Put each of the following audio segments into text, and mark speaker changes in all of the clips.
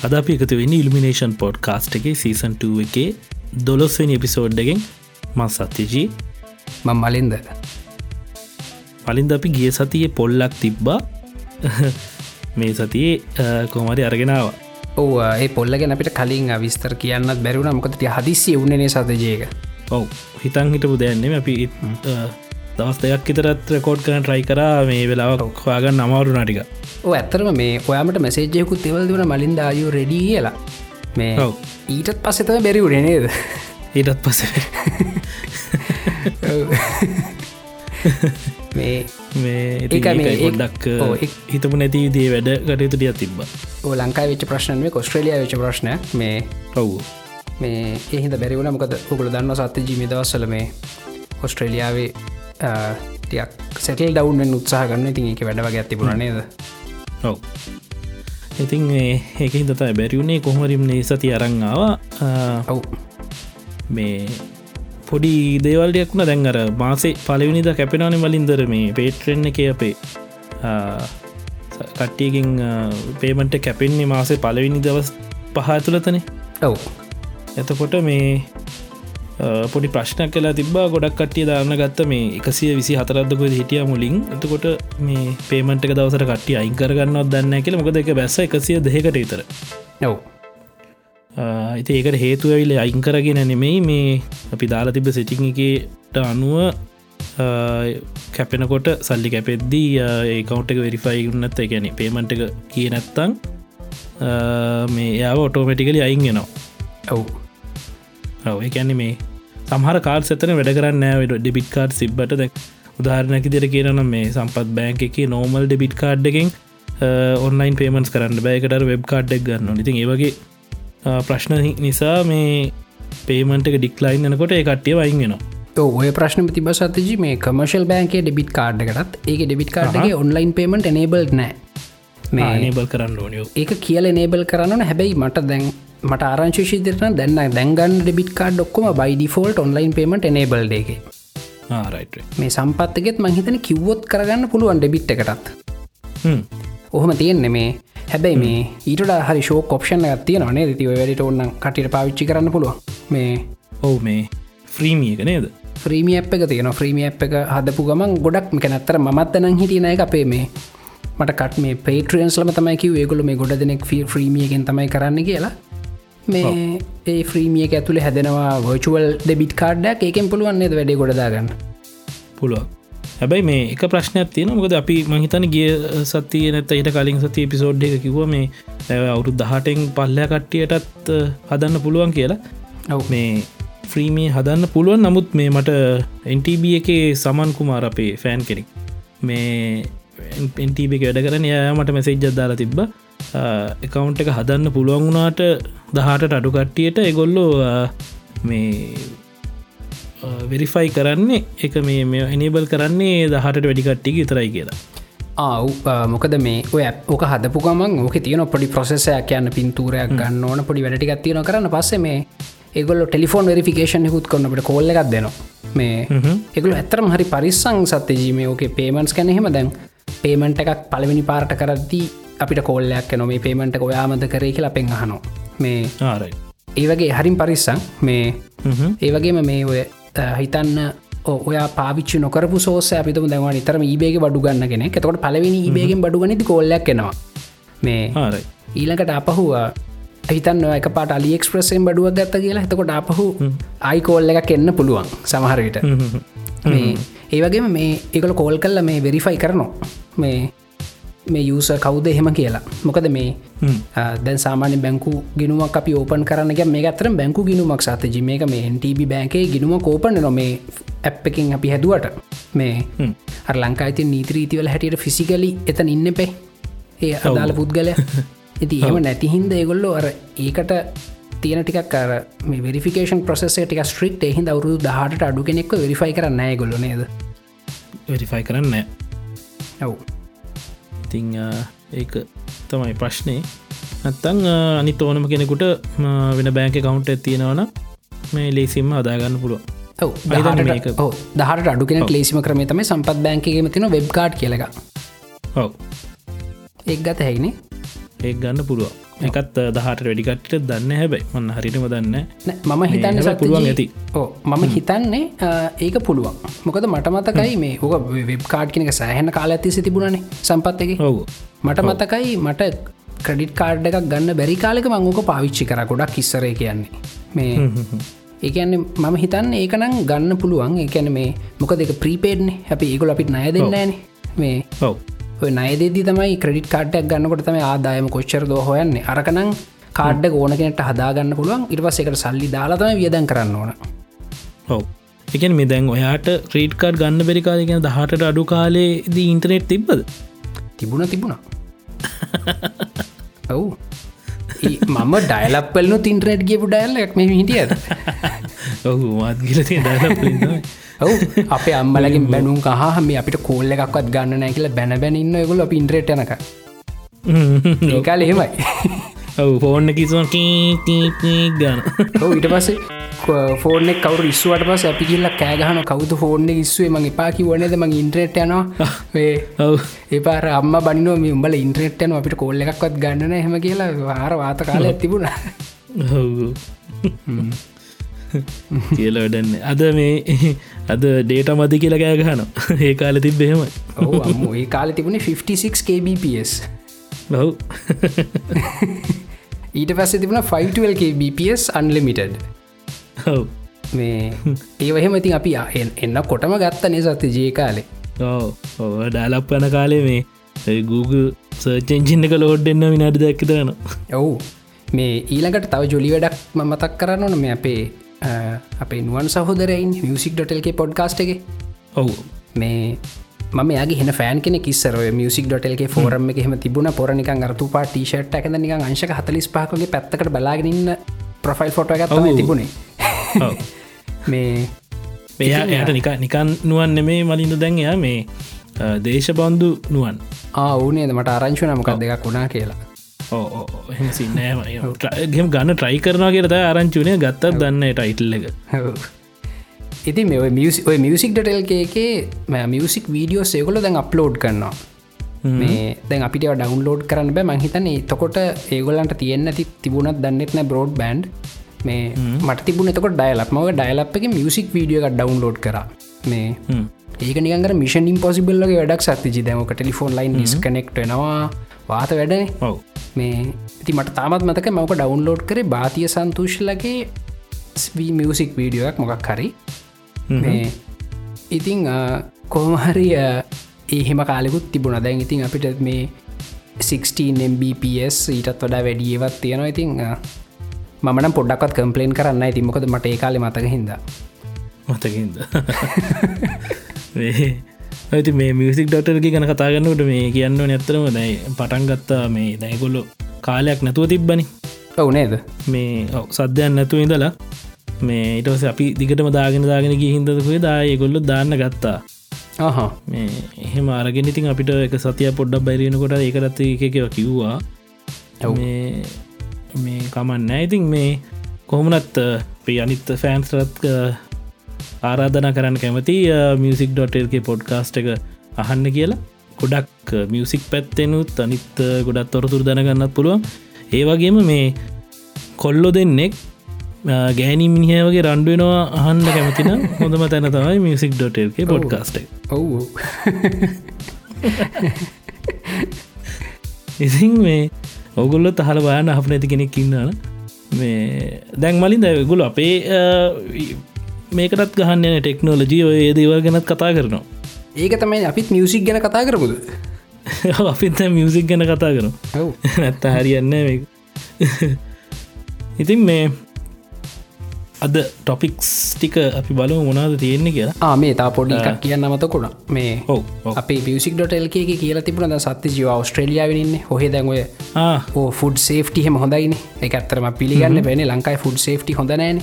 Speaker 1: අද අපි එකතු වෙන්න ඉල්මිනේෂන් පොඩ් කාස්ට් එක සීසන්ට එකේ දොලොස්වෙනි එපිසෝඩ්ඩගෙන් මස් සත්‍යජී.
Speaker 2: මං මලින්ද.
Speaker 1: පලින්ද අපි ගිය සතිය පොල්ලක් තිබ්බා. මේ සතියේ කොමරි අරගෙනාව
Speaker 2: ඕ ඒ පොල්ලගෙන අපිට කලින් විස්තර කියන්නත් බැරුණ මොකද හදිසි උන්නේ සතජයක
Speaker 1: ඔව් හිතන් හිටපු දෙයන්නෙම අපි දවස් දෙයක් ඉතරත් රකෝඩ් කරන ට්‍රයි කරා මේ වෙලාව හොයාගන්න අමාරු නටික
Speaker 2: ඕ ඇත්තරම මේ ඔයාමට මැසේජයකුත් තෙවල් දුවන මලින්ද අයු රෙඩිය කියලා. මේ. ඊටත් පස්සෙතම බැරි උඩනේද
Speaker 1: ඊටත් පස
Speaker 2: මේ
Speaker 1: මේ
Speaker 2: ඒක මේ ඒ-
Speaker 1: ගොඩක්
Speaker 2: ඔව්, ඒ-
Speaker 1: හිතපු නැති දේ වැඩ කටයුතුටිය තිබ්බ.
Speaker 2: ඕ ලංකා වෙච් ප්‍රශ්න මේ කොස්ට්‍රලිය වෙච් ප්‍රශ්න. මේ
Speaker 1: ඔව්.
Speaker 2: මේ එහිද බැරිවුණ මොකද ඔකුල දන්න සත්‍ය ජීමි දවස්සල මේ ඔස්ට්‍රේලියාවේ ටියක් සැටල් ඩවන්ෙන් උත්සාහ ගන්න ඉතින් එක වැඩවගේ ඇතිබුණ නේද?
Speaker 1: ඔව්. ඉතින් ඒක හිතතා බැරිවුණේ කොහමරිම් සති අරංආවා
Speaker 2: ඔව්.
Speaker 1: මේ පොඩි දේවල්ඩයක්න දැන් අර මාසේ පලවිනිද කැපෙනන වලින්දර මේ පේට්‍රෙන්න එක අපේ කට්ටියකින් පේමට කැපෙන්නේ මාසේ පලවිනි දවස් පහතුලතනේ
Speaker 2: ඔව්.
Speaker 1: එතකොට මේ පොඩි ප්‍රශ්නක් කලා තිබා ගොඩක් කටිය දාන්න ගත්ත මේ එකසිය විසි හතරදක හිටිය මුලින්. එතකොට මේ පේමට දවසට කටිය අයිංකරගන්නත් දන්න කියල. මොකද එක බැස්ස එකසිය දෙකට ඉතර
Speaker 2: ඔව්.
Speaker 1: ඉති ඒකට හේතු ඇවිල අයිංකරගෙන නෙමෙයි මේ අපි දාලා තිබ සිටිං එකට අනුව කැපෙනකොට සල්ලි කැපෙද්දී ඒකවන්ට එක වෙරිෆයි උන්නත් ගැන පේමට එක කිය නැත්තං මේ යාව ඔටෝමටිකලි අයින්ගෙනවා
Speaker 2: ඔව්.
Speaker 1: ඔව එකැන්නේ මේ සහර කාර් සතන වැඩ කරන්න ඩ ඩිබිට් කාඩ් සිබ්බට දැක් උදාහරණැකි දෙර කියරන මේ සම්පත් බෑන්ක එක නෝමල් ඩිබිට් කාඩ් එකෙන් ඔන්ලයින් පේමන්ස් කරන්න බෑකට වෙබ් කාඩ්ඩක් ගන්න ඉතින් ඒවගේ ප්‍රශ්න නිසා මේ පේමන්ට ඩික්ලයින් යනකොට ඒ කට්ටිය වයින්ගෙනවා
Speaker 2: ඔය ප්‍රශ්න තිබ සතජි මේ කමර්ශල් බෑන්කේ ඩෙබිට් කාඩ්කටත් ඒක ඩෙබිට් කාඩ්ගේ ඔන්ලයින් පේමට එනේබල් නෑ. මේ
Speaker 1: නේබල් කරන්න ඕනියෝ
Speaker 2: ඒක කියල නේබල් කරන්න හැබැයි මට දැන් මට ආරංශිෂිතරන දැන්න දැන්ගන් ඩෙබිට කාඩ් ඔක්කොම බයිඩිෆෝල්ට ඔන්ලයින් පේමට එනේබල් එක.
Speaker 1: ආරයිට
Speaker 2: මේ සම්පත්තගෙත් මහිතන කිව්වොත් කරගන්න පුළුවන් ඩෙබිට් එකටත්. ඔහොම තියෙන්නේ මේ. හැබැයි මේ ඊට හරි ශෝ කොප්ෂණ ගත්තිය නේ ති වැඩට ඔන්න කටියට පාවිච්චි කරන්න පුළුවන්. මේ
Speaker 1: ඔවු මේ ෆ්‍රීමිය එක නේද? ්‍රීමිය
Speaker 2: අප් එක තියෙන ්‍රීමිය අප් එක හදපු ගමන් ගොඩක් මේක නැත්තර මත්තනම් හිටියන එක අපේ මේ මට කට මේ පේට්‍රියන්ස්ලම තමයිකව ඒගොල මේ ගොඩ දෙනෙක් ්‍රීමියගෙන් තමයි කරන්න කියලා මේ ඒ ්‍රීමිය ඇතුළේ හැදෙනවා වර්චුවල් ඩෙබිට කාඩ්ඩක් ඒකෙන් පුළුවන්න්නේද වැඩේ ගොඩදාගන්න
Speaker 1: පුළුව හැබැයි මේ එක ප්‍රශ්නයක් තියෙන මොකද අපි මහිතන ගිය සතිය නැත ඊට කලින් සති පිසෝඩ් එක කිව මේ අවුරු දහටෙන් පල්ලයා කට්ටියටත් හදන්න පුළුවන් කියලා.
Speaker 2: ඔව්.
Speaker 1: මේ ෆ්‍රීමී හදන්න පුළුවන්. නමුත් මේ මට එන්ටබ එකේ සමන් කුමාර අපේ ෆෑන් කෙනෙක්. මේ එන්ටබ එක වැඩ කරන යා මට මෙසේජ්ජ දාලා තිබ්බ එකකවුන්් එක හදන්න පුළුවන් වුණාට දහට අඩු කට්ටියට එගොල්ලෝ මේ වෙරිෆයි කරන්නේ එක මේ මේ එනබල් කරන්නේ දහට වැඩිකට්ටික ඉතරයි කියලා.
Speaker 2: ආව් මොකද මේ ඔය ඕක හදපු ගමන් ඕක තියන පොඩි ප්‍රසෙසයක් කියන්න පින්තූරයක් ගන්න ඕන පොඩි වැඩටික් තියන කරන්න පස්සේ මේ ඒගොල ටෙලිෆෝන් වෙරිෆිකේෂන් යකුත් කොන්නට කෝල්ල එකක් දෙනවා. මේ එකගල ඇතරම හරි පරිස්සං සත්‍යජීම ඕක පේමන්ස් කැනෙහෙම දැන් පේමන්ට එකක් පලවෙනි පාර්ට කරද්දී අපිට කෝල්ලයක් නො මේ පේමට ඔයාමද කරේ කියලා පෙන් අහනෝ මේ
Speaker 1: ආරයි
Speaker 2: ඒවගේ හරින් පරිස්සං මේ ඒවගේම මේ ඔය හිතන්න ඔයා පාවිච්චි නොකරපු සෝස අපිතුම දැව නිතරම ඒබේග බඩු ගන්න කෙනෙ එතකොට පලවෙනි ඒබේගෙන් බඩු ගනිති කොල්ලක් එනවා. මේ
Speaker 1: ආරයි
Speaker 2: ඊළඟට අපහුවා හිතන්න එක පාට අලිෙක්ස්ප්‍රසෙන් බඩුවක් ගත්ත කියලා. එතකොට අපහු අයිකෝල්ල එකක් එන්න පුළුවන් සමහරවිට මේ ඒවගේම මේ එකල කෝල් කල්ල මේ වෙරිෆයි කරනවා. මේ මේ යුස කවුද එහෙම කියලා. මොකද මේ දැන් සාමාන්‍ය බැංකු ගිනුවක් අපි ඕපන් කරන්න මේ අතර බැංකු ගිනුමක් සතජ මේක මේ NTB බැංකේ ගිනුම කෝපන නො මේ ඇප් එකින් අපි හැදුවට. මේ අර ලංකායිති නීත්‍රීතිවල හැටියට ෆිසිකලි එතන ඉන්න පේ ඒ අදාල පුද්ගලය. ඉති එහම නැතිහින්ද ඒගොල්ලෝ අර ඒකට තියෙන ටිකක් අර මේ වෙරිෆිකේෂන් ප්‍රසෙසේ ටික ස්ට්‍රික් එහිද අවුරු දහට අඩු කෙනෙක් වෙරිෆයි කරන්න ගොල නේද?
Speaker 1: වෙරිෆයි කරන්න
Speaker 2: ඔව්.
Speaker 1: ඉතිං ඒක තමයි ප්‍රශ්නය නැත්තං අනි තෝනම කෙනෙකුට වෙන බෑංක කවුන්ට තියෙනවන මේ ලේසිම්ම අදාගන්න පුළුව
Speaker 2: දහට අඩු කෙන ලේසිම කරම තම සම්පත් බෑන්කගේම තින වෙබ්කාඩ් කියලක
Speaker 1: ඔව.
Speaker 2: එක් ගත හැයිනේ
Speaker 1: ඒ ගන්න පුළුව එකත් දහට වැඩිකට්ට දන්න හැබැයි. මන්න හරිටම දන්න
Speaker 2: මම හිතන්න
Speaker 1: පුළුවන් ඇති.
Speaker 2: ඕ මම හිතන්නේ ඒක පුළුවන්. මොකද මට මතකයි මේ ඕක වෙබ් කාඩ් කෙනක සෑහන කාල ඇති සිතිබුණනේ සම්පත් එක.
Speaker 1: ඔවු.
Speaker 2: මට මතකයි මට ක්‍රඩිට් කාඩ් එකක් ගන්න බැරි කාලෙක මංගෝක පාවිච්චි කර ගොඩක් කිස්සරය කියන්නේ. මේ ඒකන්න මම හිතන්න ඒකනම් ගන්න පුළුවන්. ඒකැන මේ මොක දෙක ප්‍රීපේඩ්නේ හැපි ඒගොල අපිට නය දෙන්නන මේ
Speaker 1: ඔව
Speaker 2: නයදෙදි තමයි ක්‍රඩිට් කාඩ්ඩක් ගන්නකොට තම ආදායම කොච්චර ද හොයන්නේ. අරකනම් කාඩ්ඩ ඕන කෙනට හදාගන්න පුළුවන්. ඉරිවස් එකට සල්ලි දාලාතම වියදන් කරන්න ඕන.
Speaker 1: ඔව. එකන් මේ දැන් ඔයාට ක්‍රීට් කාඩ් ගන්න බැරිකාලගෙන දහට අඩු කාලේ දී ඉන්ටනෙට් තිබ්බද?
Speaker 2: තිබුණ තිබුණා. ඔවු. මම ඩයිලපල්න තින්ටරට් ගේපු ඩයිල්ල එක් මේ හිටියද
Speaker 1: ඔහු මාත් ගිල ඩ
Speaker 2: ඔවු අපේ අම්මලකින් බැනුම් කහම අපිට කෝල්ල එකක්වත් ගන්න නෑ කියලා බැන බැනඉන්න ගොල පින්ට්‍රේට් යනක ඒකාල එහෙමයි.
Speaker 1: ඔවු ෆෝර්න කිසුව ගන්න
Speaker 2: ඔව ඉට පස්සේ ෆෝර්නෙක් කවරු ඉස්සුවට පස අපි කියල්ල කෑගහන කවුතු ෆෝර්න ඉස්සේ මගේ පාකි වනද ම ඉන්ට්‍රේට් යනවා. ඒපාර අම්ම බනිනෝ මේ උඹල ඉන්ට්‍රේට්යන අපිට කොල්ල එකක්වත් ගන්නන හෙම කියලා වාර වාත කාල ඇතිබුණ
Speaker 1: කියල වැඩන්න. අද මේ අද ඩේට මදි කියල කෑගහන ඒ කාල තිබ්බෙහෙම
Speaker 2: ඔ ඒ කාල තිබුණේ 56 kbps.
Speaker 1: බව්
Speaker 2: ඊට පස්ස තිබුණ 512 kbps අන්ලිමිටඩ්
Speaker 1: ඔව්.
Speaker 2: මේ ඒවහෙම ඉතින් අපි එන්න කොටම ගත්තනේ සත්‍ය ජේ කාලේ.
Speaker 1: ඕ ඔව ඩාලප් යන කාලේ මේ Google සර්චෙන්ජින්න එක ලෝඩ් එන්න විනාඩි දැක්කතන
Speaker 2: ඔවු. මේ ඊළඟට තව ජොලි වැඩක් මතක් කරන්න ඕන. මේ අපේ අපේ නුවන් සහෝදරයින් මියසික්.ටල්ගේ පොඩ්කාස්ට එක.
Speaker 1: ඔවු.
Speaker 2: මේ මම යාගේ හෙන ෆෑන් කෙන කිස්සර මියසික් ඩොටල්ගේ ෆෝරම එක හෙම තිබුණ. පොරනික අරතු පා ටිෂට් ඇක නික අංශක හතලිස් පාකගේ පැත්තකට බලාගෙනන්න ප්‍රොෆයිල් ෆොට එකත් තිබුණේ. මේ
Speaker 1: මෙයා එයට නික නිකන් නුවන් නෙමේ මලින්ද දැන්යා මේ දේශබන්දු නුවන්.
Speaker 2: ආවනේ මට ආරංචුන මොකක් දෙකක් වුණා කියලා
Speaker 1: එහම සින්නෑම ගෙම ගන්න ට්‍රයි කරනවා කියරත ආරංචුනය ගත්තත් දන්න ටයිටල් එක.
Speaker 2: ඉති මේ ඔය මියසික් ඩටල්කේකේ මියසික් වීඩියෝ සේකොල දැන් අප්ලෝඩ් කරනවා. මේ දැන් අපිට ඩවන්ලෝඩ් කරන්න බෑ. මහිතන්නේ තකොට ඒගොලන්ට තියෙන්න්න ඇති තිබුණත් දන්නෙත්න බ්‍රෝඩ් බන්ඩ් මේ මට තිබුණ එතකොට ඩයිලක් මව ඩයිලප් එක මියසික් වීඩියෝ එක ඩවන්ලෝඩ් කර. මේ ඒක නිගර මිෂන් ඉම්පොසිබල්ලගේ වැඩක් සත්තිජි දැමක ටෙලිෆෝන් ලයින් නිස් කනෙක්ට නවා වාත වැඩන.
Speaker 1: ඔව.
Speaker 2: මේ ඉති මට තාමත් මතක මක ඩවන්ලෝඩ් කරේ භාතිය සන්තුෂ්ලගේ ස්වී මියසික් වීඩියෝයක් මොකක් හරි. මේ ඉතිං කොහමහරිය ඒහෙම කාලෙකුත් තිබුණ. දැන් ඉතින් අපිට මේ 16mbps ඊටත් වඩා වැඩියවත් තියෙනවා. ඉතිං මමන පොඩ්ඩක්ත් කම්පලේන් කරන්න ඇති මොකද මට ඒ කාලෙ මතක හිද
Speaker 1: මතකින්ද ඇති මේ මියසික් ඩොටර්ගි ගැන කතාගන්නට මේ කියන්න නැත්තරම දැයි පටන් ගත්තා මේ දැයිගොල්ලො කාලයක් නැතුව තිබ්බනි.
Speaker 2: ඔවුනේද
Speaker 1: මේ සද්‍යයන් නැතුව ඉඳලා මේ ඉටස අපි දිගටම දාගෙන දාගෙන ගිය හිදකුේ දාය ගොල්ලො දාන්න ගත්තා.
Speaker 2: ආහා.
Speaker 1: මේ එහෙම අරගෙන ඉතින් අපිට එක සතිය පොඩ්ඩක් බැරිෙනකොට ඒකරත් එකකව කිව්වා. මේ මේ කමන්න ඉතින් මේ කොහමනත් ප්‍රිය අනිත්ත ෆෑන්ස්රත් ආරාධන කරන්න කැමති මියසික් ඩොටල්ගේ පොඩ්කාස්ට් එක අහන්න කියලා. ගොඩක් මියසික් පැත්තෙනුත් අනිත් ගොඩත් තොරතුර දැනගන්නත් පුළුවන්. ඒ වගේම මේ කොල්ලො දෙන්නෙක් ගෑනි මිනිහ වගේ රන්ඩුවෙනවා අහන්න කැමතින හොඳම තැන තමයි මියසික් ඩොටල්ගේ පොඩ්කාස්ට
Speaker 2: ඔවු
Speaker 1: ඉසින් මේ ඔගුල්ල තහල බාන අප නැති කෙනෙක් ඉන්නන මේ දැන් මලින් දැගුල අපේ මේකටත් ගහන්න යන ටෙක්නෝලජී ඔය ඒදේවල් ගැනත් කතා කරනවා.
Speaker 2: ඒක තමයි අපිත් මියසික් ගැන කතා කරමුද?
Speaker 1: අපිත් මියසික් ගැන කතා කරන නැත්ත හරියන්න ඉතින් මේ අද ටොපික්ස් ටික අපි බලු මොනාද තියෙන්නේ කියලා.
Speaker 2: ආ මේ තා පොඩි එකක් කියන්න අමතකුණ මේ
Speaker 1: ඔව්.
Speaker 2: අපේ පිසික් ඩොටල්ක කියලා තිබුණ. සත්‍ය ජීව ඔස්ට්‍රලියාවන්න හොහ දැන්ඔය
Speaker 1: ආ.
Speaker 2: ෆුඩ් සේෆ්ටි හෙම හොඳයින. එක ඇත්තරම පිළිගන්න බැන. ලංකායි ෆුඩ් සේෆ්ටි හොඳනෑන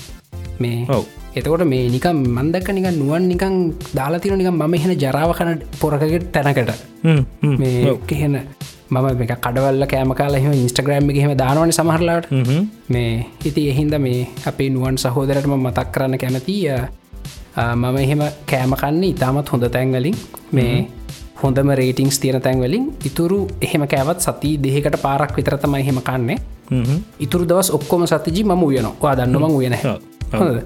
Speaker 2: මේ
Speaker 1: ඔව්
Speaker 2: එතකොට මේ නිකම් මන්දක්ක නික නුවන් නිකං දාලාතින නිකම් මම එහෙන ජරාවකන පොරකට තැනකට.
Speaker 1: හ්ම්, හ්ම්.
Speaker 2: මේ එහෙන මම මේ කඩවල්ල කෑම කාලා එහෙම ඉන්ස්ටග්‍රම් හෙම දානවන සමහරලාට. මේ ඉති එහින්ද මේ අපේ නුවන් සහෝදරටම මතක් කරන්න කැමතිය මම එහෙම කෑමකන්න ඉතාමත් හොඳ තැන්වලින් මේ හොඳම රේටිංස් තියෙන තැන්වලින් ඉතුරු එහෙම කෑවත් සති දෙහකට පාරක් විතරතම එහෙම කන්නේ. ඉතුරු දවස් ඔක්කොම සතිජි ම උයනවා. දන්නම උයන
Speaker 1: ඔව්, ඔව්.
Speaker 2: හොඳද.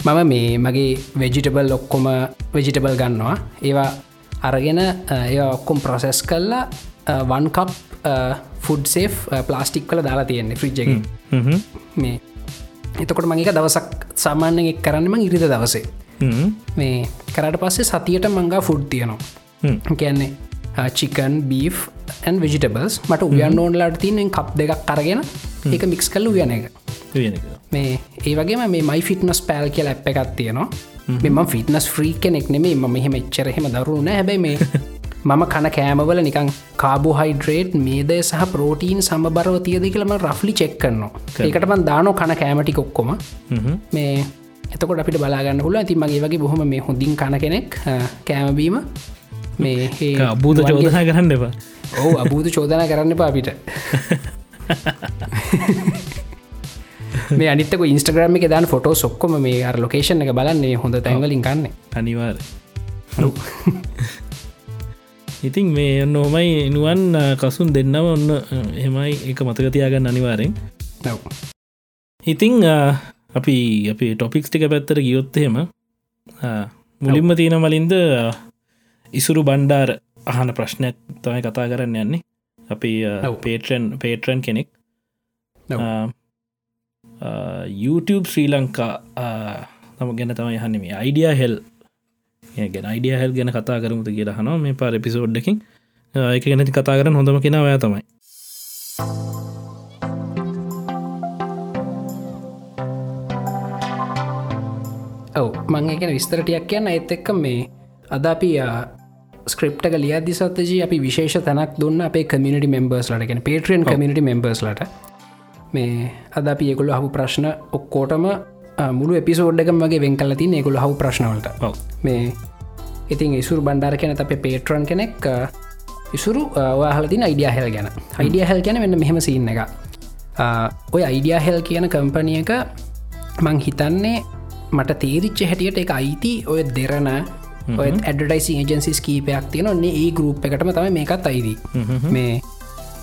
Speaker 2: මම මේ මගේ වෙජිටබල් ඔක්කොම වෙජිටබල් ගන්නවා. ඒවා අරගෙන ඒ ඔක්කොම් ප්‍රොසෙස් කල්ලා වන්කප් ෆුඩ් සේ් ප්ලාස්ටික් කල දාලා තියෙන්නේ ෆ්‍රිජ් එක.
Speaker 1: හ්ම්.
Speaker 2: මේ. එතකොට මගේක දවසක් සාමාන්‍ය එක් කරන්නම ඉරිද දවසේ. මේ කරට පස්සේ සතියට මංගා ෆුඩ් තියනවා. කියන්නේ චිකන් බීෆ් ඇන් විජිටබල්ස් මට උයන් ඕන්ලාට තියනෙන් කප් දෙකක් කරගෙන එක මික්ස් කල්ල උයන එක. මේ ඒ වගේ මේ මයි ෆිටනස් පෑල් කියල ඇප් එකත් තියෙනවා. මෙම ෆිටනස් ්‍රී කෙනෙක් නෙමේ ම මෙහෙම එච්චරහෙම දරුණ හැබැයි මේ මම කන කෑමවල නිකං කාබෝහයිඩ්‍රේට් මේදය සහ ප්‍රෝටීන් සම්බරව තියද කියලම රෆ්ලි චෙක් කරනවා. ඒකටමන් දානෝ කන කෑමටි කොක්කොම. මේ එතකොට අපිට බලාගන්න හුල ඇති මගේ වගේ බොහොම මේ හොඳින් කන කෙනෙක් කෑමබීම මේ නුවන්ගේ-
Speaker 1: චෝදනා කරන්න එපා.
Speaker 2: ඔවු අබූත චෝදනා කරන්න පාපිට මේ අනිතක ඉන්ස්ටග්‍රම එක දාන ෆොටෝ සොක්කොම මේ අර ලොකේෂන් එක බලන්නේ හොඳ තැන්වලින් කන්න
Speaker 1: අනිවාර ඉතින් මේ ඔන්න ඕමයි නුවන් කසුන් දෙන්නව ඔන්න එමයි එක මතකතියාගන්න අනිවාරෙන්
Speaker 2: නව
Speaker 1: ඉතිං අපි අපි ටොපික්ස් ටික පැත්තර ගියොත්තහෙම මුලින්ම තියෙන මලින්ද ඉසුරු බණ්ඩාර අහන ප්‍රශ්නයක් තමයි කතා කරන්න යන්නේ. අපි. පේටරන් පේටරන් කෙනෙක් Uh, YouTube ශ්‍රී ලංකා අ, තම ගැන තමයි හන්නම අයිඩිය හෙල් ගැන අයිඩිය හෙල් ගැන කතා කරමුතු කියලා හනවා මේ පාර එපිසෝඩ්ඩකින් එක uh, ගැනති කතා කරන හොඳම කෙන ඔයා තමයි.
Speaker 2: ඔව මං එකන විස්තරටයක් කියන්න. ඇත් එක්ක මේ අද අපි uh, ස්ක්‍රප්ට ලියදි සත්තජී අපි විශේෂ තැනක් දුන්න අපේ කමිනිටි මෙම්බර්ස් ලටගෙන පේට්‍රියන් කමිනිටි මෙම්බර්ස් ලට. මේ අද ඒකුළු හපු ප්‍රශ්න ඔක්කෝටම මුළු එපිසෝඩ්ඩකම වගේ වෙන් කලති ඒකුළු හවු ප්‍රශ්නවලට මේ ඉතින් ඉසුරු බණ්ඩාර කෙන අපේ පේට්‍රන් කෙනෙක් ඉසුරු වාහලතින අයිඩිය හෙල් ගැන. අයිඩිය හෙල් ගැන වෙන්න මෙහෙම සින්න එක ඔය අයිඩිය හෙල් කියන කම්පනියක මං හිතන්නේ මට තේරිච්ච හැටියට එක අයිති ඔය දෙරන ඔය ඇඩටයිසි ඒජන්සිස් කීපයක් තියෙන ඔන්නේ ඒ ගරුප් එකටම තම මේකත් අයිදී මේ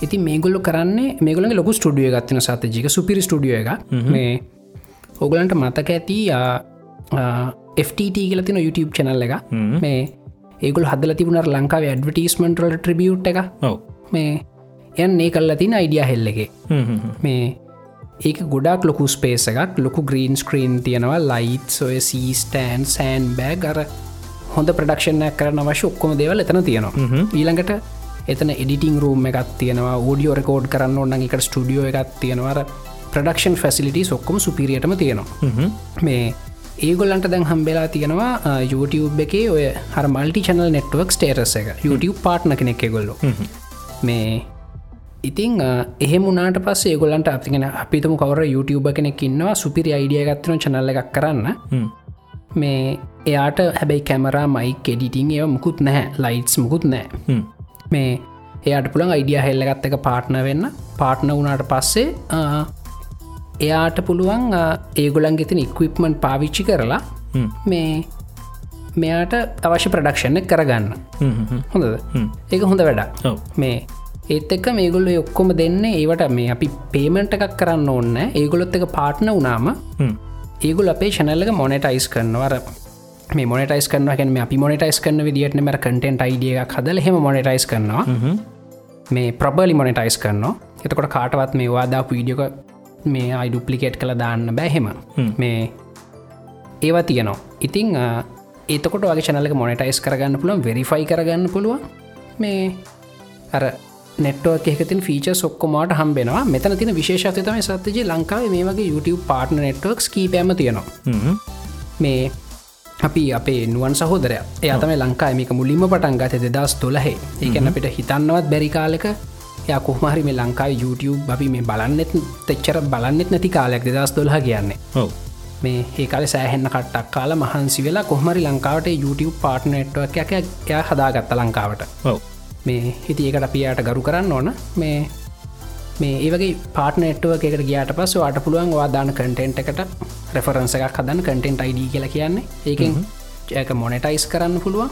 Speaker 2: ඉති මේගොල්ලු කරන්නේ මේගොලගේ ලොකු ස්ටඩිය ගත්තින සතජික සුපිරි ස්ටඩිය එක මේ ඔගලන්ට මතක ඇති FTT කියලතින YouTube චැනල් එක. මේ ඒගුල් හදල තිබුණර ලංකාව ඇඩවටිස්මන්ටල් ට්‍රිබියුට් එක මේ යන් ඒ කල්ල තින අයිඩිය හෙල්ලගේ. මේ ඒක ගොඩක් ලොකු ස්පේස එකක්. ලොකු ග්‍රීන් ස්ක්‍රීන් තියෙනවා. ලයිට් ඔය සීස්ටෑන් සෑන් බෑග් අර හොඳ ප්‍රඩක්ෂණයක් කරන අවශ්‍ය ඔක්කොම දේවල් එතන තියෙනවා. ඊළඟට එතන එඩිටිං රූම් එකත් තියෙනවා ෝඩියෝ රකෝඩ් කරන්න ඔන්න එකට ස්ටඩියෝ එකත් තියෙනවාර ප්‍රඩක්ෂන් ෆැසිලිටි ඔක්කොම සුපිරියටම තියෙනවා. මේ ඒගොල්ලන්ට දැන් හම්බෙලා තියෙනවා YouTube එකේ ඔය හර මල්ටි චනල් නෙට්වක් ස්ටේරස එක YouTube පාට්න කෙනෙක් ගොල්ලො මේ ඉතිං අ, එහෙම උනාට පස්ස ඒගොලන්ට අපතිගෙන අපිතම කවර YouTube කෙනෙක් ඉන්නවා සුපිරි අයිඩිය ගත්තන චනල්ල එකක් කරන්න. මේ එයාට හැබැයි කැමරා මයි කෙඩිටිං ඒව මුකුත් නැහැ. ලයිටස් මුකුත් නෑ. මේ එයාට පුළන් අයිඩිය හෙල්ලගත්ත එක පාට්න වෙන්න. පාට්න වුණට පස්සේ එයාට පුළුවන් ඒගොලන් ගෙතින ඉක්විප්මන්් පාවිච්චි කරලා. මේ මෙයාට අවශ්‍ය ප්‍රඩක්ෂණ කරගන්න.
Speaker 1: හ්ම්.
Speaker 2: ඒක හොඳ වැඩ මේ ඒත් එක්ක මේගොල්ල ඔක්කොම දෙන්න ඒවට මේ අපි පේමෙන්ට් එකක් කරන්න ඕන්න ඒගොලොත් එක පාට්න වනාම. ඒගුල අපේ චනල්ලක මොනටයිස් කරනවර මේ මොනටයිස් කරන හැන අපි මොනටයිස් කරන විදිට මර කටෙන්ට අයිඩිය එකක් හදල හෙම මොනටයිස් කරනවා. මේ ප්‍රබලි මොනටයිස් කරනවා. එතකොට කාටවත් මේ වාදා පීඩියක මේ අයිඩුප්ලිකේට් කළ දාන්න බැහෙම මේ ඒවා තියනවා. ඉතිං ඒතකොට වගේ චනලක මොනටයිස් කරගන්න පුළුවන් වෙරිෆයි කරගන්න පුළුව මේ අර නෙට්ුවක් එකතින් ෆීච සොක්කොමට හම්බෙනවා. මෙතන තින විශේෂත තම සත්තිජි ලංකාව මේ වගේ YouTube පාට්න නෙට්වක් කීපෑම තියෙනවා. මේ අපි අපේ නුවන් සහෝදරය. එයාතම ලංකා මේක මුලින්ම පටන් ගත දෙදස් තොලහේ ඒකන්න අපිට හිතන්නවත් බැරි කාලෙක ය කොහමහරි මේ ලංකායි YouTube අපි මේ බලන්නෙත් තෙච්චර බලන්නෙත් නැති කාලයක් දෙදස් දොල්හ කියන්නේ මේ ඒකාල සෑහෙන්න කට්ටක් කාල මහන්සි වෙලා කොහමරි ලංකාවට YouTube පාට්නට්වක් එක එයා හදාගත්ත ලංකාවට. මේ හිති ඒකට අපියට ගරු කරන්න ඕන. මේ මේ ඒවගේ පාටනටුව එකට ගියාට පස් වාට පුළුවන් වාදාන කටෙන්ට් එකට රෙෆරන්ස එකක් හදන්න කටෙන්ට් අයිඩ කියලා කියන්නේ. ඒකෙන් ඒක මොනටයිස් කරන්න පුළුවන්.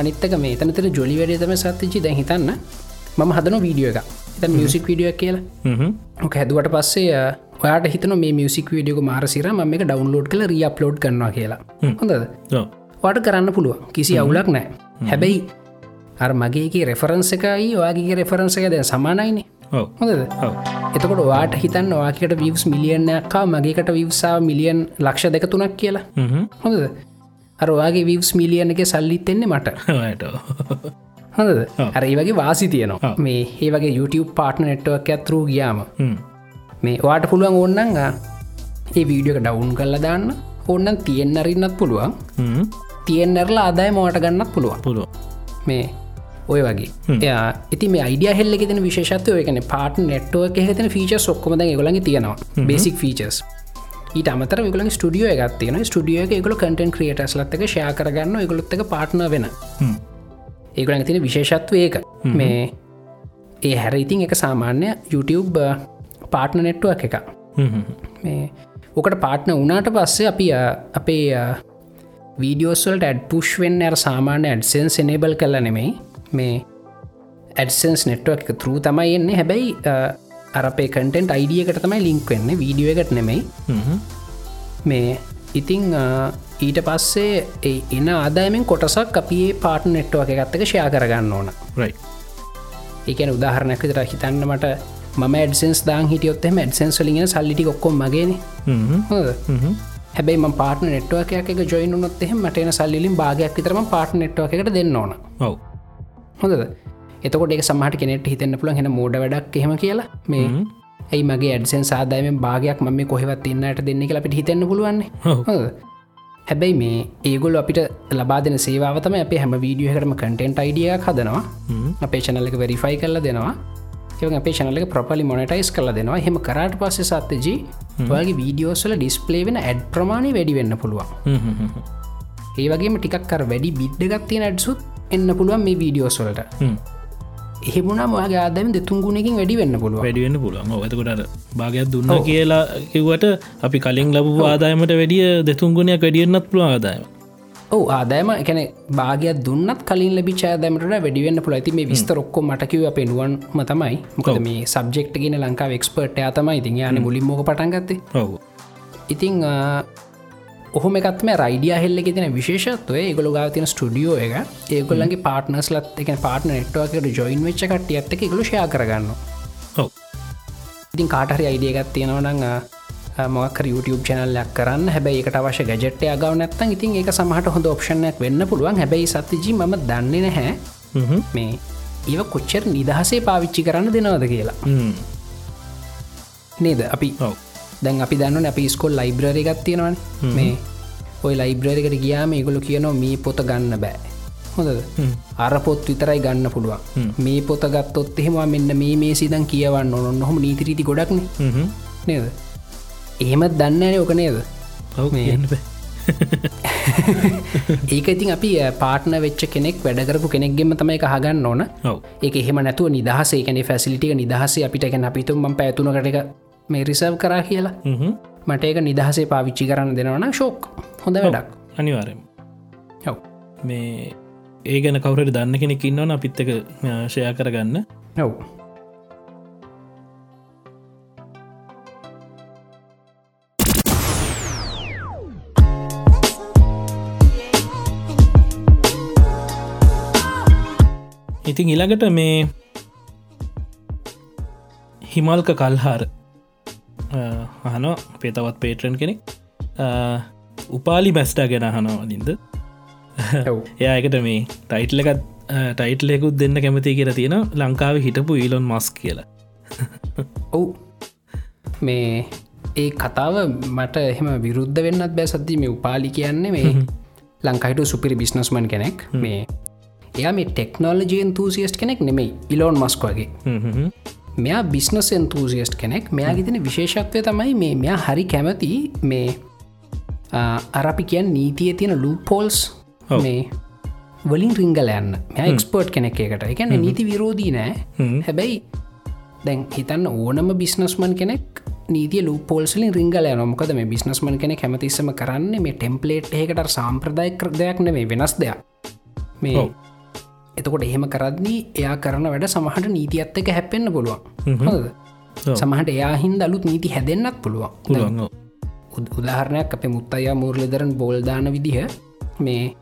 Speaker 2: අනිත්තක මේ තනතර ජොලි වැඩේ තම සත්තිචි දැ හිතන්න. මම හදන වීඩියෝ එක එත මියසික් විඩියෝ කියලා. ඕක හැදුවට පස්සේ ඔයාට හිතන මේ මියසික් වීඩියක මාරසිර ම එක ඩවන්ලෝඩ් කල රිය අප්ලෝඩ් කරනවා කියලා. හොඳද? වාට කරන්න පුළුවන්. කිසි අවුලක් නෑ හැබැයි අර මගේගේ රෙෆරන්ස එකයි ඔයාගේ රෙෆරන්ස එක දැ සමානයිනේ හොඳද? එතකොට වාට හිතන්න වාකට විවස් මිලියනයක්කා මගේකට විවසා මිලියන් ලක්ෂ දෙක තුනක් කියලා. හොඳද? අරවාගේ විවස් මිලියන එක සල්ලිත්තෙන්නේ මට. හොඳද? අරයි වගේ වාසි තියනවා. මේ ඒ වගේ YouTube පාට්න නෙට්වක් ඇත්තරූ ගියාම. මේ වාට පුළුවන් ඕන්නන් ඒ වීඩියක ඩවුන් කල්ල දාන්න. ඕන්නන් තියෙන් අරින්නත් පුළුවන්. තියෙන්න්නරලා අදාය මෝට ගන්නත් පුළුවන්.
Speaker 1: පුළුව
Speaker 2: මේ ඔය වගේ. එයා ඉති මේ අයිඩිය හෙල්ල ෙන විශෂත්ව එකන පාට නෙට්ුව එකෙතන ෆීච සොක්කොමද ගොලඟ තියෙනවා. බේසික් ෆීචස් ඊට අමතර ගල ස්ටියෝ එකත් තියෙන ස්ටියෝ එක ගොල කටන් ක්‍රියටස් ලත්තක ෂයා කරගන්න ගොලොත්තක පාට්න වෙන. ඒගොලඟ තින විශේෂත්ව ඒක. මේ ඒ හැර ඉතින් එක සාමාන්‍ය YouTube පාට්න නෙට්ුවක් එක මේ ඕකට පාට්න වනාට පස්සේ අපි අපේ වීඩියෝස්වල්ට ඇඩ් පුෂ්වෙන් ඇර සාමාන්‍ය ඇඩ්සන්ස් එනේබල් කල නෙමෙයි මේ ඇඩසන්ස් නෙට්ුවක් එක තරූ තමයි එන්නේ. හැබැයි අරපේ කටෙන්ට අයිඩියකට තමයි ලිංක් වෙන්න. වීඩියෝ එකට නෙමෙයි. මේ ඉතිං ඊට පස්සේ ඒ එන ආදායමෙන් කොටසක් අපේ පාට නෙට්ුව එක ගත්තක ෂයා කරගන්න ඕන. ඒකන උදාහරණයක් විතර හිතන්න මට ම ඩසන්ස් දාන් හිටියොත් මඩසන්ස් ලිගෙන සල්ලිටි ඔක්කොම් මගෙන. හැබයි පාට නෙට්ුවක් එක ජොයිනුනොත් එහ මටන සල්ලින් භාගයක් විතරම පාට නෙට්ුව එකට දෙන්න ඕන.
Speaker 1: ඔව
Speaker 2: හොඳද? එතකොට ඒ සමහට කෙනෙට හිතන්න පුළන් හෙන මෝඩ වැඩක් එහෙම කියලා. මේ ඇයි මගේ ඇඩසෙන් සාදායම භාගයක් ම මේ කොහෙවත් ඉන්නට දෙන්න කියලා අපිට හිතන්න පුළුවන්නේ? හැබැයි මේ ඒගොල් අපිට ලබා දෙන සේවාවතම අපේ හැම වීඩියහකටම කටෙන්ට අයිඩියක් හදනවා. අපේ චනල එක වෙරිෆයි කරල දෙනවා. ඒ අපේ චනල එක ප්‍රපලි මොනටයිස් කල දෙනවා. හෙම කරට පස්සේ සත්තජී ඔයාගේ වීඩියෝස්වල ඩිස්පලේ වෙන ඇඩ් ප්‍රමාණය වැඩි වෙන්න පුළුවන් ඒ වගේම ටිකක් කර වැඩි බිඩ්ඩගත්තිය ඇඩ්සුත් එන්න පුළුවන් මේ වීඩියෝස්වලට එහෙමුණ මගේ ආදම දෙතුන්ගුණකින් වැඩි වෙන්න පුළුව
Speaker 1: වැඩිවෙන්න පුළුවන්. ඇතකොට භාගයක් දුන්න කියලා කිවට අපි කලින් ලබ ආදායමට වැඩිය දෙතුන්ගුණයක් වැඩියන්නත් පුළුව ආදායම.
Speaker 2: ඔව ආදායම එකන භාගයක් දුන්නත් කලින් ලබි චාදමට වැඩිවෙන්න පුළ ඇති මේ විස්ත රොක්කො මටකිව පෙනුවන්ම තමයි. මොකද මේ සබ්ෙක්් ගෙන ලංකා එක්ස්පර්ට් තමයි. ඉතින් යාන මුලින් මොක පටන්ගත්තේ ඉතිං ඔහොම එකත්ම රයිඩිය හෙල්ලෙ තින විශේෂත්වය. ගොල ගා තින ස්ටඩියෝ එක. ඒගොල්ලගේ පාටනස් ලත් එක පාටන නෙට්වාකට ජොයින් වෙච්ච කට ඇත්තක ගොල ෂයා කරගන්න ඉතින් කාටහරි අයිඩියගත් තියෙනවනං මොකර YouTube චනල්ලයක් කරන්න. හැබැයි එකට අවශ්‍ය ගැජෙට්ය අගව නැත්තන් ඉතින් ඒක සමහට හොඳ ඔප්ෂණයක් වෙන්න පුළුවන්. හැබැයි සතිජි ම දන්නේ නැහැ. මේ ඒව කොච්චර නිදහසේ පාවිච්චි කරන්න දෙනවද කියලා. නේද? අපි
Speaker 1: ඔව
Speaker 2: දැන් අපි දන්න අපි ස්කොල් ලයිබ්‍රරි එකක් තියෙනවන. මේ ඔය ලයිබ්‍රරිකට ගියාම ඒගොලු කියනවා මේ පොත ගන්න බෑ. හොඳද? අර පොත් විතරයි ගන්න පුළුවන්. මේ පොත ගත්තොත් එහෙවා මෙන්න මේ මේ සිදන් කියවන්න ඔොන්න නොහොම නීතිරීති ගොඩක්න. නේද? එහෙමත් දන්නන ඕක නේද? ඒක ඉතින් අපි පාටන වෙච්ච කෙනෙක් වැඩකරපු කෙනෙක්ගෙම තමයි එක හගන්න ඕන. ඒක එහෙම නැතුව නිදහසේ කන ෆැසිලිටික නිදහසේ අපිට ගැන අපිතුම් පැතුනකට මේ රිසව් කරා කියලා. මට ඒක නිදහසේ පාවිච්චි කරන්න දෙනවන ශෝක් හොඳ වැඩක්.
Speaker 1: අනිවාරම
Speaker 2: ඔව්.
Speaker 1: මේ ඒ ගැන කවුරට දන්න කෙනෙක් ඉන්නවන අපිත්තක ෂය කරගන්න.
Speaker 2: ඔව්.
Speaker 1: ඉතින් ඉළඟට මේ හිමල්ක කල්හාර අහන පේතවත් පේටරන් කෙනෙක්. උපාලි බැස්ටා ගෙන අහනවලින්ද එයායකට මේ ටයිටලකත් ටයිට්ලෙකුත් දෙන්න කැමති කියලා තියෙන ලංකාව හිටපු ඊලොන් මස් කියලා.
Speaker 2: ඔවු. මේ ඒ කතාව මට එහෙම විරුද්ධ වෙන්නත් බෑ සද්දි. මේ උපාලි කියන්නේ මේ ලංකාහිට සුපිරි බිස්නස්මන් කෙනෙක්. මේ එයා මේ ටෙක්නෝලජයෙන් තූසිස්ට කෙනෙක් නෙමෙයි ඉලෝන් මස්ක වගේ මෙයා බිස්නස් එන්තූසිස්ට කෙනෙක්. මෙයා ගිතින විශේෂත්වය තමයි මේ මෙයා හරි කැමති මේ අරපි කියන් නීතිය තියෙන ලූපෝල්ස් මේ වලින් රිංගල යන්න. මෙ එක්ස්පර්ට් කෙනෙක් එකට එකන නීති විරෝධී නෑ. හැබැයි දැන් හිතන්න ඕනම බිස්නස්මන් කෙනෙක් නීතිය ලූපෝල්සලින් රිංගල නොමකද මේ බිස්නස්මන් කෙනෙ කැමතිස්සම කරන්න මේ ටෙම්පලේට් එකට සාම්ප්‍රදාය කරදයක් නෙවේ වෙනස් දෙයක්. මේ එතකොට එහෙම කරද්දී එයා කරන වැඩ සමහට නීතියත් එක හැපෙන්න්න පුළුවන්. හොද සමහට එයා හින්ද අලුත් නීති හැදෙන්න්නත් පුළුවන්. උදාහරණයක් අපේ මුත්තයා මුූර්ලදරන් බෝල්දාන විදිහ මේ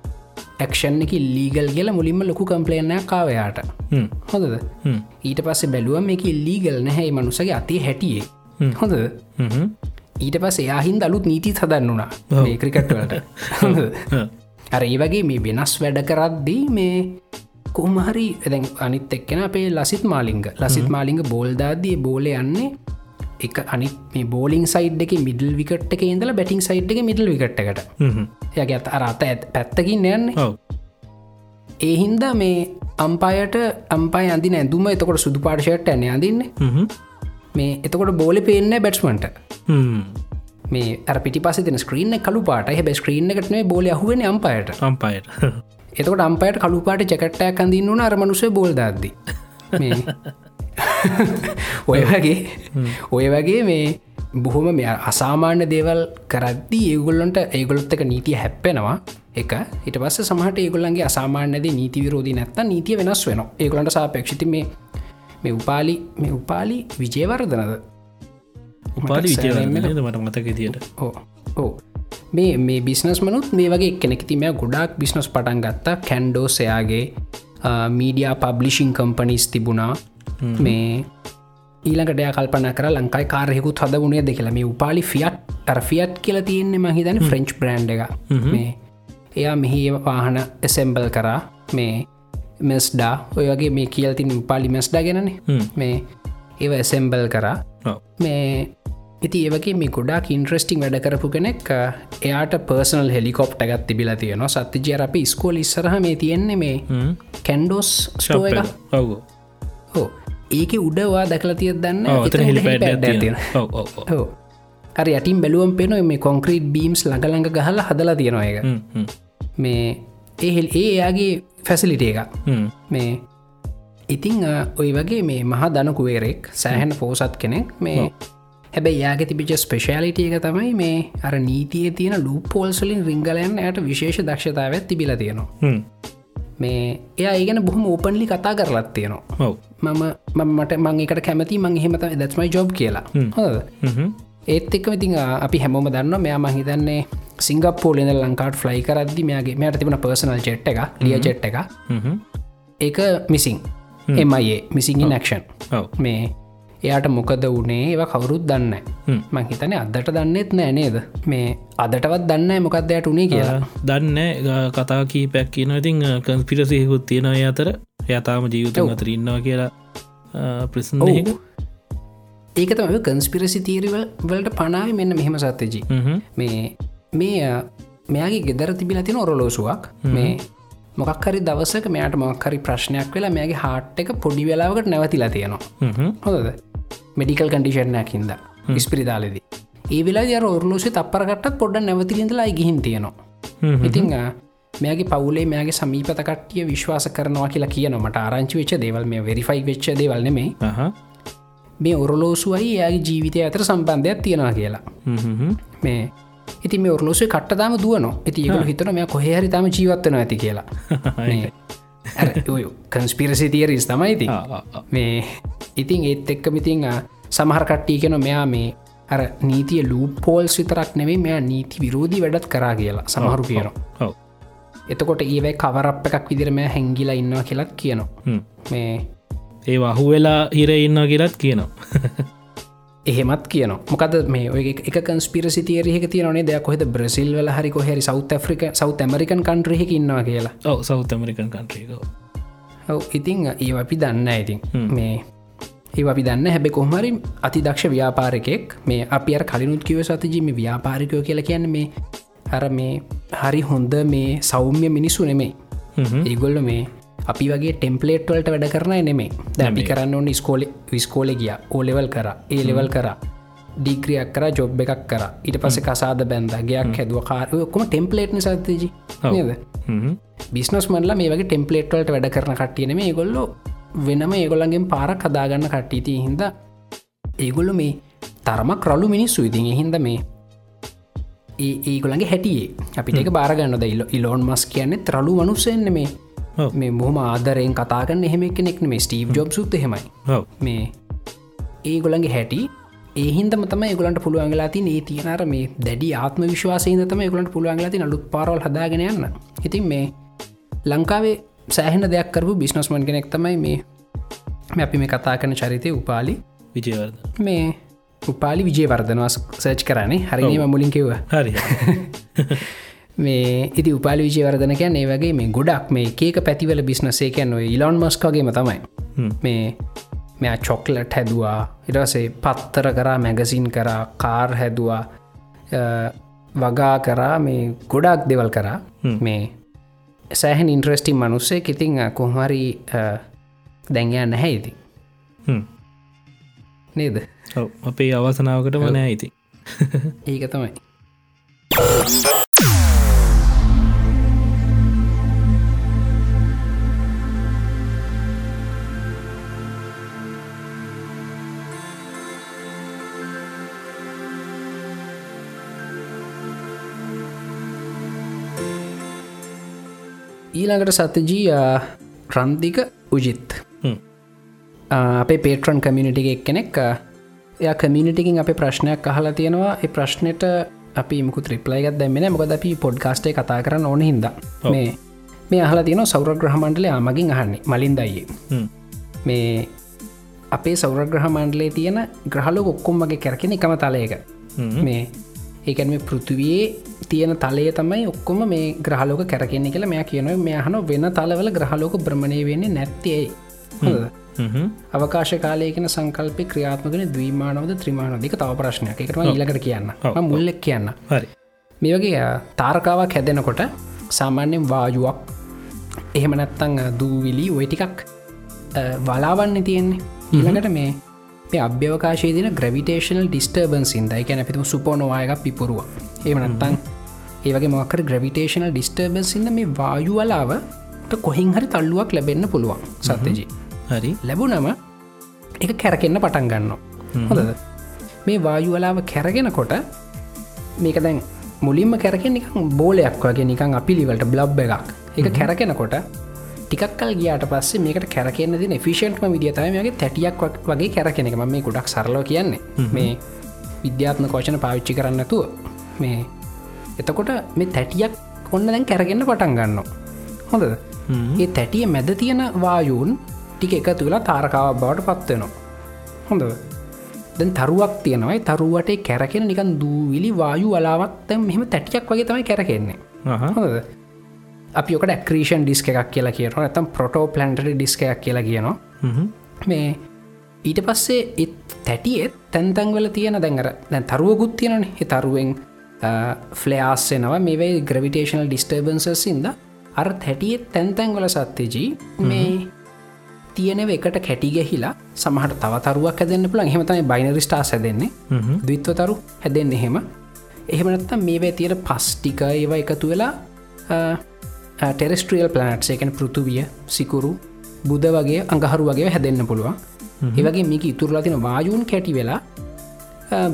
Speaker 2: ඇක්ෂන් එක ලීගල් කියල මුලින්ම ලොකු කම්පලේනයක් කාවයාට හොඳද? ඊට පස්සේ බැලුවම එක ලීගල් නැහැයි මනුසගේ අතිය හැටියේ. හොඳ ඊට පස් එයාහින්ද අලුත් නීති හදන්න වුණා ක්‍රිකට්වලට අර ඒ වගේ මේ වෙනස් වැඩ කරද්දී මේ කොහමහරි දැන් අනිත් එක්කෙන අපේ ලසිත් මාලිංග. ලසිත් මාලිංග බෝල්දාදී බෝල යන්නේ එක අනිත් මේ බෝලිං සයිඩ් එක මිඩල් විකට එක ඉඳල බැටිං සයිඩ් එක මිඩල් විකට්කට යගේ අත් අරත ඇත් පැත්තකින් යන්නේ. ඒ හින්දා මේ අම්පායට අම්පාය අඳින ඇඳුම එතකොට සුදු පාර්ශයට ඇන අඳන්න. මේ එතකොට බෝල පේන්න බැට්ස්මන්ට මේ පිටි පස තින ස්ක්‍රීන කලු පාට හැ ස්ක්‍රීන එකටනේ බෝල අහුවෙන අම්පායට
Speaker 1: අම්පායට
Speaker 2: එතකොට අම්පයට කළුපාට ජැකට්ටයක් අඳන්න වන අරමනුසේ බෝල්දද්දි ඔය වගේ ඔය වගේ මේ බොහොම මෙ අසාමාන්‍ය දේවල් කරද්දී ඒගොල්ලොන්ට ඒගොලොත් එක නීතිය හැප්පෙනවා. එක හිට පස්ස සමහට ඒගොල්ලන්ගේ අසාමාන්‍යද නීති විරෝධී නැත්ත නීතිය වෙනස් වෙන ඒගොලන්ට සාපේක්ෂිති මේ මේ උපාලි මේ උපාලි විජයවර්ධනද
Speaker 1: උපාලි විජයවර්ධනද මට මතක තියට
Speaker 2: ඕ ඕ මේ මේ බිස්නස් මනුත් මේ වගේ කෙනෙක්තිම ගොඩක් බිස්නස් පටන් ගත්තා කැන්ඩෝසයාගේ මීඩිය පබ්ලිෂිං කම්පනිස් තිබුණා. මේ ඊළඟට කල්පන කර ලංකායි කාරයකුත් හද වුණේ දෙකල මේ උපාලි ෆියට් ටර්ෆියට් කියල තියෙන්නේ මහිතන ෆ්‍රෙන්ච් බ්‍රන්් එක මේ එයා මෙහි වාහන එසෙම්බල් කරා. මේ මෙස්ඩා ඔය වගේ මේ කියල්තින් උපාලි මෙස්ඩා ගැනනේ. මේ ඒව එසෙම්බල් කරා. මේ ඉති ඒවගේ මේ ගොඩක් ඉන්ට්‍රස්ටිං වැඩ කරපු කෙනෙක් එයාට පර්සනල් හෙලිකොප්ට ගත් තිබිලා තියෙනවා. සත්තිජය අපි ස්කෝල් ඉස්සරහ මේ තියෙන්නේ මේ කැන්ඩෝස් ස්ටෝ එක. හෝ ඒක උඩවා දැකලා තියත් දන්න හෝ අර යටින් බැලුවම් පෙන මේ කොන්ක්‍රීට් බීම්ස් ළඟළඟ ගහල හදලා තියෙනවා එක මේ ඒහෙල් ඒ එයාගේ ෆැසිලිට එක මේ ඉතිං ඔය වගේ මේ මහා දනකුවේරෙක් සෑහැන පෝසත් කෙනෙක් මේ හැබැයි යාගේ තිබිච ස්පේෂාලිටිය එක තමයි මේ අර නීතිය තියෙන ලූ පෝල්සලින් රිංගලයන් යට විශේෂ දක්ෂතාවත් තිබිල තියෙනවා. මේ එයා ඒගෙන බොහම ඕපන්ලි කතා කරලත් තියෙනවා. මම මට මං එකට කැමති මං හෙමත දත්මයි ජොබ් කියලා. හොද ඒත් එක්ක ඉතින් අපි හැමෝම දන්න මෙයා මහිතන්නේ සිංගප්පෝලෙන ලංකාට ෆ්ලයි කරදදි මෙයාගේ මෙයට තිබුණ පර්සනල් චෙට් එක ලිය චෙට් එක ඒක මිසින් එමයේ මිසිංගි නක්ෂන් මේ එයාට මොකද වනේ ඒව කවුරුත් දන්න මං හිතන අදට දන්නෙත් නෑ නේද? මේ අදටවත් දන්න මොකක්දයට උනේ කියලා.
Speaker 1: දන්න කතා කීපැක් කියන ඉතින් කන්ස්පිරසයකුත් තියෙන අතර. යතාම ජීවිත අතර ඉන්නවා කියලා ප්‍රසන්
Speaker 2: ඒක තම කන්ස්පිරසි තීරවල් වලට පනාව මෙන්න මෙහෙම සත්තජී මේ මේ මෙයාගේ ගෙදර තිබිල තින ඔරලෝසුවක්. මේ මොකක්හරි දවසක මෙයාට මොක්හරි ප්‍රශ්නයක් වෙලා මේගේ හාට් එක පොඩි වෙලාවකට නැවතිලා තියෙනවා. හොද මෙඩිකල් කඩිෂන්නයක් හිද ඉස්පිරිතාලෙද. ඒ වෙලා ය ඔරලෝසි තපරකටත් පොඩ්ඩ නැවතිලින්දලා ගිහින් තියෙනවා. ඉතිං මේගේ පවුලේ මේගේ සමීපත කට්ටිය විශ්වාස කරනවා කියලා කියනමට ආරංචි වෙච්ච දේවල් මේ වෙරිෆයි වෙච්ච දේවල් නෙමේ මේ ඔරලෝසුවයි යාගේ ජීවිතය අතර සම්බන්ධයක් තියෙනවා කියලා. මේ ඉති මේ ඔරලෝසේ කට්ටදාම දුවන ඇති ඒකල හිතන මෙය කොහරි තම ජීවත්වන ඇති කියලා කන්ස්පිරසි තියරිස් තමයිති මේ ඉතින් ඒත් එක්ක මිතිං සමහර කට්ටී කෙන මෙයා මේ අර නීතිය ලූ පෝල්ස් විතරක් නෙවේ මෙයා නීති විරෝධී වැඩත් කරා කියලා සමහරු කියනවා. එතකොට ඒවයි කවරප් එකක් විදිරම හැංගිලා ඉන්නවා කියලත් කියනවා. මේ
Speaker 1: ඒ වහු වෙලා හිර ඉන්නවා කියලත් කියනවා
Speaker 2: එහෙමත් කියන මොකද මේ ඔය එක කන්ස්පිරසි තේරහක තියනේ දෙයක් කොහෙද බ්‍රසිල් වල හරි කොහෙරි සෞත් ඇෆ්‍රික සෞත් ඇමරිකන් කන්ට්‍රහක ඉන්නවා කියලා.
Speaker 1: ඔව සෞත් ඇමරිකන් කන්ට්‍රීක
Speaker 2: ඔව. ඉතිං ඒ අපි දන්න ඉතින්. මේ ඒ අපි දන්න හැබැ කොහමරි අතිදක්ෂ ව්‍යාපාරකෙක් මේ අපි අර කලිනුත් කිව සතිජීම ව්‍යාපාරිකයෝ කියලා කියන්න මේ අර මේ හරි හොඳ මේ සෞම්‍ය මිනිස්සු නෙමේ ඒගොල්ල මේ අපි වගේ ටෙම්පලේට් වලට වැඩ කරන නෙමේ දැබි කරන්න ඕන්න ස්කෝල විස්කෝල ගිය. ඕලෙවල් කර ඒ ලෙවල් කර. ඩීක්‍රියක් කර ජොබ් එකක් කර. ඊට පස කසාද බැන්ද ගයක් හැදුව. කාරයකොම ටෙම්පලේට් සතජි නද? බිස්නස් මල්ල මේ වගේ ටෙම්පලේට් වලට වැඩ කරන කට්ටියන මේ ගොල්ලො වෙනම ඒගොල්ලන්ගෙන් පාරක් හදාගන්න කට්ටිති හින්ද ඒගොල්ලු මේ තරමක් රලු මිනිස්සු. ඉතින් හින්ද මේ ඒගොලන්ගේ හැටියේ අපිට බාරගන්න දයිල්ල ඉලෝන් මස් කියන්නේ ත්‍රලු මනුස්සෙන්න්න මේ මේ බොහම ආදරයෙන් කතාගන්න එහෙම කෙනෙක් මේ ස්ටීව් ජොබ් සුත් හෙමයි මේ ඒගොලන්ගේ හැටි ඒහින්දම තම ගලන්ට පුළුවන්ගලා ති ඒ තියනර මේ දැඩි ආත්ම විශ්වාසය තම ගලන්ට පුළුවන්ගලා ති අලුත් පාරවල් හදාගෙන යන්න. ඉතින් මේ ලංකාවේ සෑහෙන දෙයක් කරපු බිස්නස්මන් කෙනෙක් තමයි මේ අපි මේ කතා කරන චරිතය උපාලි.
Speaker 1: විජයවර්ද
Speaker 2: මේ උපාලි විජයවර්ධනවාස් සර්ච් කරන්නේ හරිම මුලින් කිව්ව.
Speaker 1: හරි
Speaker 2: මේ ඉති උපාලි විජයවර්ධන කියන්න ඒ වගේ මේ ගොඩක් මේ ඒක පැතිවල බිස්නසේ කියන්න ඉලොන් මස්කගේම තමයි. මේ මෙයා චොක්ලට් හැදවා ඉරසේ පත්තර කරා මැගසින් කරා කාර් හැදවා වගා කරා මේ ගොඩක් දෙවල් කරා. මේ සෑහන් ඉන්ට්‍රස්ටිම් මනුස්සේ ඉතිං කොහමරි දැන්යා නැහැ ඉති නේද?
Speaker 1: අපේ අවසනාවකට මනෑ ඉති
Speaker 2: ඒක තමයි ඊළඟට සතජී රන්දික උජිත්. අපේ පේටරන් කමියනිටි එක් කෙනෙක් එය කමියනිටිකින් අප ප්‍රශ්නයක් අහලා තියෙනවා. ඒ ප්‍රශ්නයට අපි මුකු ත්‍රිප්ලයිගත් දැමෙන මොකද අපි පොඩ්කාස්ටේ කතා කරන්න ඕන හිද මේ මේ අහලා තියෙන සෞරග්‍රහ මණ්ඩලය ආමගින් අහන්නේ. මලින් දයේ මේ අපේ සෞරග්‍රහ මණ්ඩලේ තියෙන ග්‍රහලෝ ඔක්කොම්මගේ කැරකෙන එකම තලයක. මේ ඒකැන මේ පෘතිවයේ තියෙන තලය තමයි ඔක්කොම මේ ග්‍රහලෝක කැරකෙන්නේ කියලා මෙයා කියන මෙයහන වෙන තලවල ග්‍රහලෝක බ්‍රමණය වෙන්නේ නැත්තේ අවකාශ කාලයකන සංකල්ප ක්‍රියාත්මකන දවීමානවද ත්‍රමාණදික තව ප්‍රශ්නයක්. එකටම ඉලකට කියන්න. මුල්ලෙක් කියන්න.
Speaker 1: හරි.
Speaker 2: මේ වගේ තාරකාවක් හැදෙනකොට සාමාන්‍යෙන් වාජුවක් එහෙම නැත්තං දූවිලි ඔය ටිකක් වලාවන්න තියෙන්නේ. ඊළඟට මේ මේ අභ්‍යවකාශය දින ග්‍රවිටේශනල් ඩිස්ටර්බන් සින්දයි කැන පිතුම සුපෝනවායක පිපුරුව. එම නත්තං ඒවගේ මොකර ග්‍රවිටේශනල් ඩිස්ටර්බන් සිද මේ වායුවලාව කොහින් හරි තල්ලුවක් ලැබෙන්න්න පුළුවන් සත්‍යජී.
Speaker 1: හරි.
Speaker 2: ලැබුනම එක කැරකෙන්න්න පටන් ගන්න හොඳද? මේ වායුවලාව කැරගෙනකොට මේක දැන් මුලින්ම කැරකෙන් නිකම් බෝලයක් වගේ නිකං අපිලිවලට බ්ලබ් එකක්. එක කැරකෙනකොට ටිකක්කල් ගියාට පස්සේ මේකට කැරකෙන්න්න දින ෆිෂන්ට්ම විදිතමගේ තැටියක් වගේ කැරකෙන එක. මේ ගොඩක් සරලෝ කියන්නේ. මේ විද්‍යාත්ම කෝෂණ පාවිච්චි කරන්නතුව මේ එතකොට මේ තැටියක් ඔන්න දැන් කැරගෙන්න්න පටන් ගන්න හොඳද? ඒ තැටිය මැද තියෙන වායූන් ටික එක තුලා තාරකාව බවට පත්වෙනවා හොඳ දැන් තරුවක් තියෙනවයි තරුවට කැරකෙන නිකන් දූවිලි වායු වලාවත් මෙහම තැටියක් වගේ තමයි කැරකෙන්නේ. හොඳද අපි ඕකට ක්‍රීෂන් ඩිස්ක එකක් කියලා කියන ඇතම් පොටෝ පලන්ටරි ඩිස්ක එකක් කියලා කියනවා. මේ ඊට පස්සේ එත් තැටියෙත් තැන්තැන්වල තියෙන දැඟර දැන් තරුවකුත් තියෙනන තරුවෙන් ෆ්ලයාස්සෙනවා මේවයි ග්‍රවිටේශනල් ඩිස්ටර්බන්සසින්ද අර තැටියෙත් තැන්තැන්වල සත්‍යජී මේ තියනව එකට කැටිගහිලා සමහට තවතරුවක් හැදන්න පුළන් හෙමතයි බයිනරිස්ටා හැදෙන්නේ. දවිත්ව තරු හැදෙන්න එහෙම. එහෙමනත්තම් මේවැ තියෙන පස්්ටික ඒවා එකතු වෙලා ටෙරස්ට්‍රියල් පලනට් එකන පෘතුවිය සිකුරු බුද වගේ අඟහරු වගේ හැදෙන්න්න පුළුවන්. ඒවගේ මේක ඉතුරලා තින වායුන් කැටි වෙලා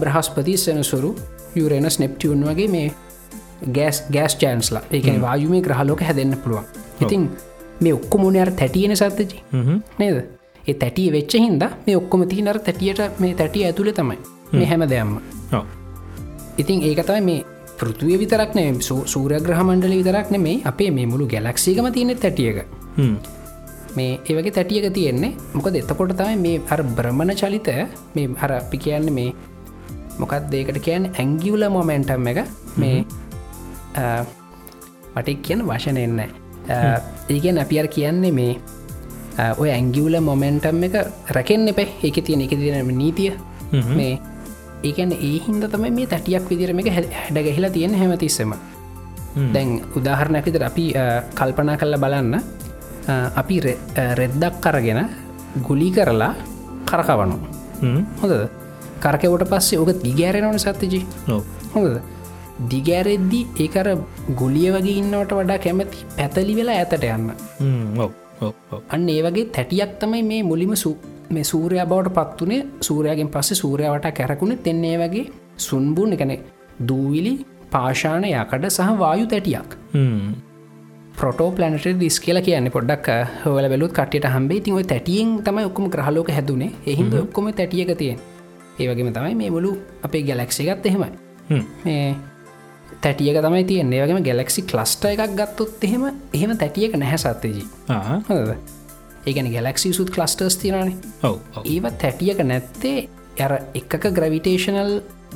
Speaker 2: බ්‍රහස්පති සෙනසුරු යුරෙනස් නෙප්ටියුන් වගේ මේ ගෑස් ගෑස් චෑන්ස්ලා ඒකන වායුමේ ග්‍රහලෝක හැදෙන්න්න පුළුවන්. ඉතින් මේ ඔක්කොමුණයාර තැටියන සත්තජි නේද? ඒ තැටිය වෙච්ච හින්ද මේ ඔක්කොම තිනර තැටියට මේ තැටිය ඇතුළ තමයි. මේ හැම. දෙයම්ම ඉතින් ඒකතයි මේ පෘතුවය විතරක්නේ සූරග්‍රහ මණ්ඩල විතරක් නෙමේ අපේ මේ මුළු ගැලක්සිකම තියෙන තැටියක. මේ ඒවගේ තැටියක තියෙන්නේ. මොකද එතකොට තමයි මේ අර බ්‍රමණ චලිත මේ හර අපි කියන්න මේ මොකත් දේකට කියන්න? ඇංගිවල මොමෙන්ටම් එක. මේ මටක් කියන වශනයන්න ඒගැන් අපි අර කියන්නේ මේ ඔය ඇංගියවල මොමෙන්ටම් එක රැකෙන් එපේ. ඒක තියෙන එක තියෙන නීතිය. මේ ඒකන ඒ හින්ද තමයි මේ තැටියක් විදිරම එක හැඩ ගැහිලා තියෙන හැමතිස්සම. දැන් උදාහරණයක් විතර අපි කල්පනා කල්ල බලන්න. අපි රෙද්දක් කරගෙන ගුලි කරලා කරකවනු හොඳ කරකවට පස්සේ ඕක දිගෑරෙනවන සත්තිජී? හොඳද? දිගෑරෙද්දි ඒකර ගුලිය වගේ ඉන්නවට වඩා කැමති පැතලි වෙලා ඇතට යන්න. අන්න ඒ වගේ තැටියක් තමයි මේ මුලිම සු මේ සූරයා බවට පත්වනේ සූරයාගෙන් පස්සේ සූරයාවට කැරකුණ තෙන්නේ වගේ සුන්බුන් එකන දූවිලි පාෂාණ යකට සහ වායු තැටියක්. පොටෝ පලනට දිස් කියලා කියන්න පොඩ්ඩක් හොල බැලුත් කටට හම්බේ තිව තැටියෙන් තමයි ඔක්කම ග්‍රහලෝක හැදුනේ. එහින්ද ඔක්කොම තැටියක තියෙන් ඒවගේම තමයි මේ මුලු අපේ ගැලක්සිගත් එහෙමයි. මේ තැටියක තමයි තියන්නේ. වගේම ගැලක්සි කලස්ට එකක් ගත්තොත් එහෙම එහෙම තැටියක නැහැ සත්තේජී හොද ඒගැන ගැලක්සි සුත් කලස්ටර්ස් තිරනේ
Speaker 1: ඔව
Speaker 2: ඒවත් තැටියක නැත්තේ ඇර එකක ග්‍රවිටේෂනල්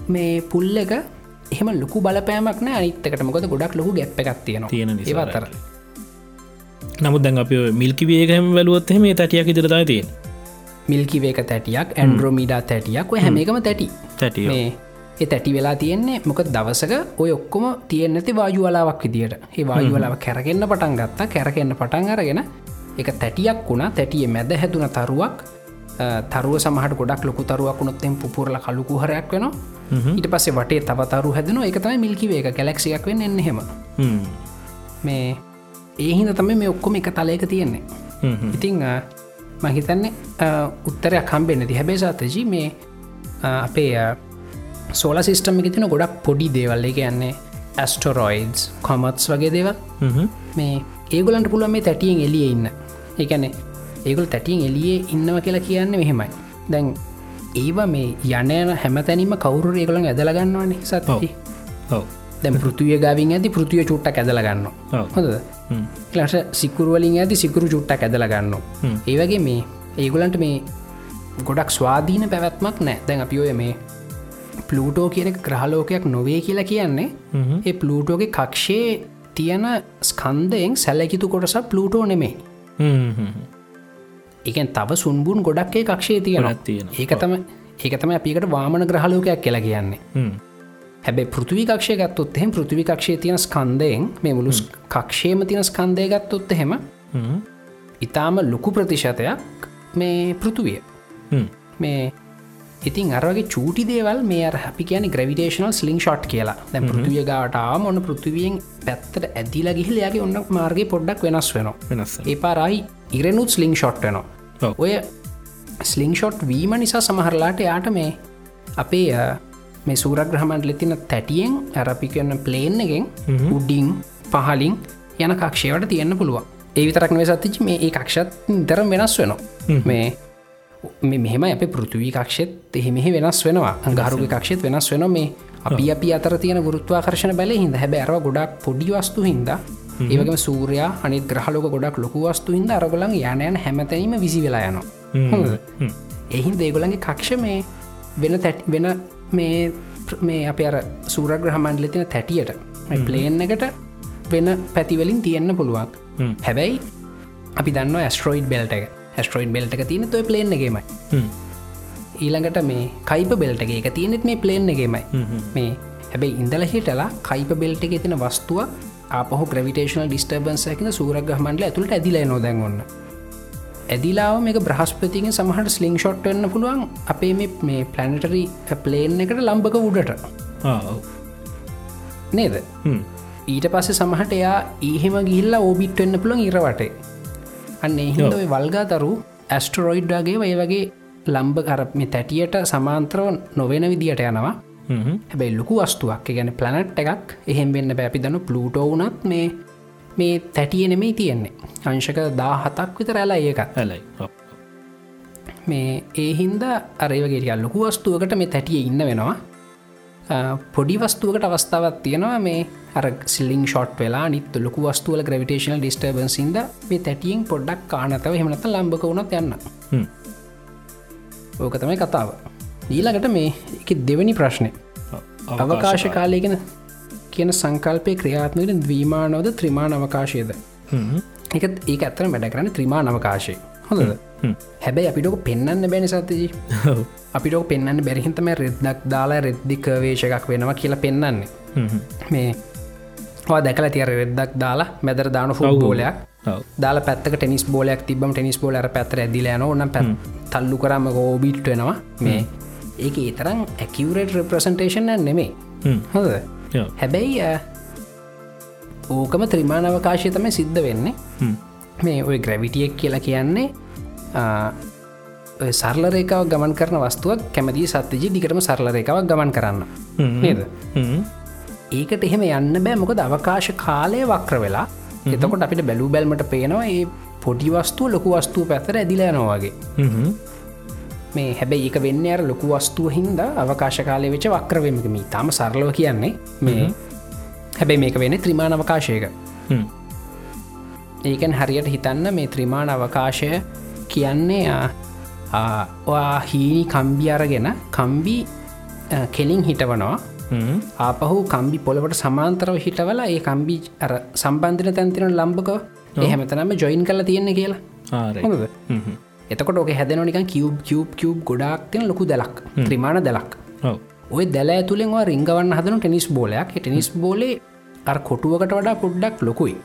Speaker 2: මේ පුල්ල එක එහම ලොකු බලපෑමක් අනිත්තකට මොකද ගොඩක් ලොකු ගැප් එකක් තියෙන
Speaker 1: තියෙන
Speaker 2: ඒවතර
Speaker 1: නමුත් දැන් අප මිල්කිවේගම වැලුවොත් එහෙම තැටියක් ඉදිරදා තියෙන
Speaker 2: මිල්කිවේක තැටියක් ඇන්ඩ්‍රෝමිඩා තැටියක් ඔය හැම එකම තැටි.
Speaker 1: තැටිය.
Speaker 2: මේ ඒ තැටි වෙලා තියෙන්නේ මොක දවසක ඔය ඔක්කොම තියෙන් නැති වාජුවලාවක් විදිට ඒ වාජුවලාව කැරගෙන්න්න පටන් ගත්තා. කැරගෙන්න්න පටන් අරගෙන එක තැටියක් වුණා. තැටිය මැද හැදුන තරුවක් තරුව සමහට ගොඩක් ලොකු තරුවක් වුණොත්තෙන් පුපුරල කලුකුහරයක් වෙන ඊට පස්සේ වටේ තවතරු හැදන එකතයි මිල්කිවේ එක. කැලක්සියක් වෙන්න එන්න හෙම. මේ ඒහිද තමයි මේ ඔක්කොම එක තලයක තියෙන්නේ. ඉතිං මහිතන්නේ උත්තරයක් කම්බෙන්න ති හැබේ සාතජී මේ අපේ සෝල සිිස්ටම එක තින ගොඩක් පොඩි දේවල්. එක යන්නේ ඇස්ටරෝයිඩස් කොමත්ස් වගේ දේවල්. මේ ඒගොලන්ට පුළුව මේ තැටියෙන් එලිය ඉන්න. ඒකැනෙ ඒගොල් තැටියෙන් එලියේ ඉන්නව කියලා කියන්න මෙහෙමයි. දැන් ඒවා මේ යනයන හැමතැනීම කවුරු ඒගොළන් ඇදලගන්නවානේ සත්හි
Speaker 1: ඔව.
Speaker 2: දැම් පෘතිය ගවින් ඇති පෘතිය චුට්ටක් ඇදලගන්න හොඳ ලට සිකුරුවලින් ඇති සිකුරු චුට්ටක් ඇදලගන්න ඒවගේ මේ ඒගොලන්ට මේ ගොඩක් ස්වාධීන පැවැත්මක් නෑ. දැන් අපි ඔය මේ පලූටෝ කියන ග්‍රහලෝකයක් නොවේ කියලා කියන්නේ ඒ පලූටෝගේ කක්ෂයේ තියෙන ස්කන්දයෙන් සැලකිතු කොටස පලූටෝ නෙමේ එකන් තව සුන්බුන් ගොඩක්ේ කක්ෂේ තියෙන
Speaker 1: තියෙන.
Speaker 2: ඒකතම ඒකතම අපිකට වාමන ග්‍රහලෝකයක් කියලා කියන්නේ. හැබැ පෘතිවි කක්ෂය ගත්තොත් එහෙම පෘතිවි කක්ෂය තියෙන ස්කන්දයෙන් මේ මුළු කක්ෂේම තියෙන ස්කන්දය ගත්තොත් එහෙම ඉතාම ලොකු ප්‍රතිශතයක් මේ පෘතුවිය මේ ඉතින් අරගේ චූටි දේවල් මේ අපි කියන ග්‍රවිටේශනල් ස්ලිින් ෂොට් කියලා දැ පෘතිවිය ගාටා මොන්න පෘතිවියෙන් පැත්තට ඇදිලා ගිහිලයාගේ ඔන්න මාර්ගගේ පොඩ්ඩක් වෙනස් වෙනවා.
Speaker 1: වෙනස්
Speaker 2: ඒ පාරයි ඉරනුත් ස්ලිින් ෂොට් වෙනවා ඔය ස්ලිින් ෂොට් වීම නිසා සමහරලාට යාට මේ අපේ මේ සූරග්‍රහමන්ට ලෙතින තැටියෙන් ඇරපි කියන්න ප්ලේන් එකෙන් උඩ්ඩිං පහලින් යන කක්ෂයට තියන්න පුළුවන්. ඒ විතරක් නේ සත්තිචි මේ ඒ කක්ෂත් දරම් වෙනස් වෙනවා. මේ මෙහෙම අප පෘතිවී කක්ෂෙත් එහෙමෙහි වෙනස් වෙනවා. අංගහරුග කක්ෂෙත් වෙනස් වෙන මේ අපි අපි අතර තියෙන ගුරුත්වාකර්ශණ බැල හිද හැබ අරව ගොඩක් පොඩි වස්තු හින්ද. ඒවගේම සූරයා අනි ග්‍රහලෝක ගොඩක් ලොකු වස්තු හින්ද අරගලන් යනයන් හැමතැනීම විසි වෙලා යනවා එහින් දේගොලන්ගේ කක්ෂ මේ වෙන තැට් වෙන මේ මේ අප අර සූරග්‍රහමන්ඩල තින තැටියට ප්ලේන් එකට වෙන පැතිවලින් තියෙන්න්න පුළුවන්. හැබැයි අපි දන්න ඇස්ට්‍රෝයිඩ් බෙල්ට එක ඇස්ට්‍රෝයිඩ් බෙල්ට තියෙන තුව ප්ලේන් එකමයි. ඊළඟට මේ කයිප බෙල්ට එක තියෙනෙත් මේ ප්ලේන් එකමයි. මේ හැබැයි ඉඳල හිටලා කයිප බෙල්ට එක තින වස්තුව අපහ ග්‍රවිටේශනල් ඩිස්ටර්බන්ස් ඇකින සූරගහමන්ඩල ඇතුළට ඇදිල නොදැන්ගන්න ඇදිලාව මේ බ්‍රහස්පතික සමහට ස්ලිං ෂොට් වෙන්න පුළුවන් අපේ මේ පලනටරි ප්ලේන් එකට ලම්බක උඩට. නේද? ඊට පස්සේ සමහට එයා ඒහෙම ගිල්ලා ඕබිට් වෙන්න පුළන් ඉරවටේ අන්න එහිද වල්ගා තරු ඇස්ටරෝයිඩ්ඩාගේ වය වගේ ලම්බ කරම තැටියට සමාන්තරව නොවෙන විදියට යනවා. හැබැයි ලොකු අස්තුවක් ගැන ප්ලනට් එකක්. එහෙම වෙන්න බැපි දනු පලූටෝවනත් මේ මේ තැටිය නෙමේ තියෙන්නේ. අංශක දා හතක් විතර ඇලා ඒකත්.
Speaker 1: ඇලයි.
Speaker 2: මේ ඒහින්ද අරේවගේ ලොකු වස්තුවකට මේ තැටිය ඉන්න වෙනවා පොඩි වස්තුවකට අවස්ථාවත් තියෙනවා මේ අර සිල්ලිං ෂොට් වෙලා නිත් ලොකු වස්තුවල ග්‍රවිටේශනල් ඩිස්ටර්බන්සින්ද මේ තැටියෙන් පොඩ්ඩක් කානතව හෙමනත ලම්බක වුණත් යන්න. ඕක තමයි කතාව. ඊළඟට මේ එක දෙවැනි ප්‍රශ්නය අවකාශ කාලයගෙන කියන සංකල්පය ක්‍රියාත්මයට දවීමානවද ත්‍රමාණ අවකාශයද? එක ඒ ඇත්තර වැඩ කරන ත්‍රමාණ අවකාශය
Speaker 1: හ්ම්.
Speaker 2: හැබැයි අපිටක පෙන්න්න බැනි
Speaker 1: ඔව්.
Speaker 2: අපිට පෙන්න්න බැරිහිතම රෙද්දක් දාලා රෙද්දික වේශකක් වෙනවා කියලා පෙන්න්නන්නේ. මේ දැකල තියර රෙද්දක් දාලා මැදර දාන ෆුල් බෝලයක්. දාල පැත්තක ටෙනිස් බෝලයක් තිබම ටෙනිස් බෝලර පැතර ඇදිල යන ඕන පැ තල්ලු කරම ගෝබිට් වෙනවා මේ ඒක ඒතරම් ඇකිවරට රෙප්‍රසන්ටේෂන් නෙමේ. හොද. හැබැයි ඕකම ත්‍රිමාණ අවකාශය තමයි සිද්ධ වෙන්නේ. මේ ඔය ග්‍රැවිටියෙක් කියලා කියන්නේ සරලරේකාව ගමන් කරන වස්තුවක් කැමති සත්්‍යජි දිගටම සරලරේකාවක් ගමන් කරන්න. නේද. ඒකට එහෙම යන්න බෑ මොකද අවකාශ කාලය වක්‍ර වෙලා එතකොට අපිට බැලූ බැල්මට පේනවා ඒ පොඩි වස්තුව ලොකු වස්තුව පැතර ඇදිල යනවාගේ
Speaker 1: හ්ම් හ්ම්.
Speaker 2: මේ හැබැයි ඒක වෙන්න අර ලොකු වස්තුව හින්ද අවකාශ කාලය වෙච්ච වක්‍රවමකම තාම සරලව කියන්නේ මේ හැබැයි මේක වෙන ත්‍රිමාණ අවකාශයක. ඒකන් හරියට හිතන්න මේ ත්‍රිමාණ අවකාශය කියන්නේ ඔයා හීනි කම්බි අරගෙන කම්බි කෙලින් හිටවනවා. ආපහු කම්බි පොලවට සමාන්තරව හිටවලා ඒ කම්බි අර සම්බන්ධන තැන්තින ලම්බක එහෙමතනම ජොයින් කල තියෙන්නේ කියලා. එතකොට ඕක හැදනනික කිව් කිව් කිව් ගොඩක් තින ලොකු දැලක්. ත්‍රිමාණ දැලක්. ඔය දැල ඇතුළෙන් රිංගවන්න හදනු ටෙනිස් බෝලයක්. ටෙනිස් බෝලේ අර කොටුවකට වඩා පොඩ්ඩක් ලොකුයි.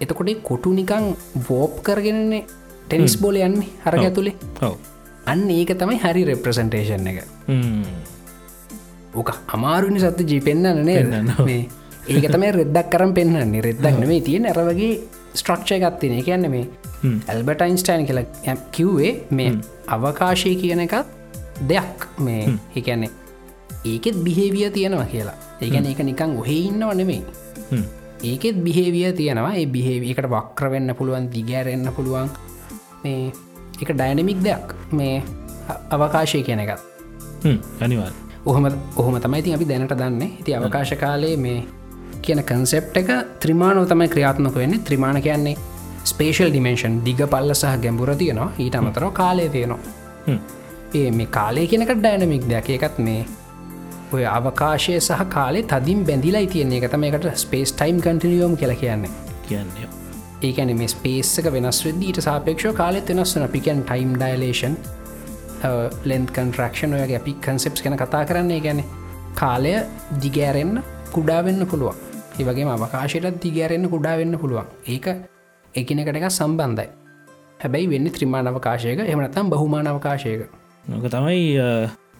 Speaker 2: එතකොට කොටු නිකං වෝප් කරගෙනන්නේ ටෙනිස් බෝල යන්නේ හරග ඇතුළේ. අන්න ඒක තමයි හරි රෙප්‍රසන්ටේෂන් එක. ඕක අමාරුනි සත්තු ජී පෙන්න්න නේ
Speaker 1: පෙන්වන්න, ඔව්.
Speaker 2: මේ ඒක තමයි රෙද්දක් කරම් පෙන්න්නන්නේ රෙද්දක් නෙමේ තියෙන ඇරවගේ ස්ට්‍රක්ෂය ගත්තින කියන්න මේ. ඇල්බටයින්ස්ටයින් කියල කිව්වේ මේ අවකාශය කියන එකත් දෙයක්. මේ එකන්නේ ඒකෙත් බිහේවිය තියෙනවා කියලා. ඒකැන ඒක නිකං ඔහෙ ඉන්නව නෙමේ
Speaker 1: හ්ම්.
Speaker 2: ඒකෙත් බිහේවිය තියෙනවා. ඒ බිහේවියකට වක්‍ර වෙන්න පුළුවන් දිගෑරෙන්න්න පුළුවන්. මේ එක ඩයිනමික් දෙයක්. මේ අවකාශය කියන එකත්.
Speaker 1: හ්ම්. අනිවාර්
Speaker 2: ඔහොම ඔහොම තමයි ඉතින් අපි දැනට දන්න. ඉති අවකාශ කාලයේ මේ කියන කන්සෙප් එක ත්‍රිමාණව තමයි ක්‍රියාත්මක වෙන්නේ. ත්‍රිමාණ කියන්නේ ස්පේෂල් ඩිමේෂන් දිග පල්ල සහ ගැඹුර තියෙනවා. ඊට අමතරව කාලය තියෙනවා. ඒ මේ කාලය කියනක ඩයිනමික් දෙයක්. එකත් මේ ඔය අවකාශය සහ කාලේ තදින් බැඳිලා තියෙන්නේ එක තම එකට ස්පේස් ටයිම් කටිනියෝම් කියල කියන්නේ.
Speaker 1: කියන්නේ.
Speaker 2: ඒකැන මේ ස්පේස්සක වෙනස් වෙදීට සාපේක්ෂ කාලෙත් වෙනස්සන පිකන් ටයිම් ඩයිලේෂන් ලෙන්ත් කන්ට්‍රක්ෂන් ඔයගේ අපි කන්සෙප්ස් ගැන කතා කරන්නේ. ගැන කාලය දිගෑරෙන්න්න කුඩාවෙන්න පුළුවන්. ඒවගේ අවකාශයට දිගෑරෙන්න්න කුඩාවෙන්න පුළුවන්. ඒක එකනකට එක සම්බන්ධයි. හැබැයි වෙන්න ත්‍රිමාණ අවකාශයක. එමනතම් බහුමාන අවකාශයක.
Speaker 1: නොක තමයි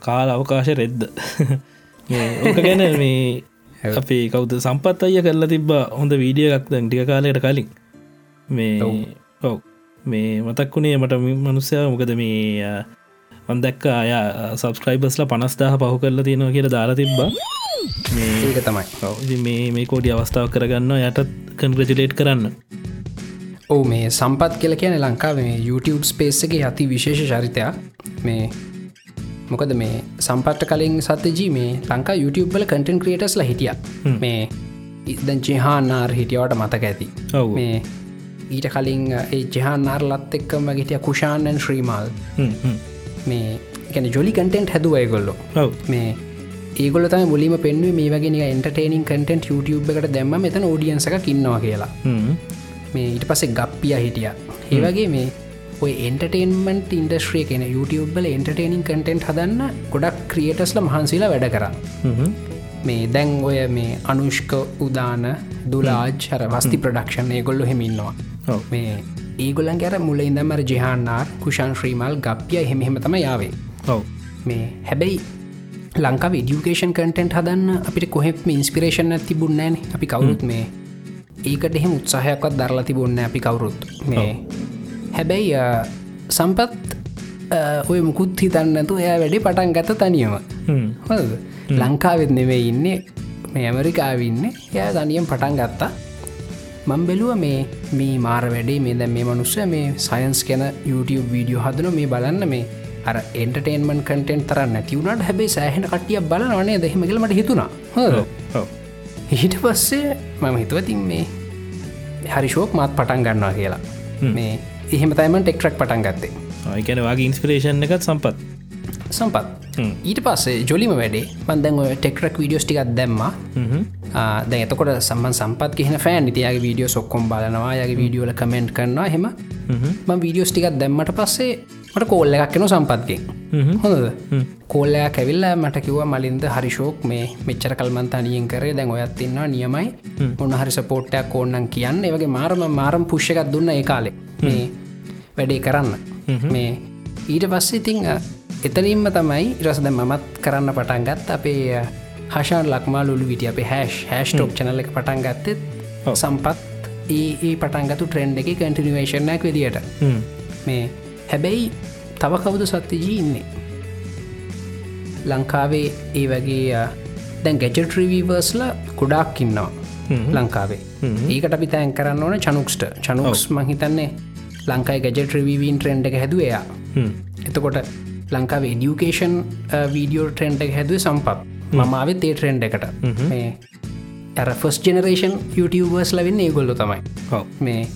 Speaker 1: කාල අවකාශ රෙද්ද ඕක ගැන මේ අපි කවුද සම්පත් අය කරලා තිබ්බ හොඳ වීඩියගක් ටික කාලයට කලින්. මේ ඔව්. මේ මතක් වුණේ මට මනුස්සය මොකද මේ වන්දැක්ක අය සබස්ක්‍රයිබස්ල පනස්දාහ පහු කරලා තියෙනවා කියලා දාලා තිබ්බා.
Speaker 2: ඒක තමයි.
Speaker 1: ඔව්, මේ මේ කෝඩි අවස්ථාව කරගන්න යටත් කන්ග්‍රජිලේට් කරන්න.
Speaker 2: ඕ මේ සම්පත් කියල කියන ලංකාව මේ YouTube ස්පේස් එක අති විශේෂ චරිතයක්. මේ මොකද මේ සම්පට්ට කලින් සත්‍යජී මේ ලංකා YouTube වල කටන් ක්‍රියටස්ල හිටිය මේ ඉදන් ජෙහානාර් හිටියවට මතක ඇති. මේ ඊට කලින් ඒ ජෙහානාර් ලත් එක්කම හිටිය කුෂාණන් ශ්‍රීමල්. මේ ගැන ජොලි කටෙන්ට් හැදුවයගොල්ලො
Speaker 1: ඔව්.
Speaker 2: මේ ඒගොල තම මුලිම පෙන්ුව මේ වගේ එන්ටර්ටේනින් කටෙන්ට් YouTube එකට දැම්ම මෙතන ෝඩියන්සක කින්නවා කියලා. මේ ඊට පස්සේ ගප්පිය හිටිය. ඒවගේ මේ ඔය එන්ටර්ටේන්මන්ට ඉන්ඩස්ට්‍රිය කෙන YouTubeබල එන්ටර්ටේනින් කටෙන්ට් හදන්න ගොඩක් ක්‍රියටස්ල මහන්සිලා වැඩ කර.
Speaker 1: හ්ම්.
Speaker 2: මේ දැන් ඔය මේ අනුෂ්ක උදාන දුලාජ්හර වස්ති ප්‍රඩක්ෂන් ඒගොල්ලො හෙමින්නවා. මේ ඒගොලන් ගැර මුල ඉදමර ජෙහන්නාර් කුෂන් ශ්‍රීමල් ගප්ිය හෙමහෙමතම යාවේ
Speaker 1: ඔව්.
Speaker 2: මේ හැබැයි ලංකා විඩියුකේෂන් කටෙන්ට් හදන්න අපිට කොහෙම ඉන්ස්පිරේෂන් තිබුන්නෑන අපි කවුරුත් මේ ඒකට එහෙම උත්සාහයක්වත් දරලා තිබුන්න අපි කවුරුත්. මේ හැබැයි සම්පත් ඔය මුකුත් හිතන්නතු එය වැඩි පටන් ගත තනියම. හොද ලංකාවෙත් නෙවේ ඉන්නේ මේ ඇමරිකාවන්න එය තනියම් පටන් ගත්තා. මං බෙලුව මේ මේ මාර වැඩේ මේ දැ මේ මනුස්ස මේ සයින්ස් ගැන YouTube වීඩියෝ හදන මේ බලන්න මේ අර එන්ටර්ටේන්මන් කටෙන්් තරන්න තිවුණට හැබේ සෑහන කටිය බලනවනේ දෙහෙමගලමට හිතුණා. හො. ඊට පස්සේ මම හිතුවතින් මේ හරිශෝක් මාත් පටන් ගන්නවා කියලා. මේ එහෙම තයිමන් ටෙක්ට්‍රක් පටන් ගත්තේ.
Speaker 1: ඔය ගැන වගේ ඉන්ස්පිරේෂන් එකත් සම්පත්.
Speaker 2: සම්පත්. ඊට පස්සේ ජොලිම වැඩේ. මන්දැන් ඔය ටෙක්ට්‍රක් වීඩියෝස් ටිකක් දැම්ම. දැ එතකොට සම්බන් සම්පත් කියන ෆෑන් නිතියාගේ වීඩියෝ සොක්කොම් බලනවා. යගේ වීඩියෝල කමෙන්ට් කරනවා. හෙම. ම වීඩියෝස් ටිකත් දැම්මට පස්සේ මට කෝල්ල එකක් කෙන සම්පත්ගෙන්. හොඳද? කෝල්ලයා කැවිල්ලා මට කිව මලින්ද හරිශෝක් මේ මෙච්චර කල්මන්තානියෙන් කරේ. දැන් ඔයත් ඉන්නවා නියමයි. ඔන්න හරි සපෝට්ටයක් ඕන්නන් කියන්න. ඒවගේ මාරම මාරම් පුෂ්‍යකත් දුන්න ඒ කාලෙ. මේ වැඩේ කරන්න. මේ ඊට පස්සේ ඉතිං එතනින්ම තමයි ඉරසද මමත් කරන්න පටන් ගත් අපේ හෂාන් ලක්මාලුලු විටි අපේ හැෂ් හැෂ්ටෝක් චනල එක පටන් ගත්තෙත් සම්පත් ඒ පටන්ගතු ට්‍රෙන්ඩ් එක කටිනිවේශනයක් විදිට මේ හැබැයි තව කවුද සත්‍යජී ඉන්නේ? ලංකාවේ ඒ වගේ දැන් ගැජට්‍රීවීවර්ස්ල කුඩාක් ඉන්නවා ලංකාවේ. ඒකට අපි තෑන් කරන්න ඕන චනුක්ස්ට. චනුක්ස් මහිතන්නේ ලංකායි ගැජට්‍රීවීන් ට්‍රෙන්ඩ් එක හැදුවයා එතකොට ලංකාවේ ඩියුකේෂන් වීඩියෝ ට්‍රෙන්ඩ් එක හැදුව සම්පත්. මමාවත් ඒ ට්‍රෙන්ඩ් එකට. මේ ඇර ෆස් ජනරේෂන් YouTubers ලවෙන්න ඒගොල්ලො තමයි. මේ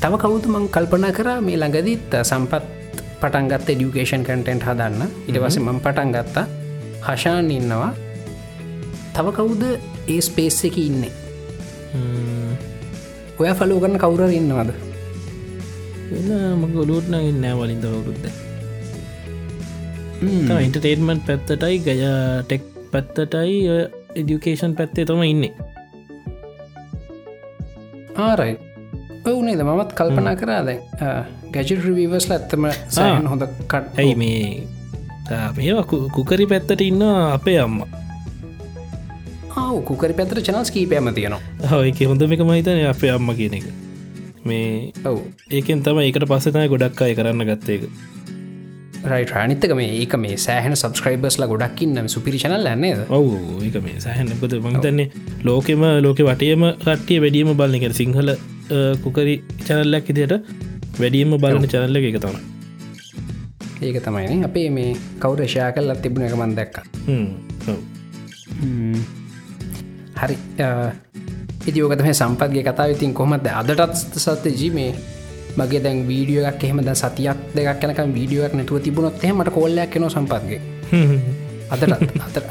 Speaker 2: තව කවුතු මං කල්පනා කර මේ ළඟදීත් සම්පත් පටන්ගත් ඩියුකේෂන් කටෙන්ට් හදන්න. ඉට පස මං පටන් ගත්තා. හෂාන් ඉන්නවා. තව කවුද ඒ ස්පේස් එක ඉන්නේ? ඔය ෆලෝ කරන්න කවුර ඉන්නවද
Speaker 1: මක ඔලුට්න ඉන්න වලින්ද වරුද්ද ඉන්ටටේටමන්ට් පැත්තටයි ගය ටෙක් පැත්තටයි එඩියුකේෂන් පැත්තේ තම ඉන්නේ.
Speaker 2: ආරයි. ඔවුනේද මමත් කල්පනා කරාද ගැජට රිවීවස්ල ඇත්තම සෑහන් හොඳ කට
Speaker 1: ඇයි මේ මේවා කුකරි පැත්තට ඉන්න අපේ අම්ම.
Speaker 2: ආව කුකරි පැතර චනස් කීපයම තියෙනවා.
Speaker 1: හය හොඳ එක මහිතන අපේ අම්ම කියන එක මේ
Speaker 2: ඔවු.
Speaker 1: ඒකෙන් තම එකට පස්සතය ගොඩක් අය කරන්න ගත්තේක
Speaker 2: රයි රානිතක මේ ඒක මේ සෑහන සබස්ක්‍රයිබස්ල ගොඩක්කින්න සුපිරි චනල් න්නේද
Speaker 1: ඔවු ඒක මේ සෑහනකොද මහිතන්නේ ලෝකෙම ලෝක වටයම කට්ටිය වැඩියම බලන්නකර සිංහල කුකරි චැනල්ලක් ඉදියට වැඩියම බලන චැනල්ල එක තම
Speaker 2: ඒක තමයින අපේ මේ කවුරෂයා කල්ලත් තිබුණ එක මන් දැක්ක. හරි ඉතිෝකතම සම්පත්ගේ කතා ඉතින් කොමද අදටත් සත්‍ය ජී මේ මගේ දැන් වීඩියෝක් එහෙමද සතියක් දෙයක් කනක වීඩියෝක් නැතුව තිබුණොත් එහමට කොල්ලයක් කෙන සම්පත්ගේ. අදට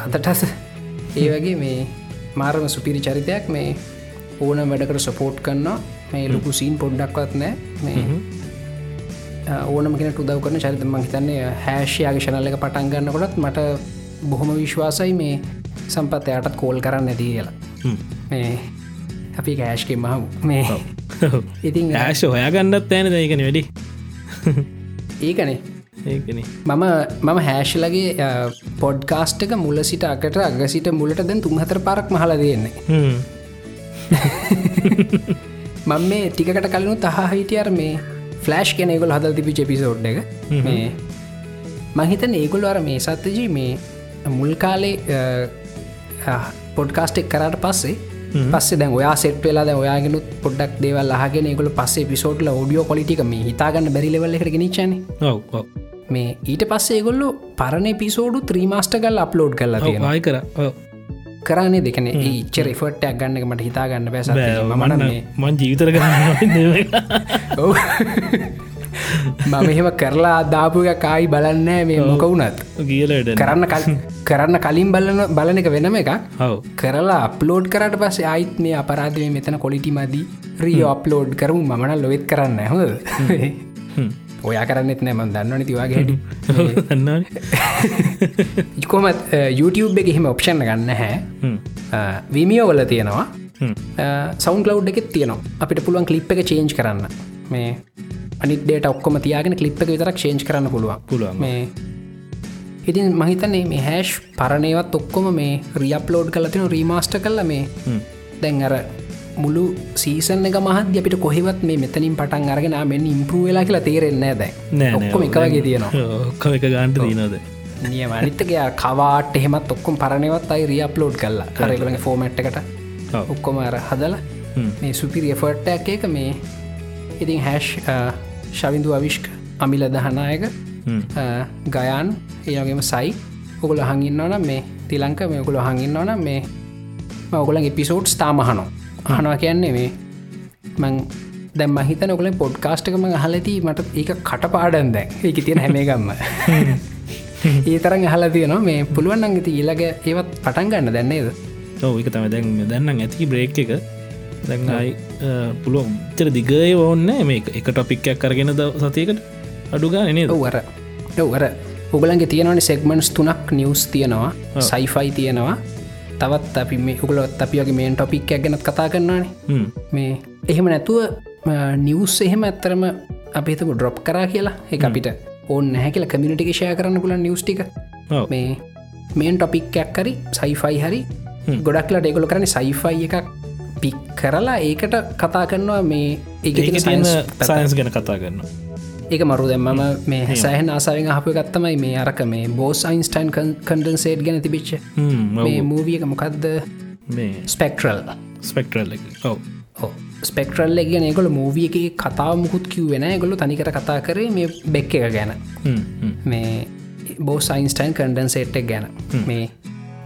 Speaker 2: අදටස ඒ වගේ මේ මාරම සුපිරි චරිතයක් මේ ඕන වැඩකට සපෝට් කන්නවා මේ ලොකු සීන් පොඩ්ඩක්වත් නෑ. මේ ඕනම කෙන උදව කරන චරිතම හිතන්නේ හැෂයාගේ ශනල්ල එක පටන් ගන්නකොටත් මට බොහොම විශ්වාසයි මේ සම්පත්තයටත් කෝල් කරන්න ඇති කියලා. මේ අපි කෑශ්කෙ මහ මේ ඉතින්
Speaker 1: ඇශ හොයා ගන්නත් ඇන දැකන වැඩි?
Speaker 2: ඒකනේ. මම මම හැෂලගේ පොඩ්කාස්ටක මුල සිට අකට අග සිට මුලට දැන් තුන්හතර පරක් මහල දෙන්නේ මං මේ ටිකට කලනු තහ හිටියර මේ ෆලෑෂ් කෙනෙගොල් හදල් තිබි චෙපිසෝඩ් එක. මේ මහිතන ඒගොල් අර මේ සත්තජී මේ මුල් කාලේ පොඩ්කාස්ටෙක් කරට පස්සේ පස්සේ දැන් ඔයා සෙට් වෙලා ඔයාගෙනුත් පොඩ්ඩක් දේවල් අහගෙන ගොල පස්සේ පිසෝට්ල ෝඩියෝ කොලිටික මේ හිතාගන්න බැරිලෙවල්ල එකට නිචන මේ ඊට පස්සේ ගොල්ලු පරණ පිසෝඩු ත්‍රීමස්ට කල් අප්ලෝඩ් කරලා
Speaker 1: ආය කර
Speaker 2: කරන්නේ දෙකන ඉච්චර ෆට්ටයක් ගන්නක මට හිතාගන්න බැස මන
Speaker 1: මන් ජීවිතර කරන්න
Speaker 2: මම එහෙම කරලා අදාපුක කායි බලන්න මේ මොක වුනත්
Speaker 1: කියලට
Speaker 2: කරන්න කරන්න කලින් බලන බලන එක වෙනම එක කරලා අප්ලෝඩ් කරට පස්සේ අයිත් මේ අපරාධය මෙතන කොලිටි මදී. රියෝ අප්ලෝඩ් කරමු. මන ලොවෙත් කරන්න හො ඔයා කරන්නෙත් නෑම දන්න නිතිවාගේ
Speaker 1: දන්න
Speaker 2: ඉකොමත් YouTube එක එහෙම ඔප්ෂණ ගන්න හැ විමියෝ වල තියෙනවා. සෞන් කලව් එකෙත් තියෙනවා. අපිට පුළුවන් කලිප් එක චේන්ජ් කරන්න. මේ අනිදේට ඔක්කොම තියාගෙන කලිප් එක විතරක් චේන්ජ් කරන්න පුළුවන්.
Speaker 1: පුළුවන්
Speaker 2: මේ ඉතින් මහිතන්නේ මේ හැෂ් පරණයවත් ඔක්කොම මේ රියප්ලෝඩ් කල තින රීමස්ට කල්ල මේ දැන් අර මුළු සීසන් එක මහද අපිට කොහෙවත් මේ මෙතනින් පටන් අරගෙන මෙන්න ඉම්පරුව වෙලා කියලා තේරෙන්නේ දැ ඔක්කොම එකවගේ තියෙනවා.
Speaker 1: ඔක්කොම එක ගාන්ට දීනද
Speaker 2: නිය මනිතකය කවාට එහෙමත් ඔක්කොම පරණයවත් අයි රියප්ලෝඩ් කල්ලා කරගලගේ ෆෝමට් එකට ඔක්කොම අර හදල මේ සුපිරි එෆර්ට්ටක් එක මේ ඉතින් හැෂ් ශවිදු අවිශ්ක අමිල දහනායක ගයන් ඒගේම සයි. ඔකුල හඟින්නවන මේ තිලංක මේ ඔකුල හඟින්නවන මේ ඔකුලන් එපිසෝඩ්ස් තාමහනෝ අහනවා. කියන්නේ මේ මං දැම් මහිත නොකල පොඩ්කාස්ටකම හලති මට ඒක කටපාඩන් දැන්. ඒක තියෙන හැමේගම්ම ඒ තරන් හල තියනවා. මේ පුළුවන් අංගති ඊලග ඒවත් පටන් ගන්න. දැන්නේද
Speaker 1: ඔව එක තම දැන් දැන්නම් ඇති බ්‍රේක් එක දැයි පුළුව චර දිගය ඕන්න මේ එක ටොපික්යක් කරගෙන ද සතියකට අඩුගා නේ
Speaker 2: ඔවර ඔවර උගලන්ගේ තියෙනවනි සෙක්මන්ස් තුනක් නිවස් තියෙනවා සයිෆයි තියෙනවා. තවත් අපි මේ උගලොත් අපියගේ මේන් ටොපික්යක් ගැනත් කතා කරන්නනේ මේ එහෙම නැතුව නිවස් එහෙම ඇත්තරම අපිතම ඩ්‍රොප් කරා කියලා. එක අපිට ඕන්න නැහැ කියලා කමිනිටික ෂය කරන්න පුලන් නිවස්ටික මේ මේන් ටොපික්යක් කරි සයිෆයි හරි ගොඩක්ලා ඩෙගොල කරන සයිෆයි එකක් පික් කරලා ඒකට කතා කරනවා මේ
Speaker 1: ඒ සයින්ස් ගැන කතා කරන්න
Speaker 2: ඒක මරු දැම්මම මේ සෑහන ආසාාවෙන් අප ගත්තමයි මේ අරක මේ බෝස් අයින්ස්ටයින් කන්ඩන් සේට් ගැන තිබිච්ච. මේ මූවියක මොකක්ද
Speaker 1: මේ
Speaker 2: ස්පෙක්ට්‍රල්
Speaker 1: ස්පෙක්ට්‍රල් ඔව.
Speaker 2: ස්පෙක්ට්‍රල් ගැන ගොල මූවිය එක කතාව මුකුත් කිව් වෙන ගොලු තනිකර කතා කරේ මේ බෙක් එක ගැන. මේ බෝස් අයින්ස්ටයින් කන්ඩන් සේට්ක් ගැන. මේ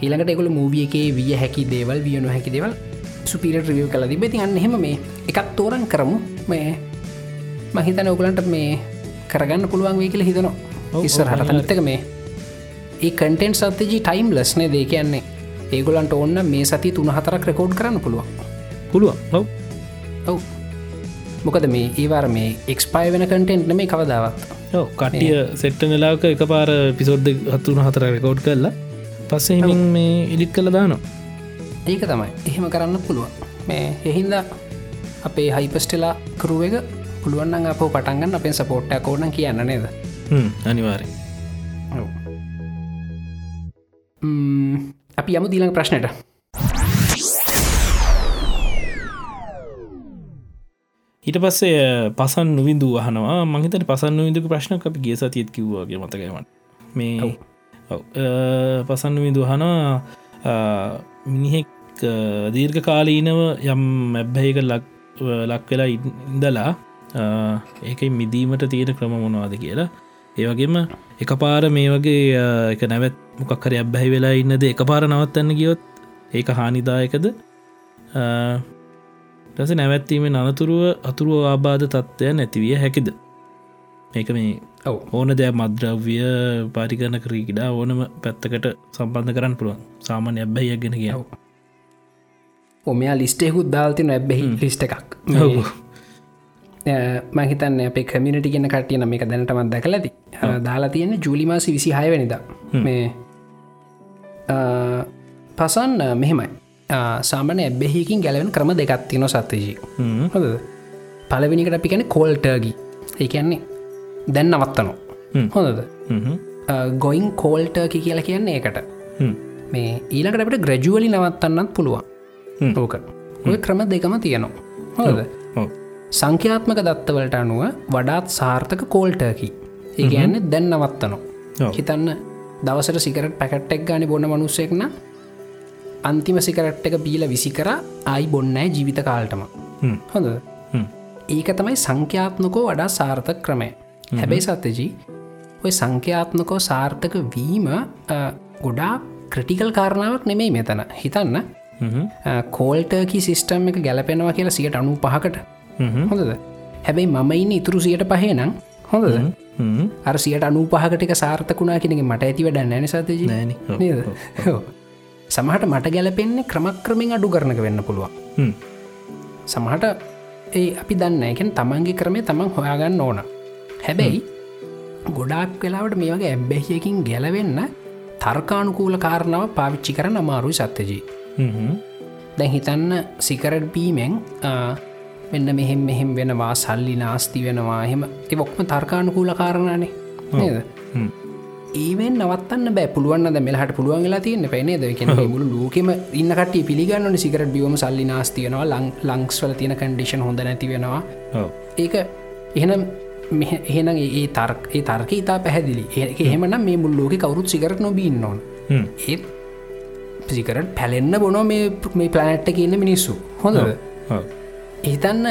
Speaker 2: ඊළඟට එකොල මූවිය එකේ විය හැකි දේවල් වියනු හැකි දේවල් සුපිරට රියව කල තිබෙති අන්න එහෙම මේ එකක් තෝරන් කරමු. මේ මහිතන ඔගලන්ට මේ කරගන්න පුළුවන් වේ කියල හිතනවා. ඉස්සරහට තනිත්තක මේ ඒ කටෙන්ට් සත්තිජී ටයිම් ලස්නේ දේ කියන්නේ ඒගොලන්ට ඔන්න මේ සති තුන හතරක් රෙකෝඩ් කරන්න පුළුවන්.
Speaker 1: පුළුවන්. ඔව.
Speaker 2: ඔව්. මොකද මේ ඒවාර මේ එක්ස්පයි වෙන කටෙන්ට් මේ කවදාවත්
Speaker 1: කටිය සෙට්ට වෙලාක එක පාර පිසෝඩ් හත්තුන හතර රෙකෝඩ් කරලා පස්සෙහිමින් මේ ඉඩිත් කළ දානවා
Speaker 2: ඒක තමයි. එහෙම කරන්න පුළුවන්. මේ එහින්ද අපේ හයිපස්ටෙලා කරුව එක පුළුවන්න අප පටන්ගන්න අපෙන් සපෝට්ට කෝන කියන්න නේද?
Speaker 1: අනිවාරය
Speaker 2: අපි යමු දීලං ප්‍රශ්නයට
Speaker 1: ඊට පස්සේ පසන් නොවිදු අහනවා. මහිතට පසන් නොවිදක ප්‍රශ්න අපි ගේ සතියත් කිව්වාගේ මතකයිමට මේ පසන්න විදු හනවා මිනිහෙක් දීර්ඝ කාලීනව යම් මැබ්බැහික ලක් ලක් වෙලා ඉඳලා ඒක මිදීමට තියෙන ක්‍රම මොනවාද කියලා. ඒවගේම එක පාර මේ වගේ එක නැවත් මොකක්කර අබ්බැහි වෙලා ඉන්නද එක පාර නවත්තන්න ගියොත් ඒක හානිදායකද? ටස නැවැත්වීම අනතුරුව අතුරුව ආබාධ තත්ත්වය නැතිවිය හැකිද? මේක මේ ඕන දෑ මද්‍රව්‍ය පාරිකරන ක්‍රීකිඩා ඕනම පැත්තකට සම්බන්ධ කරන්න පුළුවන්. සාමාන්‍ය ඇබ්බැය ගෙන කියාව
Speaker 2: ඔමයා ලිස්ටෙකුත් දාල්තින ඇබ්බෙහි ලිස්ට එකක්. මහිතන්න අපේ කමිනිටි ගෙන කටියන මේක දැනටමත් දැක ඇති දාලා තියෙන ජූලිමාසි විසි හයවැනිද මේ පසන්න මෙහෙමයි. සාමන ඇබ්බෙහිකින් ගැලවෙන ක්‍රම දෙකත්තින සත්තජී හොද පලවිනිකට අපි කැන කෝල්ටර්ගි ඒකන්නේ දැන් නවත්තනො හොඳද? ගොයින් කෝල්ටර්කි කියලා කියන්නේ ඒකට. මේ ඊලකට අපට ග්‍රජුවලි නවත්තන්නත් පුළුවන් ඕක. ඔය ක්‍රම දෙකම තියනවා. හොද සංඛ්‍යාත්මක දත්තවලට අනුව වඩාත් සාර්ථක කෝල්ටර්කි ඒ ගැන්න දැන් නවත්තනවා. හිතන්න දවසට සිකරට පැකට්ටෙක් ගානි බොන්න මනුස්සෙක්න අන්තිම සිකරට් එක බීල විසි කර අයි බොන්නෑ ජීවිත කාල්ටම. හොඳ ඒක තමයි සංඛ්‍යාත්මකෝ වඩා සාර්ථක ක්‍රමය. හැබැයි සත්තජී ඔය සංඛ්‍යාත්මකෝ සාර්ථක වීම ගොඩා ක්‍රටිකල් කාරණාවක් නෙමෙයි මෙතන. හිතන්න කෝල්ටර්කි සිිස්ටම් එක ගැලපෙනවා කියලා සියට අනු පහකට හොඳද? හැබැයි මම ඉන්න ඉතුරු සියට පහේ නම්. හොඳද? අර සියට අනු පහකටක සාර්ථකුණා කෙනෙ මට ඇති වැඩ නැන සතජ නද? සමහට මට ගැලපෙන්නේ ක්‍රමක්‍රමින් අඩු කරනක වෙන්න පුළුවන්. සමහට ඒ අපි දන්න එකෙන් තමන්ගේ ක්‍රමේ තමන් හොයාගන්න ඕන. හැබැයි ගොඩාක් වෙලාවට මේ වගේ ඇබ්බැහියකින් ගැලවෙන්න තර්කානුකූල කාරණාව පාවිච්චි කරන අමාරුයි සත්‍යජී දැන් හිතන්න සිකරට් බීමෙන් මෙන්න මෙහෙම මෙහෙම වෙනවා සල්ලි නාස්ති වෙනවා එහෙම. එවොක්ම තර්කානුකූල කාරණනේ. නේද? ඒවෙන් නවත්තන්න බෑ. පුළුවන් ද මෙලහට පුළුවන් වෙලා තියන්න පැනේද කියෙන මුළු ලෝකෙම ඉන්නකට පිළිගන්න සිකරට බියවම සල්ලි නාස්තියනවා ලං ලංක්ස්වල තියෙන කන්ඩිෂන් හොඳ නැති වෙනවා. ඒක එහෙනම් එහෙනම් ඒ තර්ක ඒ තර්ක ඉතා පැහැදිලි එහෙමනම් මේ මුල්ලෝක කවරුත් සිකරට නොබීන්න ඕන. ඒත් සිකරට පැලෙන්න්න බොනො මේ ප්ලනට්ට කියන්න මිනිස්සු. හොඳ හිතන්න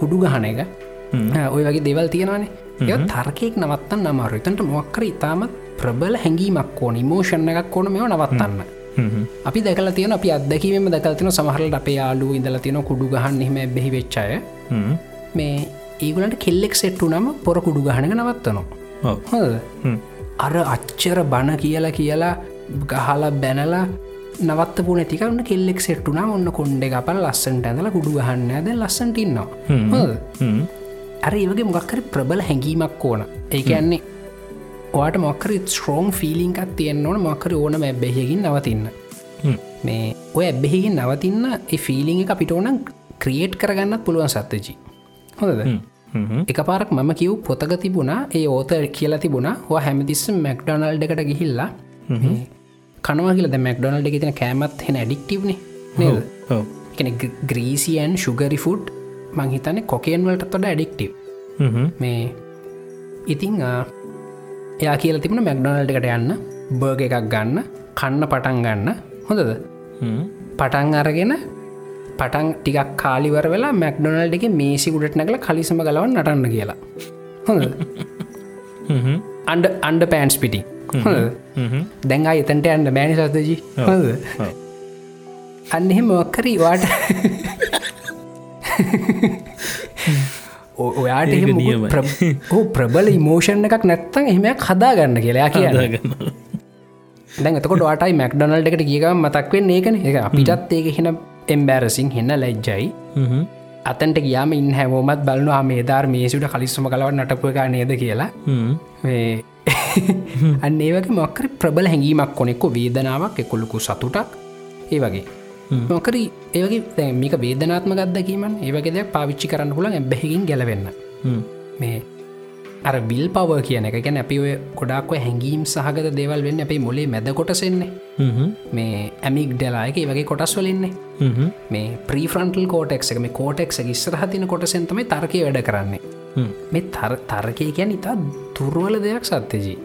Speaker 2: කුඩු ගහන එක. ඔය වගේ දෙවල් තියෙනවානේ. ඒ තර්කයෙක් නවත්තන්න අමාරු එතන්ට මොක්කර ඉතාමත් ප්‍රබල හැඟීමක් ඕන මෝෂණ එකක් ඕන මෙ නවත්තන්න. අපි දැකල තියෙන අපි අදැකීම දැකල්තින සමහරලට අපේ යාලු ඉඳල තියෙන කුඩු ගහන්න එහෙම බෙහි වෙච්චාය මේ ඒගලට කෙල්ලෙක් සෙට්ටු නම පොර කුඩු ගහනක නවත්තනවා. හොද අර අච්චර බණ කියලා කියලා ගහලා බැනලා නවත්ත පුන තිකන්න කෙල්ලෙක් සෙට්ටුනා ඔන්න කොන්්ඩ අපල් ලස්සන්ට ඇඳල කුඩු ගහන්න ඇද ලස්සට ඉන්නවා. අර ඒවගේ මොක්කර ප්‍රබල හැඟීමක් ඕන. ඒක යන්නේ ඔයාට මොක්කර ස්ට්‍රෝන් ෆිලිංකක් තියෙන් ඕන. මොක්කර ඕන ඇබ්බෙහකින් නවතින්න. මේ ඔය ඇබ්බෙහිගින් නවතින්න ෆිලිං එක අපිට ඕනම් ක්‍රියේට් කරගන්නත් පුළුවන් සත්තජී හොඳද? එක පාරක් මම කිව් පොතක තිබුණා. ඒ ඕත කියලා තිබුණා. හෝ හැමතිස්ස මැක්ඩොනල්් එකට ගිහිල්ලා කනවා කියල. ද මැක්ඩොනල්් එක තින කෑමත් හෙන ඇඩික්ටව්න නේද? කෙන ග්‍රීසියන් ශුගරි ෆුඩ් මංහිතන කොකේන් වලට තොඩ ඇඩික්ටව් මේ ඉතිං එයා කියල තිබුණ මැක්ඩොනල්ඩ එකට යන්න බර්ග එකක් ගන්න කන්න පටන් ගන්න. හොඳද? පටන් අරගෙන පටන් ටිකක් කාලිවර වෙලා මැක්ඩොනල්ඩ එක මේසි ගුඩට නැකල කලිසම ගලවන් නටන්න කියලා. හොඳ අන්ඩ අන්ඩ පෑන්ස් පිටි දැන් එතන්ට යන්න බෑනි සතජී හොද අන්න එහෙම මොක්කරී වාට ඔයාට
Speaker 1: නියමයි.
Speaker 2: ඕ ප්‍රබල ඉමෝෂණ එකක් නැත්තන් එහෙමයක් හදාගන්න කියලා කියන්න. දැන් එතකොට වාටයි මැක්ඩොනල්ඩ එකට කියකම මතක්වෙන් ඒකන. එක අපිටත් ඒක හෙන එම්බෑරසින් හෙන්න ලැජ්ජයි. අතන්ට ගියාම ඉන්න හැමෝමත් බලනවා මේ ධර් මේසුට කලිස්සම කලව නටපු එක නේද? කියලා අන්න ඒවගේ මොක්කර ප්‍රබල හැඟීමක් කොනෙක්කො වේදනාවක් එකොල්ලුකු සතුටක්. ඒ වගේ. මොකරි ඒවගේ මේක වේදනාත්ම ගත්දකීමන් ඒවගේ දෙයක් පාවිච්චි කරන්න පුලන් එබැහිගින් ගැලවෙන්න. මේ අර බිල් පව කියන එක. ගැන අපි ඔය ගොඩක්ව හැඟීම් සහගත දේවල් වෙන්න අපේ මොලේ මැද කොටසෙන්නේ මේ ඇමික් ඩලායක වගේ කොටස් වලන්නේ මේ ප්‍රීෆරන්ටල් කෝටෙක් එක මේ කෝටෙක් ඉස්සරහතින කොටසෙන්තම තර්කය වැඩ කරන්නේ මේ තර තර්කය කියැන ඉතා තුර්වල දෙයක් සත්‍යජී.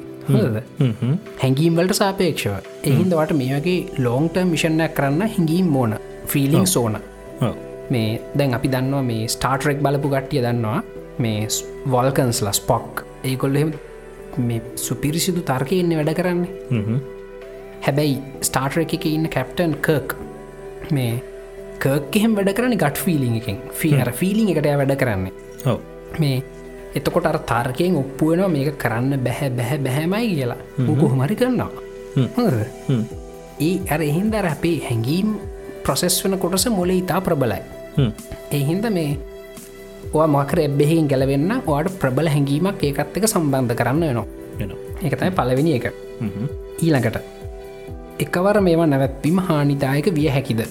Speaker 2: හැඟීම්වලට සාපේක්ෂව. එහින්දවට මේ වගේ ලෝන්ට මිෂණයක් කරන්න හිඟීම් මෝන ෆිලිං සෝන මේ දැන් අපි දන්නවා මේ ස්ටාර්ටරෙක් බලපු ගට්ටිය දන්නවා. මේ වල්කන්ස් ලස් පොක් ඒකොල්ල මේ සුපිරිසිදු තර්කයෙන්නේ වැඩ කරන්නේ. හැබැයි ස්ටාර්ටර එක ඉන්න කැප්ටන් කර්ක් මේ කර්කෙම වැඩ කරන ගට් ෆිලිං එකෙන්. ෆිහර ෆිලිං එකට වැඩ කරන්නේ මේ එතකොට අර තර්කයෙන් ඔප්පුුවෙනවා මේක කරන්න බැහැ බැහැ බැහැමයි කියලා. කොහොමරි කරන්නවා හොඳද? ඒ ඇර එහින්දර අපේ හැඟීම් ප්‍රොසෙස් වන කොටස මොල ඉතා ප්‍රබලයි. එහින්ද මේ මකර එබ්බෙහින් ගැලවෙන්න ඕට ප්‍රබල හැඟීමක් ඒකත් එක සම්බන්ධ කරන්න වෙනවා. එකතයි පලවෙනි එක. ඊළඟට එකවර මේවා නැවැත්වීම හානිදායක විය හැකිද?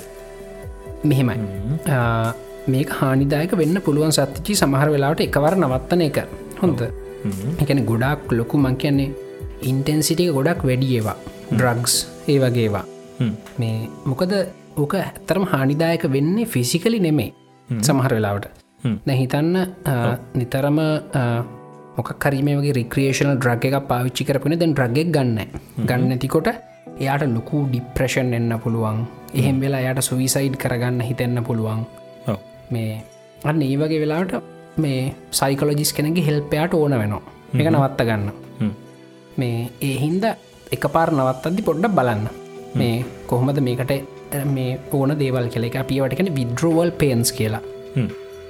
Speaker 2: මෙහෙමයි මේක හානිදායක වෙන්න පුළුවන් සත්තිචි සමහර වෙලාට එකවර නවත්තන එක. හොඳ. එකන ගොඩක් ලොකු මං කියන්නේ ඉන්ටෙන්සිටික ගොඩක් වැඩියවා ඩ්‍රග්ස් ඒ වගේවා මේ මොකද ඕක ඇත්තරම හානිදායක වෙන්නේ ෆිසිකලි නෙමේ සමහර වෙලාවට. නැහිතන්න නිතරම මොක කරීම වගේ රික්‍රේෂන ද්‍රග එක පාවිච්චි කරපුන දැන් ද්‍රගෙක් ගන්න ගන්න ඇතිකොට එයාට ලොකු ඩිප්‍රෂන් එන්න පුළුවන්. එහෙම වෙලා යට සුවිසයිඩ් කරගන්න හිතෙන්න පුළුවන් මේ අන්න ඒ වගේ වෙලාට මේ සයිකලෝජිස් කෙනගේ හෙල්පයාට ඕන වෙනවා. එක නවත්ත ගන්න. මේ ඒ හින්ද එක පාර නවත්තදදි පොඩ්ඩ බලන්න. මේ කොහොමද මේකට මේ ඕන දේවල් කියල. එක පියවටකන විද්‍රෝවල් පේන්ස් කියලා.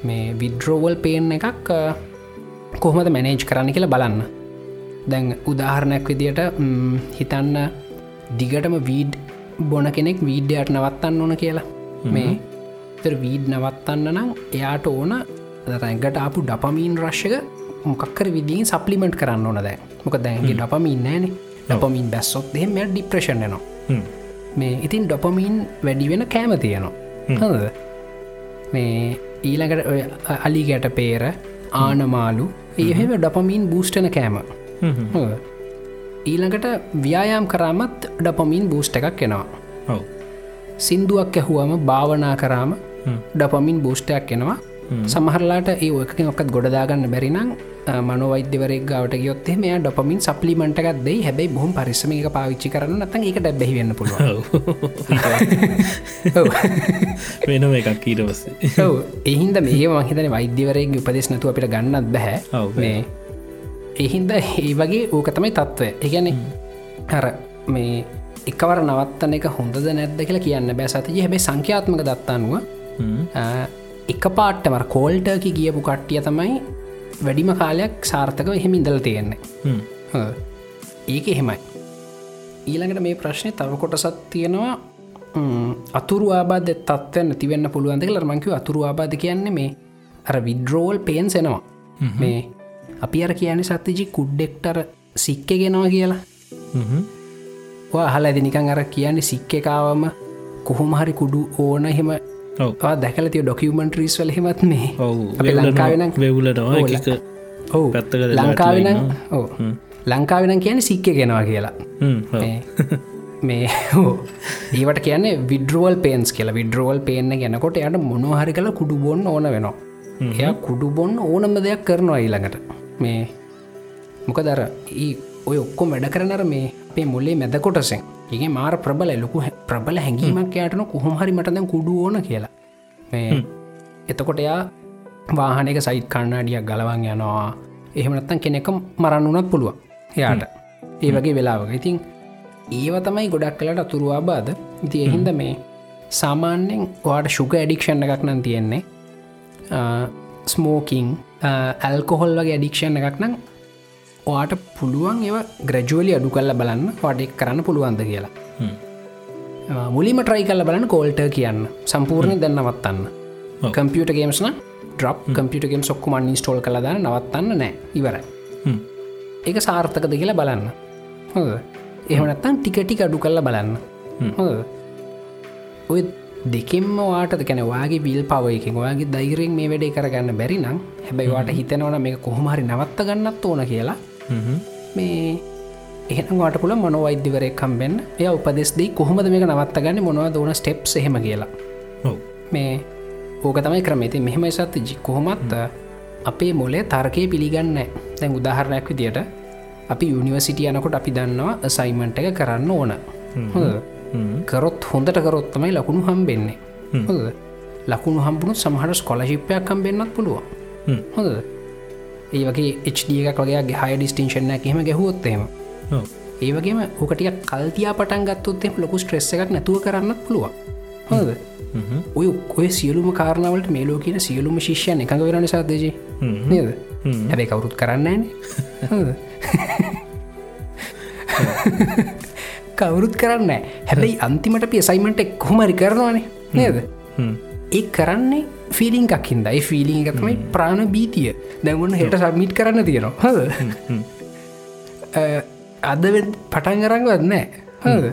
Speaker 2: මේ විද්‍රෝවල් පේන් එකක් කොහොමද මැනේජ් කරන්න කියලා බලන්න. දැන් උදාහරණයක් විදියට හිතන්න දිගටම වීඩ් බොන කෙනෙක් වීඩ්‍යයට නවත්තන්න ඕන කියලා. මේ තර වීඩ් නවත්තන්න නම් එයාට ඕන රැගට අපපු ඩපමීන් රශ්ක මොකක්කර විදිින් සප්ලිමෙන්ට් කරන්න ඕන දැ මොක දැන්ගේ ඩපමීන් නෑන ඩපමින් බැස්සොත් දෙම ඩිප්‍රේෂන්නවා මේ ඉතින් ඩොපමීන් වැඩි වෙන කෑම තියෙනවා. හද මේ ඊළඟට අලි ගැට පේර ආනමාලු ඒහෙම ඩපමීන් බූස්ටන කෑම. ඊළඟට ව්‍යයාම් කරාමත් ඩපමීන් බූස්ට එකක් එනවා. සින්දුවක් ඇහුවම භාවනා කරාම ඩපමින් බූෂ්ටයක් එනවා. සමහරලාට ඒ ඔයකින් ඔක්කත් ගොඩදාගන්න බැරිනම් මනොවෛද්‍යවරෙක් ගවට ගයොත්තේ මේ ඩොපමින් සප්ලිමට් එකක් දෙයි. හැබයි බොහම පරිසමික පාවිච්චි කරන්න නත එකට බැහිවෙන්න පුළුව
Speaker 1: වෙනම එකක් ඊටවස්සේ
Speaker 2: එහින්ද මේ මහිතන වෛද්‍යවරයෙක් උපදෙස් නැතු අපිට ගන්නත් බැහැ. මේ එහින්ද ඒ වගේ ඕක තමයි තත්ත්වය එකන හර මේ එකවර නවත්තන එක හොඳද නැද්ද කියලා කියන්න බෑ සතිය හැබයි සංඛ්‍යාත්මක දත්තානුව එක පාට්ටමර කෝල්ටකි ගියපු කට්ටිය තමයි වැඩිම කාලයක් සාර්ථක එහෙම ඉඳල තියෙන්නේ. ඒක එහෙමයි. ඊළඟට මේ ප්‍රශ්නය තව කොටසත් තියෙනවා. අතුරු ආබාධ තත්වය නැතිවෙන්න පුළුවන්ද කල මංකිව අතුරු ආබාධ කියන්නේ මේ අර විඩ්‍රෝල් පේන්සෙනවා මේ අපි අර කියන්නේ සත්තිජි කුඩ්ඩෙක්ටර සික්ක ගෙනවා කියලා. හල ඇති නිකං අර කියන්නේ සික්ක එකකාවම කොහොම හරි කුඩු ඕන එහෙම දැකල තිය ඩොකියමන්ට්‍රීස් වල හෙමත් මේ ලංකාවෙන
Speaker 1: වෙවුලනවා
Speaker 2: ඔවු ලංකාවෙන ඕ ලංකාවෙන කියන සික්ක ගෙනවා කියලා. මේ ඒවට කියන්නේ විඩ්රුවල් පේන්ස් කියලා. විඩ්රුවල් පේන්න ගැනකොට යට මොනහරි කළ කුඩු බොන්න ඕන වෙනවා. එය කුඩු බොන්න ඕනම දෙයක් කරනවා ඊළඟට. මේ මොක දර ඔය ඔක්කො වැඩ කරනර මේ අපේ මුල්ලේ මැද කොටසෙන් ඒ මාර ප්‍රබල ලොකු ප්‍රබල හැඟීමක් යාටන කොහොම හරි මටද කුඩු ඕන කියලා. එතකොට එයා වාහනක සයිට් කන්නාඩියක් ගලවන් යනවා. එහෙමනත්තන් කෙනෙක මරන්න වනත් පුළුවන් එයාට. ඒ වගේ වෙලාවක. ඉතින් ඒව තමයි ගොඩක් කලට අතුරවා බාද ඉති එහින්ද මේ සාමාන්‍යෙන් වාට ශුක ඇඩික්ෂණ එකක් නම් තියෙන්නේ. ස්මෝකින් ඇල්කොහොල් වගේ ඇඩික්ෂණ එකක් නම් ඔයාට පුළුවන් ඒව ග්‍රජුවලි අඩු කල්ල බලන්න වඩෙක් කරන්න පුළුවන්ද කියලා. මුලිම ට්‍රයි කල්ල බලන්න කෝල්ට කියන්න. සම්පූර්ණය දැන් නවත්තන්න. කම්පියට ගේම්ස්න ඩ්‍රප් කම්පියට ගේම් සොක්කුමන් ඉස්ටෝල් කළ දන්න නවත්තන්න නෑ ඉවරයි. ඒක සාර්ථකද කියලා බලන්න. හො එහනත්තන් ටිකටි අඩු කල්ල බලන්න. හො ඔය දෙකෙම වාට කැන වාගේ විල් පවයකින් ඔයාගේ දෛරෙන් මේ වැඩේ කරගන්න බැරි නම් හැබැයිවාට හිතනවන මේ කොහොමහරි නවත්ත ගන්නත් ඕන කියලා මේ එහෙන වාට පුල මොන වෛද්‍යවරයක් කම්බෙන් එය උපදෙස් දී කොහොමද මේක නවත්ත ගන්න මොනව දන ස්ටෙප් එහෙම කියලා. මේ ඕක තමයි ක්‍රමේති මෙහෙම සත්ත ජි කොහොමත්ත අපේ මොලේ තර්කය පිළිගන්න දැන් උදාහරණයක් විදියට අපි යනිවසිටිය යනකොට අපි දන්නවා සයිමන්ට එක කරන්න ඕන. කරොත් හොඳට කරොත්තමයි ලකුණු හම්බෙන්නේ. ලකුණු හම්බුණු සමහට ස්කොලශිප්පයක් කම්බෙන්න්නත් පුළුව හොඳ ඒ වගේ HD එකක් වගේ හය ඩිස්ටිංශන කියම ගැහුවොත්තේම ඒවගේම ඕකටිය කල්තියා පටන් ගත්තොත්තෙම ලොකු ස්ට්‍රෙස්ස එකක් නැතුව කරන්න පුළුවන්. හොද ඔය ඔය සියලුම කාරණාවලට මේලෝ කියන සියලුම ශිෂ්‍යයන එකඟ වෙරණ සාදජය නේද? හැබැයි කවුරුත් කරන්න කවුරුත් කරන්න හැබැයි අන්තිමට පියසයිමට එක් කොහමරි කරනවානේ. නේද ඒ කරන්නේ ෆිලිං එකක්හින්ද ඒ ෆිලිං එකතමයි ප්‍රාණ බීතිය. දැමුණ හෙට සබමිට් කරන්න තියෙනවා. හද අද පටන් කරංගවත් නෑ. හද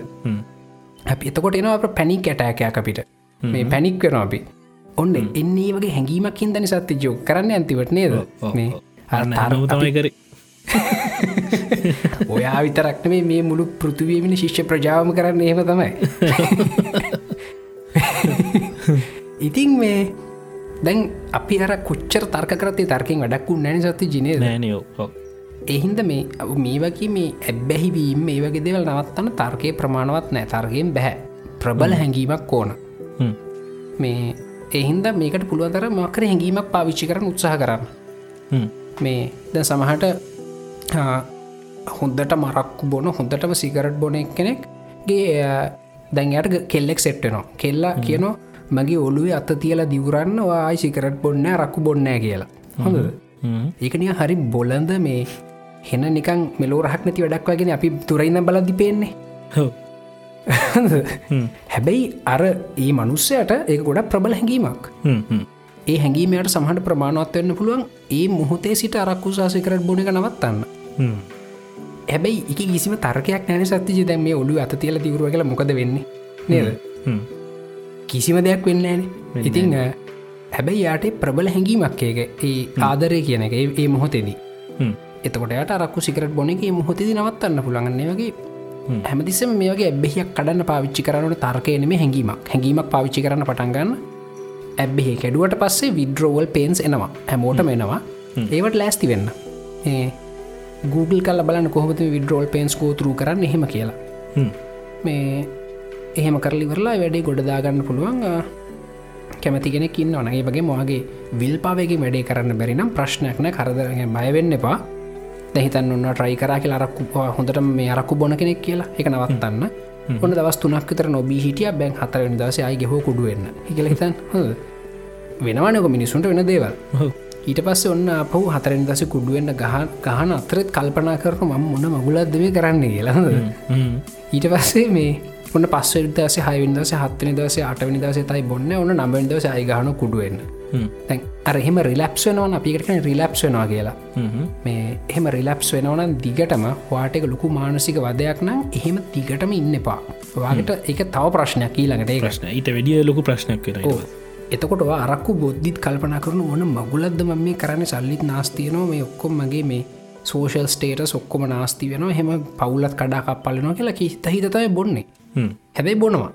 Speaker 2: අපි එතකොට එනවා අප පැනික් ඇටෑකයක් අපිට. මේ පැනික් වෙන අපි. ඔන්න එන්නේ වගේ හැඟීමක් හිදනි සත්‍ය ජෝ කරන්න ඇතිවට නේද? මේ
Speaker 1: තමයි කර.
Speaker 2: ඔයා විතරක්න මේ මුළු පෘතිවීමනි ශිෂ්‍ය ප්‍රජාවම කරන්න එහෙම තමයි ඉතින් මේ දැන් අපි අර කොච්චර තර්ක කරතේ තර්කින් වැඩක්කු නැන සති ජිනය
Speaker 1: නෑනයෝ
Speaker 2: එහින්ද මේ මේ වගේ මේ ඇබ්බැහිවීම් මේ වගේ දෙවල් නවත්තන්න තර්කය ප්‍රමාණවත් නෑ තර්ගයෙන් බැහැ ප්‍රබල හැඟීමක් ඕන. මේ එහින්ද මේකට පුළුවතර මකර හැඟීමක් පාවිච්චි කරන උත්සාහ කරන්න. මේ ද සමහට හොන්දට මරක්කු බොන හොඳටම සිකරට් බොන කෙනෙක්ගේ දැන්යට කෙල්ලෙක් සෙට්ටනවා කෙල්ලා කියනවා මගේ ඔලුවේ අත තියලා දිවරන්න ආයි සිකරට් බොන්න රක්කු බොන්නෑ කියලා. හොඳ ඒකනිය හරි බොලඳ මේ හෙන නිකන් මෙලෝරහක් නැති වැඩක් වගෙන අපි තුරයින්න බලදි පේන්නේ. හැබැයි අර ඒ මනුස්සයට ඒ ගොඩක් ප්‍රබල හැඟීමක්. ඒ හැඟීමයට සහට ප්‍රමාණවත්වවෙන්න පුළුවන් ඒ මුහොතේ සිට අරක්කුසාසි කරට එක නවත්තන්න. හැබැයි එක කිසිම තර්කයක් නැන සත්තිජ දැම මේ ඔලු අත තියල තිවරුව කළ මොකද වෙන්නේ? නේද කිසිම දෙයක් වෙන්න ෑන ඉතිං හැබැයි යාට ප්‍රබල හැඟීමක් ඒක. ඒ ආදරය කියන එක ඒ මොහොතේදී. එතකොට යට අරක්කු සිකරට බොන එක මොහොතේ නවත්තන්න පුළගන්නේ වගේ හැමතිසම මේ වගේ ඇබ්බෙහියක් කඩන්න පාවිච්චි කරනට තර්කයනෙම හැඟීමක්. හැඟීමක් පාවිච්චි කරන්න පටන්ගන්න ඇබ්බෙහි කැඩුවට පස්සේ විඩ්‍රෝවල් පේන්ස් එනවා. හැමෝටම එනවා. ඒවට ලෑස්ති වෙන්න. Google කල් බලන්න කොහොමත විඩ්‍රෝල් පේන්ස් කෝතුරු කරන්න එහෙම කියලා. මේ එහෙම කරලිවරලා වැඩේ ගොඩදාගන්න පුළුවන් කැමතිගෙන කින්න වනගේ වගේ මොගේ විල් පාවගේ වැඩේ කරන්න බැරිනම් ප්‍රශ්නයක්න කරදරගෙන බයවෙන්න එපා. දැහිතන් ඔන්න ට්‍රයි කරා කියලා අරක්කු හොඳට මේ අරක්කු බොන කෙනෙක් කියලා. එක නවත්තන්න. ඔන්න දවස් තුනක්තර නොබී හිටිය. බැන් හතර දස අයි ගෙහෝ කුඩුවෙන්න හිකල හිතන් වෙනවානක මිනිසුන්ට වෙන දේවල්. ඊට පස්ස ඔන්න අපහු හතරෙන් දස කුඩුවෙන්න්න ගහ ගහන අතරත් කල්පනා කරන ම මොන්න මගුලත් දෙවේ කරන්න කියලා. ඊට පස්සේ මේ ඔන්න පස්ස දස හයවිදස හත්වනි දස අටවනි දස තයි බොන්න. ඔන්න නම්බෙන් දස අයිගහන කුඩුවෙන්න තැන් අරහෙම රිලප්ස් වෙනවන අපිකටන රිලප්ස් වෙනවා කියලා. මේ එහෙම රිලප්ස් වෙනවන දිගටම වාටක ලොකු මානසික වදයක් නම් එහෙම දිගටම ඉන්න එපා. වාගට එක තව ප්‍රශ්නයක් ඊළඟට
Speaker 1: ප්‍රශ්න. ඊට වැඩිය ලොකු ප්‍රශ්නයක් කර
Speaker 2: එතකොට අරක්කු බොද්ධිත් කල්පන කරන ඕන මගුලද්ද ම කරන්න? සල්ලිත් නාස්තියනවා මේ ඔක්කොම් මගේ මේ සෝෂල් ස්ටේට ඔක්කොම නාස්ති වෙන හෙම පවුලත් කඩා කප්පලනවා කියලා කිහිත හිතතය බොන්නේ හැබැයි බොනවා.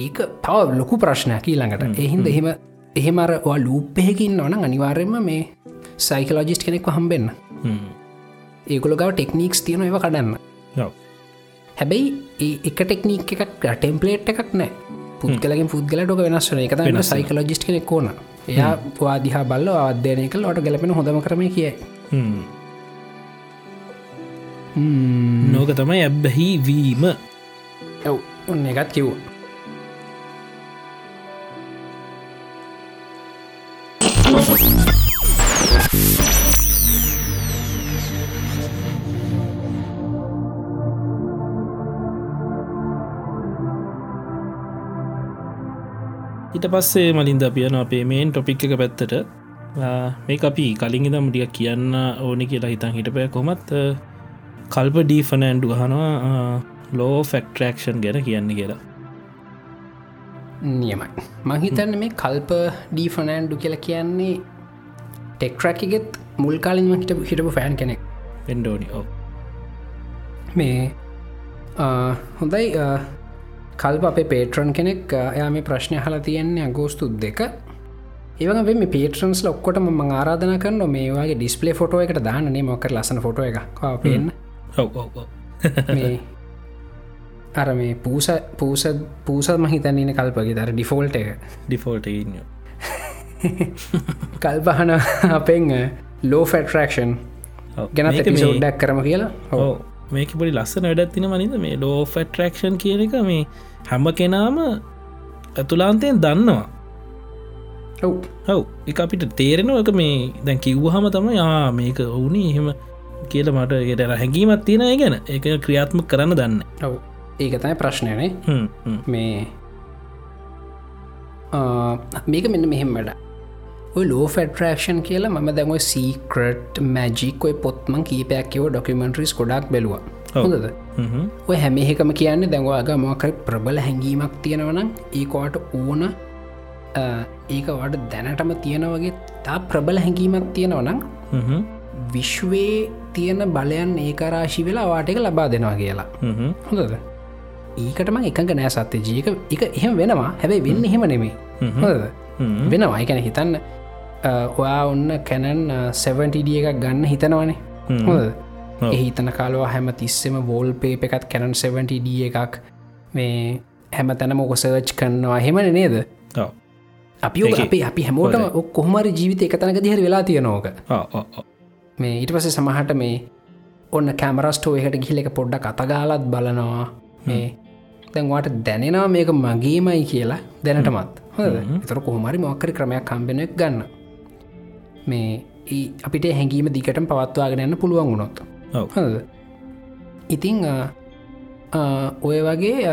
Speaker 2: ඒක තව ලොකු ප්‍රශ්නයක් ඊළඟට. එහින්ද එහෙම එහෙමර ලූප්පෙහකින් ඕන අනිවාර්යම මේ සයිකලෝජිස්ට කෙනෙක් හම්බෙන්න්න ඒකුල ගව ටෙක්නික්ස් තියෙන ඒව කඩන්න. හැබැයි ඒ එක ටෙක්නික් එකක් ටෙම්පලේට් එකක් නෑ. පුද්ගලගේ පුද්ගල ටක වෙනස් වන එක වෙන සයිකලෝජිස්ට කෙනෙක් ඕන. එයා වාදිහා බල්ල අධ්‍යයනය කල් ොට ගැලපෙන හොඳම කරම කිය
Speaker 1: නෝක තමයි ඇබ්බැහි වීම
Speaker 2: ඇව් ඔන්න එකත් කිව්
Speaker 1: ඊට පස්සේ මලින්ද අපියන අපේ මේන් ටොපික් එක පැත්තට. මේ අපි කලින් දම් ටිය කියන්න ඕනි කියලා හිතන් හිටපය කොමත් කල්ප ඩීෆනෑන්ඩු ගහනවා ලෝ ෆෙක්ටරක්ෂන් ගැන කියන්න කියලා.
Speaker 2: නියමයි. මහිතන්න මේ කල්ප ඩීෆනෑන්ඩු කියලා කියන්නේ ටෙක්ට්‍රැකිගෙත් මුල් කාලින්ම හිට හිටපු ෆෑන් කෙනෙක්.
Speaker 1: පෙන්ඩෝනි ඕ
Speaker 2: මේ හොඳයි කල්ප අපේ පේට්‍රන් කෙනෙක් එයා මේ ප්‍රශ්නය හලා තියෙන්නේ අගෝස්තු දෙක. ඒවන මේ පේටරන්ස් ලොක්කොට ම ආරාධන කරන මේවාගේ ඩිස්පලේ ෆොටෝ එකට දාන්නේ මොකර ලසන ෆොට එක පෙන් අර මේ පූස පූස පූසත් මහිතන්නන කල්පගේ දර ඩිෆෝල්ට එක.
Speaker 1: ඩිෆෝල්ට ඉන්න
Speaker 2: කල්පහන අපෙන් ලෝ ෆෙටරක්ෂන් ගැනත් පිසෝඩ්ඩක් කරම කියලා.
Speaker 1: හෝ මේක පොඩි ලස්සන වැඩත්තින මනිද මේ ලෝ ෆෙටරක්ෂන් කියන එක මේ හැම කෙනාම ඇතුලාන්තයෙන් දන්නවා.
Speaker 2: ඔව්.
Speaker 1: හව් එක අපිට තේරෙනවක මේ දැන් කිව්හම තම යා මේක ඔවුනි එහෙම කියල මට ගෙට හැඟීමත් තියෙන ගැන. ඒක ක්‍රියාත්ම කරන්න දන්න.
Speaker 2: ඔව් ඒක තයි ප්‍රශ්නයනේ මේ මේක මෙන්න මෙහෙම වැඩ. ලෝ ෆෙඩරක්ෂන් කියලා මම දැම සීක්‍රට් මැජික් ඔය පොත්මන් කීපයක් කියව ඩොකමෙන්ට්‍රිස් කොඩක් බැලවා. හොඳද? ඔය හැමහෙකම කියන්න දැන්වාගේ මොකර ප්‍රබල හැඟීමක් තියෙනවනම් ඒකවාට ඕන ඒක වට දැනටම තියෙන වගේ තා ප්‍රබල හැඟීමක් තියෙනවනම් විශ්වයේ තියෙන බලයන් ඒකරාශි වෙලා වාටක ලබා දෙනවා කියලා. හොඳද ඒකටම එකඟ නෑ සත්‍ය ජීක එක එහෙම වෙනවා. හැබැයි වෙන්න එහෙම නෙමේ හොද වෙනවා. එකැන හිතන්න ඔයා ඔන්න කැනන් 70ඩිය එකක් ගන්න හිතනවනේ. හොද එහිතන කාලවා හැම තිස්සෙම වෝල් පේප එකත් කැනන් 70ඩිය එකක් මේ හැම තැන මොක සර්ච් කරනවා. හෙමන නේද? අපි අපි අපි හැමෝටම කොහමර ජීවිත එක තැනක දිහර වෙලා තියෙනෝක මේ ඊට පස සමහට මේ ඔන්න කැමරස්ටෝ එකට ගිහිල එක පොඩ්ඩක් අතගාලත් බලනවා. මේ දැන්වාට දැනෙනවා මේක මගේමයි කියලා දැනටමත්. එතර කොහමරි මොක්කරි ක්‍රමයක් කම්බෙනෙක් ගන්න. මේ අපිට හැඟීම දිගටම පවත්වාගෙන යන්න පුළුවන් වුණොත්. ඉතිං ඔය වගේ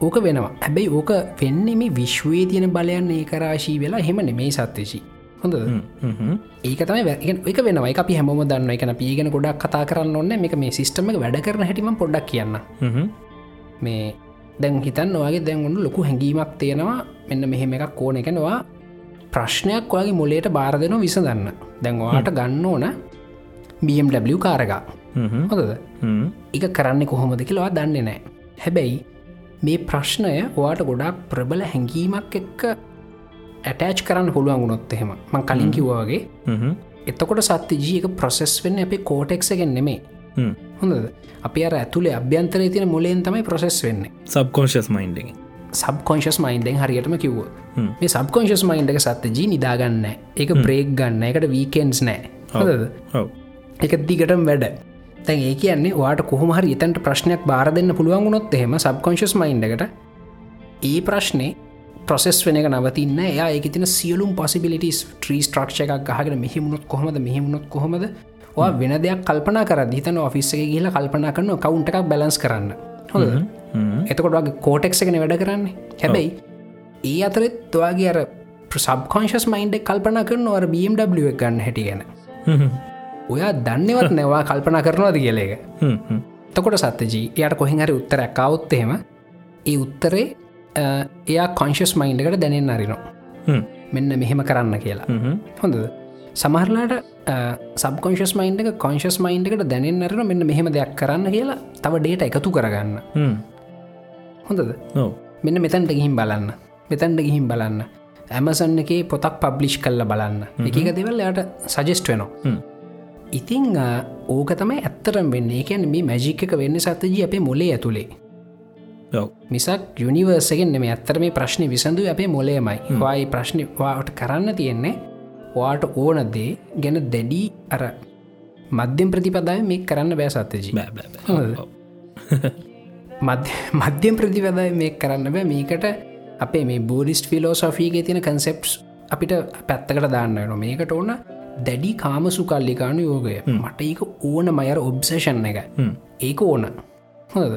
Speaker 2: ඕක වෙනවා. හැබැයි ඕක වෙන්නෙම විශ්වයේ තියෙන බලයන් ඒ කරාශී වෙලා හෙම නෙමේ සත්්‍යශී හොඳ ඒක තම එක වෙනවයි අපි හැමෝම දන්න එක පීගෙන ගොඩක් කතා කරන්න ඔන්න මේක මේ සිිස්ටම වැඩ කරන හැටිම පොඩ්ඩක් කියන්න මේ දැන් හිතන් ඔයාගේ දැන්ගුණු ලොකු හැඟීමක් තියෙනවා. මෙන්න මෙහෙම එකක් කෝන එකනවා ප්‍රශ්නයක් වගේ මොලේට බාර දෙනවා විසඳන්න. දැන්වාට ගන්න ඕන BMW කාරගා හොදද එක කරන්න කොහොමද කියලවා දන්නේ නෑ හැබැයි මේ ප්‍රශ්නය ඔයාට ගොඩක් ප්‍රබල හැඟීමක් එක්ක ඇටෑච් කරන්න පුළුවන් ගුණොත් එහෙම. මං කලින් කිව්වාගේ එතකොට සත්‍ය ජීක ප්‍රසෙස් වෙන්න අපේ කෝටෙක්සගෙන් නෙමේ හොඳද? අපි අර ඇතුළේ අභ්‍යන්තරය තියෙන මොලෙන් තමයි ප්‍රසෙස් වෙන්නේ.
Speaker 1: සබ්කොන්ශස් මයින්ඩ
Speaker 2: සබ්කොන්ශස් මයින්ඩෙන් හරියටම කිව්ව මේ සබ්කොන්ශස් මයින්ඩ එක සත්ත ජී නිදාගන්න එක බ්‍රේක් ගන්න එකට වීකෙන්ස් නෑ හොදද එක දිගටම වැඩ. තැන් ඒ කියන්නේ වාට කොහොමහරි එතන්ට ප්‍රශ්නයක් බාර දෙන්න පුළුවන් වුණොත් එහෙම සබ්කොන්ශස් මයින්ඩකට ඒ ප්‍රශ්නේ ප්‍රසෙස් වෙන නවතින්න එයා ඒක තින සියලුම් පසිබිලිටස් ත්‍රී ස්ට්‍රක්ෂ එකක් ගහගෙන මෙහිමුණොත් කොහොමද මෙහිමුණොත් කොහොමද වා වෙන දෙයක් කල්පනා කර හිතන ඔෆිස්සේ කියලා කල්පනා කරන කවුන්ට එකක් බැලන්ස් කරන්න. හොද එතකොට වගේ කෝටෙක්ස එකන වැඩ කරන්නේ. හැබැයි ඒ අතරත් තුවාගේ අර සබ්කොන්ශස් මයින්ඩ කල්පන කරන අර BMW ගන්න හැටි ගැන. ඔයා දන්නවත් නැවා කල්පනා කරනවාද කියල එක තකොට සත්තජී එයට කොහෙන් හරි උත්තරයක් කවුත්තහෙම ඒ උත්තරේ එයා කොංශස් මයින්ඩකට දැනෙන් අරිනවා. මෙන්න මෙහෙම කරන්න කියලා. හොඳද? සමහරලාට සබකොන්ශස් මයින්ඩ එක කොංශස් මයින්ඩ එකට දැනෙන් අරන මෙන්න මෙහෙම දෙයක් කරන්න කියලා තව ඩේට එකතු කරගන්න. හොඳද? මෙන්න මෙතැන්ට ගිහිම් බලන්න. මෙතැන්ට ගිහිම් බලන්න. ඇමසන්න එක පොතක් පබ්ලිෂ් කල්ල බලන්න. එකක දෙවල් යට සජෙස්ට වෙනවා. ඉතිං ඕක තමයි ඇත්තරම් වෙන්න. එකැන මේ මැජික වෙන්න සත්තජී අපේ මොලේ ඇතුළේ මිසක් යුනිවර්සගෙන් මේ ඇත්තර මේ ප්‍රශ්න විසඳු අපේ මොලේමයි වායි ප්‍රශ්නවාට කරන්න තියෙන්නේ වාට ඕනදේ ගැන දැඩී අර මධ්‍යම් ප්‍රතිපදාව මේ කරන්න බෑ සත්තජී මධ්‍යම් ප්‍රතිපදාව මේ කරන්න බෑ. මේකට අපේ මේ බෝඩිස්ට ෆිලෝසොෆීගේ තියෙන කන්සෙප්ස් අපිට පැත්තකට දාන්න වෙන මේකට ඕන දැඩි කාමසු කල්ලිකානු යෝගය මට ඒක ඕන මයර ඔබ්සේෂන් එක. ඒක ඕන. හොද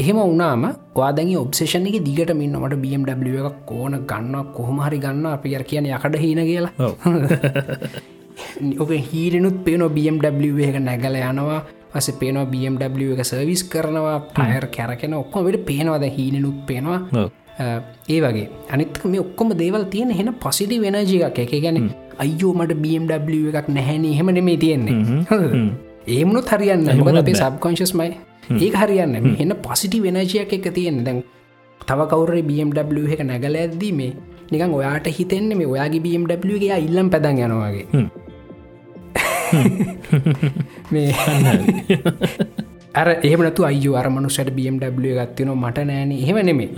Speaker 2: එහෙම උනාම වාදගේ ඔබ්සේෂන් එක දිගට මින්නමට BMW එකක් ඕන ගන්න කොහොමහරි ගන්න අපි අර කියන යකට හීන කියලා. ඕක හීරනුත් පේන BMW එක නැගල යනවා. පස පේනවා BMW එක සර්විස් කරනවා. පයර් කැරකෙන ඔක්කොම විට පේනවාද හීනනුත් පේනවා. ඒ වගේ. අනිත්ක මේ ඔක්කොම දේවල් තියෙන හෙන පොසිටි වෙනජිකක් එක ගැන අයෝ මට BMW එකක් නැහැන එහෙම නෙමේ තියෙන්නේ. ඒමුණුත් හරියන්න මොකද අපේ සබ්කොංශස්මයි ඒ හරියන්න එන්න පොසිටි වෙනජයක් එක තියෙන දැන් තව කවුර BMW එක නැගල ඇද්දී මේ නිකන් ඔයාට හිතෙන්නේ මේ ඔයාගේ BMW එක ඉල්ලම් පැදන් යනවාගේ මේ අර එහමනතු අයු අරමනුසට BMW ගත්තින මට නෑන. එහෙම නෙමේ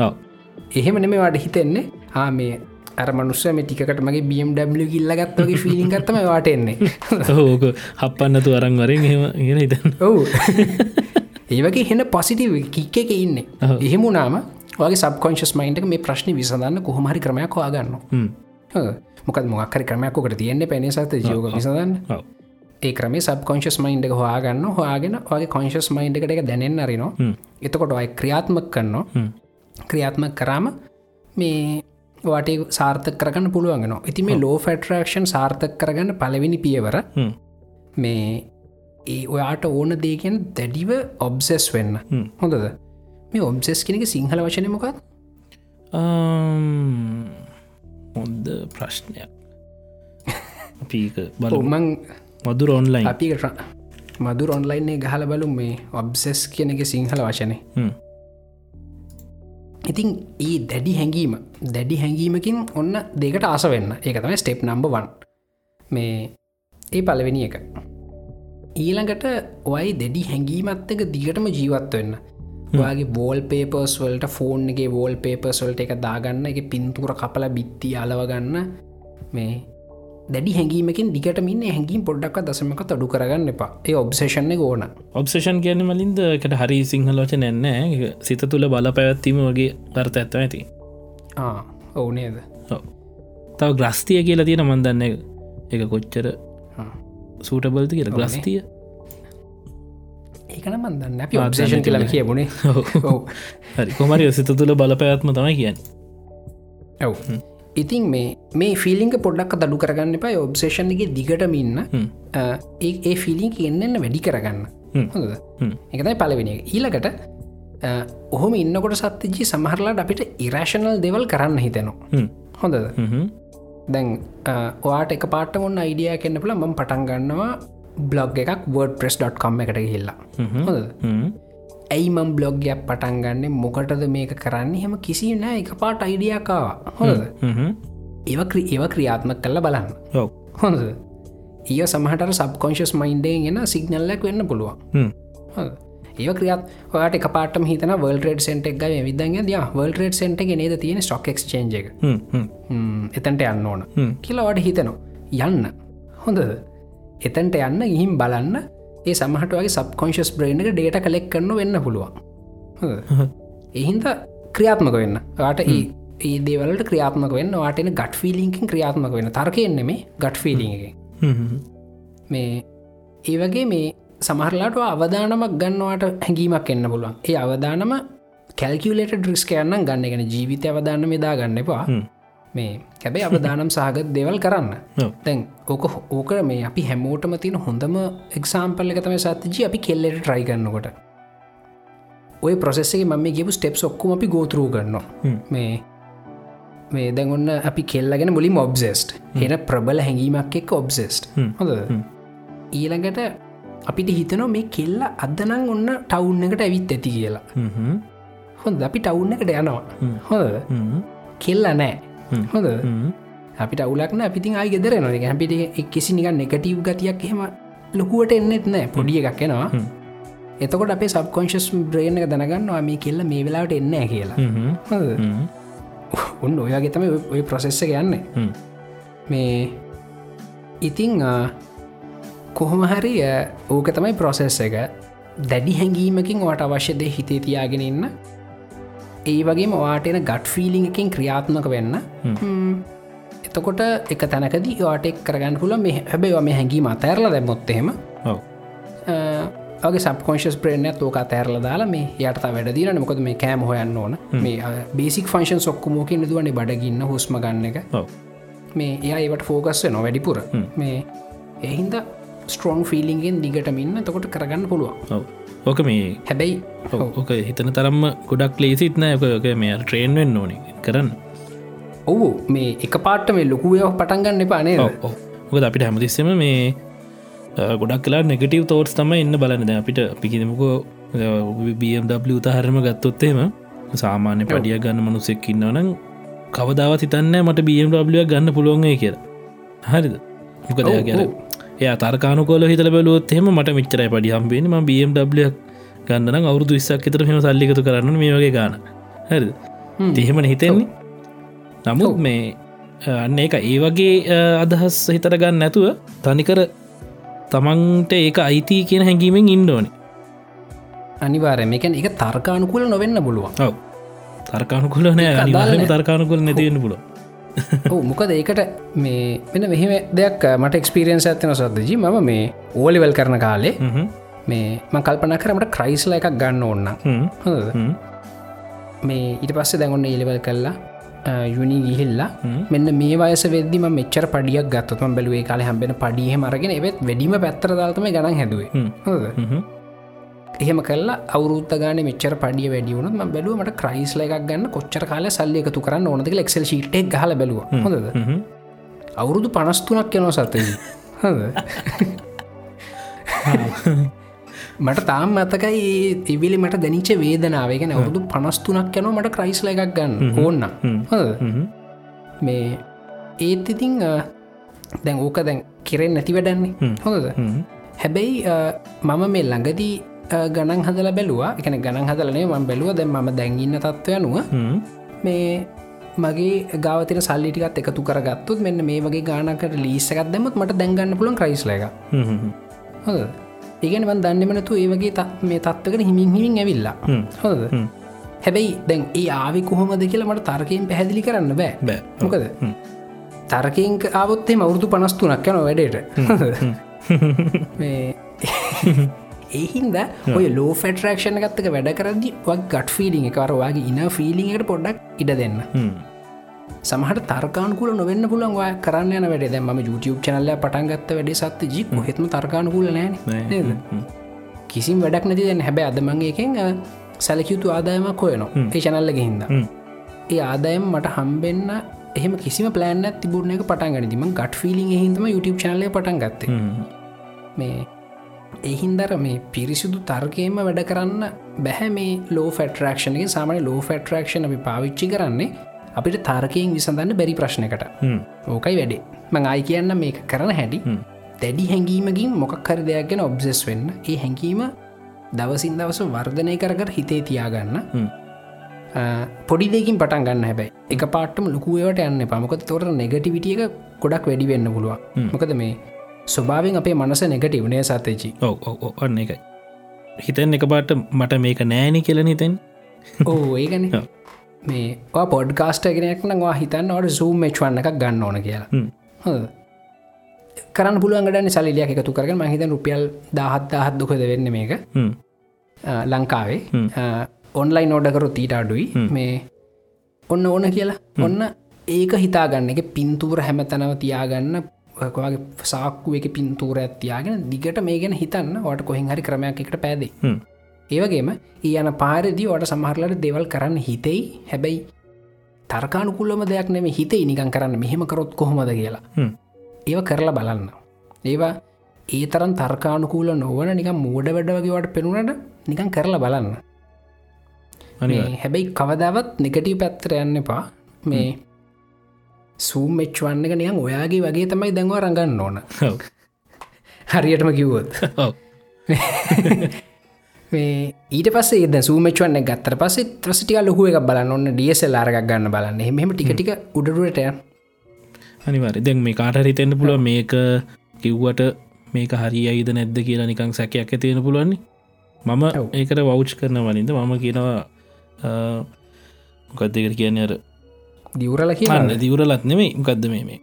Speaker 2: එහෙම නෙමේ වාට හිතෙන්නේ. ආ මේ අර මනුස්ස මේ ටිකට මගේ BMW කිල්ල ගත්තවගේ ෆිලින් ගත්තම වාටෙන්නේ
Speaker 1: ඕක හපන්නතු අරං වරින් එහෙම ගෙන හිතන්න
Speaker 2: ඔවු ඒවගේ හෙන පොසිටව කික්ක එක ඉන්න. එහෙමුණනාම වගේ සබකොන්ශස් මයින්ට මේ ප්‍රශ්න විසඳන්න කොහොමහරි ක්‍රමයක් වාගන්න මොකත් මොක්කරි ක්‍රමයක්කට තියෙන්නේ පැනේ සත ජෝග විසඳන්න. ඒ ක්‍රම සබකොන්ශස් මයින්ඩ හවාගන්න හවාගෙන වගේ කොංශස් මයින්ඩ එකට එක දැනෙන් අරිනවා. එතකොට ඔයි ක්‍රියාත්මක කරනවා. ක්‍රියාත්ම කරාම මේ වාටේ සාර්ථක කරගන්න පුළුවන්ගෙන ඉති මේ ලෝ ෆෙටරක්ෂන් සාර්ථක කරගන්න පලවෙනි පියවර මේ ඒ ඔයාට ඕන දේගෙන් දැඩිව ඔබ්සෙස් වෙන්න. හොඳද? මේ ඔබ්සෙස් කෙනෙක සිංහල වචන මොකක්
Speaker 1: හොන්ද ප්‍රශ්නයක්. අපීක බල
Speaker 2: උමං
Speaker 1: මදුර ඔන්ලයින්
Speaker 2: අපිට මදුර ඔන්ලයින්නේ ගහල බලු මේ ඔබ්සෙස් කියන එක සිංහල වචනය ඉතින් ඒ දැඩි හැඟීම දැඩි හැඟීමකින් ඔන්න දෙකට ආස වෙන්න. ඒක තමයි ස්ටෙප් නම්බ වන් මේ ඒ පලවෙනි එක ඊළඟට ඔයි දෙඩි හැඟීමත් එක දිගටම ජීවත් වෙන්න. ඔයාගේ වෝල් පේපර්ස් වලට ෆෝන් එක වෝල් පේපර්ස්වල්ට එක දාගන්න එක පින්තුර කපල බිත්ති අලවගන්න මේ දැඩි හැඟීමකින් දිගටමින්න හැඟීම් පොඩ්ඩක් දසමක තොඩු කරගන්න එපා. ඒ ඔබ්සේෂණ ඕන.
Speaker 1: ඔබ්සේෂන් කියන මලින්ද කට හරි සිංහලෝච නැන්නෑ සිත තුළ බල පැවැත්වීම වගේ අර්ථ ඇත්ව ඇති
Speaker 2: ඔවුනේද
Speaker 1: තව ග්‍රස්තිය කියලා තියෙන මන්දන්න එක කොච්චර සූටබල්ති කියල? ග්‍රස්තිය
Speaker 2: ඒකන මන්දන්න අපි ඔබ්සේෂන් කියල කියබුණේ
Speaker 1: හරි. කොමරි සිත තුළ බල පැත්ම තමයි කියන්න.
Speaker 2: ඇව් ඉතින් මේ මේ ෆිලිංක පොඩ්ඩක් දඩු කරගන්න එපා. ඔබ්සේෂන්ගේ දිගටම ඉන්න. ඒ ෆිලිං එන්නන්න වැඩි කරගන්න. හොඳ එකතයි පලවෙෙන ඊලකට ඔහොම ඉන්නකොට සත්තිජී සමහරලාට අපිට ඉරශනල් දෙවල් කරන්න හිතෙනවා. හොඳද දැන් ඔයාට එක පාට මොන්න අයිඩිය කෙන්න්න පුල ම පටන් ගන්නවා බ්ලොග් එකක් ප්‍රස්.com එකට හිල්ලා හොඳ ඇයි මම් බ්ලොග්යක් පටන් ගන්න? මොකටද මේක කරන්න? හෙම කිසි නෑ. එක පාට අයිඩියකාව හොඳද? ඒව ඒව ක්‍රියාත්මක කල්ල බලන්න. හොඳද? ඒ සමහට සබ්කොන්ශස් මයින්ඩේ ගෙන සිගනල්ලක් වෙන්න පුළුවන් ඒ ක්‍රියාත් ඔයාට එක පාටම හිතන වල් රඩ සෙන්ට එක විදන්න ද වල් රඩ සෙන්ට නේද තියෙන ස්ටොක් එක? එතන්ට යන්න ඕන. කියලාවට හිතනවා. යන්න. හොඳද? එතන්ට යන්න ගිහිම් බලන්න. ඒ සමහට වගේ සබ්කොන්ශස් බ්‍රේන් එක ඩේට කලෙක් කරන්න වෙන්න පුළුවන්. එහින්ද ක්‍රියාත්මක වෙන්න. ට ඒ ඒ දේවලට ක්‍රියාත්මක වෙන්න. වාටන ගට් ෆිලිංකින් ක්‍රියාත්මක වෙන තර්කයෙන්නෙ මේ ගට් ෆිලිං එක මේ ඒ වගේ මේ සමහරලාට අවධානමක් ගන්නවාට හැඟීමක් එන්න පුළුවන්. ඒ අවධානම කැල්කියලට ඩ්‍රිස් යන්න ගන්න. ගෙන ජීවිතය අවදාන්න මෙදා ගන්න එපා. මේ හැබැයි අවදානම් සහගත් දෙවල් කරන්න. තැන් ඕක ඕක මේ අපි හැමෝටම තියෙන හොඳම එක්සාම්පල්ල එකතම සත්ජී අපි කෙල්ලෙට ට්‍රයි කරන්නකොට ඔය ප්‍රසෙස්සේ මම කියපු ස්ටෙප් ඔක්කුම අපි ගෝතරූ කරනවා. මේ මේ දැන්ඔන්න අපි කෙල්ලගෙන මුලින් ඔබ්සෙස්ට් එන ප්‍රබල හැඟීමක් එක් ඔබ්සෙස්ට් හොඳ ඊළඟට අපිට හිතනෝ මේ කෙල්ල අදනං ඔන්න ටවුන් එකට ඇවිත් ඇති කියලා. හොඳ අපි ටවුන් එකට යනවා. හොඳ? කෙල්ල නෑ. හොඳ? අපිට අවුලක්න අපිතින් අයි ගෙදර නො හැපිට කිසි නික නෙගටීව් ගතියක් එහෙම ලොකුවට එන්නෙත් නෑ. පොඩිය එකක් එනවා. එතකොට අපේ සබ්කොංශස් බ්‍රේන එක දැනගන්නවා මේ කෙල්ල මේ වෙලාවට එන්න කියලා. ඔන්න ඔයාගේ තම ඔය ප්‍රොසෙස්ස යන්න. මේ ඉතිං කොහොම හරි ඕක තමයි ප්‍රොසෙස් එක. දැඩි හැඟීමකින් වට අවශ්‍යදය හිතේ තියාගෙන ඉන්න. ඒ වගේ මවාටෙන ගට් ෆිලිං එකින් ක්‍රියාත්මක වෙන්න. එතකොට එක තැනකද වාටෙක් කරගන්න පුල මේ හැබැයි මේ හැඟීම අතෑරල දැම්මොත්තහෙම
Speaker 1: ඔව.
Speaker 2: ගේ සබකොන්ශස් ප්‍රේන තෝක තෑරල දාලා මේ යට වැඩදින මොකද මේ කෑම හොයන්න ඕන. මේ බේසික් ෆංශන් සොක්කුමෝකින් දුවනේ බඩගන්න හුස්ම ගන්න එක. මේ එයා ඒවට ෆෝකස්ව නො වැඩිපුර. මේ එහින්ද ස්ට්‍රෝන් ෆිලිගෙන් දිගටමින්න තකොට කරගන්න පුළුවන්.
Speaker 1: ඕක මේ
Speaker 2: හැබැයි
Speaker 1: ඕක හිතන තරම්ම ගොඩක් ලේසිත් නෑ. ඔක මේ ට්‍රේන්වෙන් ඕන කරන්න.
Speaker 2: ඔවු මේ එක පාට මේ ලොකුවය පටන්ගන්න එපානේ
Speaker 1: ඔක අපිට හැමතිස්සම මේ ගොඩක් කලා නෙගටව තෝටස් තම එන්න බලනද අපිට පිකිදමකෝ BMW උතාහරම ගත්තොත්තේම සාමාන්‍ය පඩිය ගන්න මනුසෙක් ඉන්නවනම් කවදාව හිතන්න මට BMW ගන්න පුළුවන්ගේ කියලා. හරිද? මොකද ගැන එය තර්කානුකෝල හිතල බැලුවොත් එහෙම මට මිච්චරයි පඩි හම්බේන ම BMW ගන්නන අවුදු විස්සක් තර හෙම සල්ලිකතු කරන්න මේ වගේ ගාන. හරි තිහෙමන හිතෙන්නේ. නමුත් මේ අන්න එක ඒ වගේ අදහස් හිතර ගන්න නැතුව තනිකර තමන්ට ඒක අයිති කියන හැඟීමෙන් ඉන්ඩෝනි
Speaker 2: අනිවාරය මේකැන් එක තර්කානුකුල නොවෙන්න පුළුවන්.
Speaker 1: ඔව. තර්කානුකුල නෑ. තර්කානුකුල නැතිවෙන්න පුල
Speaker 2: ඔවු මොකද ඒකට මේ වෙන මෙහෙම දෙයක් මට එක්ස්පිරියන්ස් ඇත්තන සද්දජි ම මේ ඕලිවල් කරන කාලේ මේ ම කල්පන කරමට ක්‍රයිස්ල එකක් ගන්න ඕන්න මේ ඊට පස්සේ දැගොන්න ඒලිවල් කල්ලා යුනි ගිහිල්ලා. මෙන්න මේ වයස වෙදදි මෙච්චර පඩියක් ගත්තතුම බැලුවේ කාල හම්බෙන පඩිය මරගෙන එවෙත් වැඩීම පැත්තර දාල්තම ගන හැදුවේ. හොද එහෙම කල්ලා අවුරුත්ත ගන මෙචර පඩිය වැඩියවුණත් ම බැලුවමට ක්‍රයිස්ල එකක් ගන්න කොච්චර කාල සල්ලි එකතු කරන්න ඕනද එක්සල් ශීට් හල බැලුව. හොඳද? අවුරුදු පනස්තුනක් යනවා සතයි හොද මට තාම් මතකයි තිවිලි මට දැනිච වේදනාවගෙන අවුදු පනස්තුනක් යන මට ක්‍රයිස්ල එකක් ගන්න. ඕන්න මේ ඒත් ඉතිං දැන් ඕක දැන් කෙරෙන් නැති වැඩන්නේ හොඳද? හැබැයි මම මේ ළඟදී ගණන් හදල බැලවා. එකන ගණන් හදලනේ ම බැලුව දැ ම දැන්ගන්න තත්ව යනුව මේ මගේ ගාවතර සල්ලිටිකත් එකතු කරගත්තුත් මෙන්න මේ වගේ ගානකට ලීසකත් දෙමත් මට දැන්ගන්න පුළන් ක්‍රයිස්ල එක හොද ඒගන වන් දන්නමනතු ඒ වගේ තත් මේ තත්වකට හිමින් හිමින් ඇවිල්ලා. හොද හැබැයි දැන් ඒ ආවි කොහොමද කියලා මට තර්කයෙන් පැහැදිලි කරන්න බෑ.
Speaker 1: බෑ.
Speaker 2: මොකද? තර්කයෙන් ආවොත්තේ මවුරුදු පනස්තුනක් යන වැඩට ඒහින්ද ඔය ලෝ ෆෙටරක්ෂණ ගත්තක වැඩ කරදදි වක් ගට් ෆිලිං එකවරවාගේ ඉන ෆිලිංට පොඩ්ඩක් ඉඩ දෙන්න. සමහට තර්කානකුල නොවෙන්න පුළන් වා කරන්න යන වැඩ. ම YouTube චනල්ල පටන්ගත්ත වැඩේ සත්ත ජි හෙත්ම තර්කානකුල නෑ කිසිම් වැඩක් නැති දැන් හැබැ අදමගේ එකෙන් සැලකයුතු ආදායමක් කොයනවා ඒ චනල්ලග හින්ද. ඒ ආදායම් මට හම්බෙන්න්න එහෙම කිසිම පලෑන්න තිබුණ එක පටන් ගනිතිම ගට් ෆිලිං හිදම YouTube චනලය පටන් ගත්ත. මේ එහින්දර මේ පිරිසිදු තර්කයම වැඩ කරන්න බැහැ මේ ලෝ ෆෙටරක්ෂණගේ සාමන ලෝ ෆෙටරක්ෂණ අපි පාවිච්චි කරන්නේ අපිට තාරකයෙන් විසඳන්න බැරි ප්‍රශ්නකට ඕකයි වැඩේ. මං අයි කියන්න මේක කරන හැටි. දැඩි හැඟීමකින් මොකක්හර දෙයක් ගැන ඔබ්සෙස් වෙන්න. ඒ හැඟීම දවසින් දවස වර්ධනය කරකර හිතේ තියාගන්න. පොඩි දෙකින් පටන් ගන්න හැබැයි. එක පාටම ලොකුවට යන්න පමකොත් තොට නෙගටිවිටිය එක ගොඩක් වැඩි වෙන්න පුළුවන්. මොකද මේ ස්වභාවෙන් අපේ මනස නෙගටි වනේ සතේචි
Speaker 1: ඔව ඔන්න එකයි හිතන් එක පාට මට මේක නෑනි කියල හිතෙන්
Speaker 2: ඕ ඒගන මේ පොඩ්කාස්ට ගෙනක්න වා හිතන්න වට සූම් මෙච්වන්න එකක් ගන්න ඕන කියලා. කරන්න පුළුවන්ගට සලියක් එකතු කරන මහිත රුපියල් දහත් දහත් දුකද වෙන්න මේක. ලංකාවේ. ඔන්ලයින් නෝඩකරු තීට අඩුයි. මේ ඔන්න ඕන කියලා. ඔන්න ඒක හිතාගන්න එක පින්තූර හැම තැනව තියාගන්න ඔයගේ සාක්කුව එක පින්තූර ඇත්තියාගෙන දිගට මේ ගැන හිතන්න වට කොහෙන් හරි ක්‍රමයක් එකට පැදේ. ඒවගේම ඒ යන පාරදි වට සමහරලට දෙවල් කරන්න හිතෙයි. හැබැයි තර්කානුකුල්ලම දෙයක් නෙම හිතේ නිකන් කරන්න. මෙහෙම කරොත් කොහොමද කියලා. ඒව කරලා බලන්න. ඒවා ඒ තරන් තර්කානුකූල නොවන නිකම් මෝඩ වැඩ වගේවට පෙනුනට නිකන් කරලා බලන්න. හැබැයි කවදාවත් නෙගටී පැත්තර යන්න එපා. මේ සූම් මෙච්වන්න එක නියම් ඔයාගේ වගේ තමයි දැන්ව රඟන්න ඕන. හරියටම කිව්වොත්. මේ ඊට පස්සේ ද සූමචවන්න ගත්තර පස්සේ ත්‍රසිටික ලොකුව එක බලන්න ඔන්න ඩියසල් ආරගක් ගන්න බලන්න. එහෙම ටිකටික උඩරුවටය
Speaker 1: අනිවාර දැන් මේ කාටරිතෙන්න්න පුළුව මේක කිව්වට මේක හරි අයිද නැද්ද කියලා නිකං සැකයක් ඇතියෙන පුළුවන්නේ මම. ඒකට වෞච් කරන වලින්ද මම කියනවා මොකක්දකට කියන්න? අර
Speaker 2: දියවරල කියන්න
Speaker 1: දිවරලත් නෙමේ ගදද මේ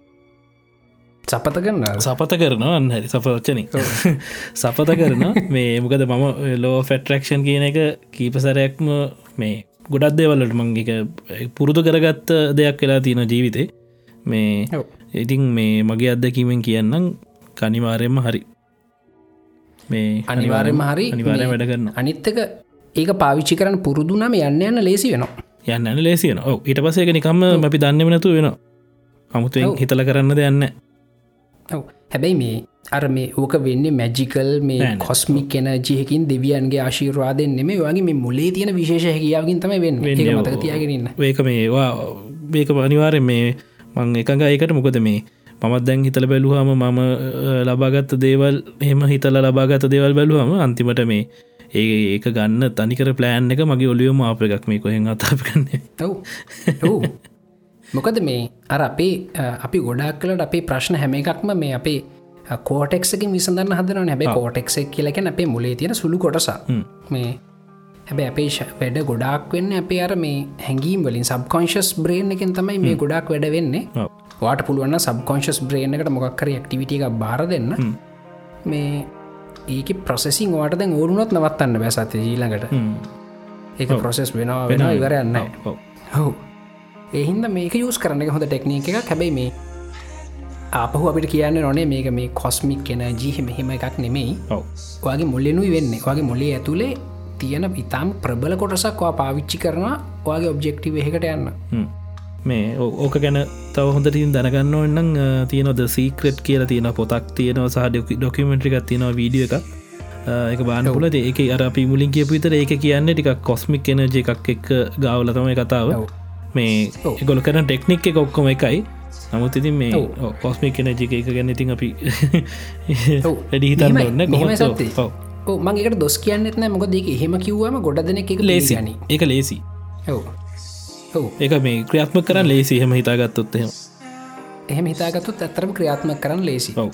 Speaker 2: සපත කරන්න
Speaker 1: සපත කරනවා. අන්න හැරි. සපවච්චන සපත කරන මේ මොකද මම ලෝ ෆෙටරක්ෂන් කියන එක කීපසරයක්ම මේ ගොඩක් දේවල්ලට මංගේක පුරුදු කරගත්ත දෙයක් වෙලා තියෙන ජීවිතේ. මේ. ඉතින් මේ මගේ අත්දැකීමෙන් කියන්නම් කනිවාරයෙන්ම හරි. මේ
Speaker 2: අනිවාර්යම හරි.
Speaker 1: අනිවාරය වැඩ කරන්න
Speaker 2: අනිත්තක ඒක පාවිච්චි කරන්න පුරුදුනම යන්න යන්න ලේසි වෙනවා
Speaker 1: යන්න ලේසියන ඔව ඊට පසේක නිකම්ම අපි දන්නම නැතු වෙන අමුතුවෙන්
Speaker 2: ඔව්.
Speaker 1: හිතල කරන්න දෙයන්න
Speaker 2: ඔව්. හැබැයි මේ අර මේ ඕක වෙන්නේ මැජිකල් මේ
Speaker 1: නෑ නෑ.
Speaker 2: කොස්මික් එනජයකින් දෙවියන්ගේ ආශීරවාදයෙන් නෙම වගේ මේ මුලේ තියෙන විශේෂ හැකියාවකින් තම ඒක
Speaker 1: ඔව්.
Speaker 2: මතක තියාගෙනන්න
Speaker 1: ඒක මේවා මේක අනිවාරෙන් මේ මං එකඟ ඒකට මොකද මේ මමත් දැන් හිතල බැලුහම මම ලබාගත්ත දේවල් එහෙම හිතල ලබාගත දේවල් බැලුහම අන්තිමට මේ ඒ ඒක ගන්න තනිකර ප්ලෑන් එක මගේ ඔලියම අප එකක් මේ කොහෙන් අතාප කන්නේ
Speaker 2: ඔව්. මොකද මේ අර අපේ අපි ගොඩක් කලට අපේ ප්‍රශ්න හැම එකක්ම මේ අපේ කෝටෙක්කින් විසඳන්න හදන හැබැ කෝටෙක්ෙක් කියලකැන අපේ මුලේ තියෙන සුළු කොටසා. මේ හැබැ අපේ වැඩ ගොඩක් වෙන්න අපේ අර මේ හැඟීම් වලින්. සබ්කොන්ශස් බ්‍රේන් එකෙන් තමයි මේ ගොඩක් වැඩ වෙන්නේ. වාට පුළුවන්න සබ්කොන්ශස් බ්‍රේන් එකට මොක්කර ක්ටිවිට එක බාර දෙන්න. මේ ඒක ප්‍රසෙසින් වාට දැන් ඕරුනොත් නවත්තන්න බැසත
Speaker 1: හ්ම්.
Speaker 2: ඒක ප්‍රොසෙස් වෙනවා වෙන ඉවරයන්න
Speaker 1: ඔව්.
Speaker 2: හෝ එහින්ද මේක යස් කරන හොඳ ටෙක්නික එක හැබැයි මේ ආපහු අපිට කියන්න නොනේ මේක මේ කොස්මික් කෙන ජීහ මෙහෙම එකක් නෙමෙයි.
Speaker 1: ඔව්.
Speaker 2: වගේ මුල්ලෙනුයි වෙන්න. වගේ මොලේ ඇතුළේ තියෙන ඉතාම් ප්‍රබල කොටසක්වා පාවිච්චි කරනවා වගේ ඔබ්ජෙක්ටිව එකට යන්න.
Speaker 1: මේ ඕක ගැන තව හොඳටින් දැනගන්න ඔන්නම් තියනොද සීක්‍රට් කියල තියෙන පොතක් තියෙනවා සහ ඩොකිමෙන්ට්‍රිකක් තියෙනවා වීඩිය එකක්. එක බාන පුලද ඒක අර අපි මුලින් කියපු විතර ඒක කියන්න ටිකක් කොස්මික් එනජ එකක් එක් ගාවලතමයි කතාව. මේ
Speaker 2: ඔව්.
Speaker 1: ගොල කරන ටෙක්නික් එක ඔක්කොම එකයි. නමුත් ඉතින් මේ. කොස්මික් එනජ එක ගැන ඉතින් අපි. වැඩි හිතන්න ඔන්න
Speaker 2: මෙහෙමයි
Speaker 1: කොහොම
Speaker 2: සත්‍යයි. ඔව්, මං එකට දොස් කියන්නෙත්න මොක දෙක එහෙම කිව්වම ගොඩ දෙන එක
Speaker 1: ලේසි
Speaker 2: ගනි
Speaker 1: ඒක ලේසි
Speaker 2: ඔව්
Speaker 1: ඒක මේ ක්‍රියාත්ම කරන්න ලේසි. හෙම හිතාගත්තොත් එහෙම.
Speaker 2: එහෙම හිතාගත්තුත් ඇතරම ක්‍රියාත්ම කරන්න ලේසි.
Speaker 1: ඔව්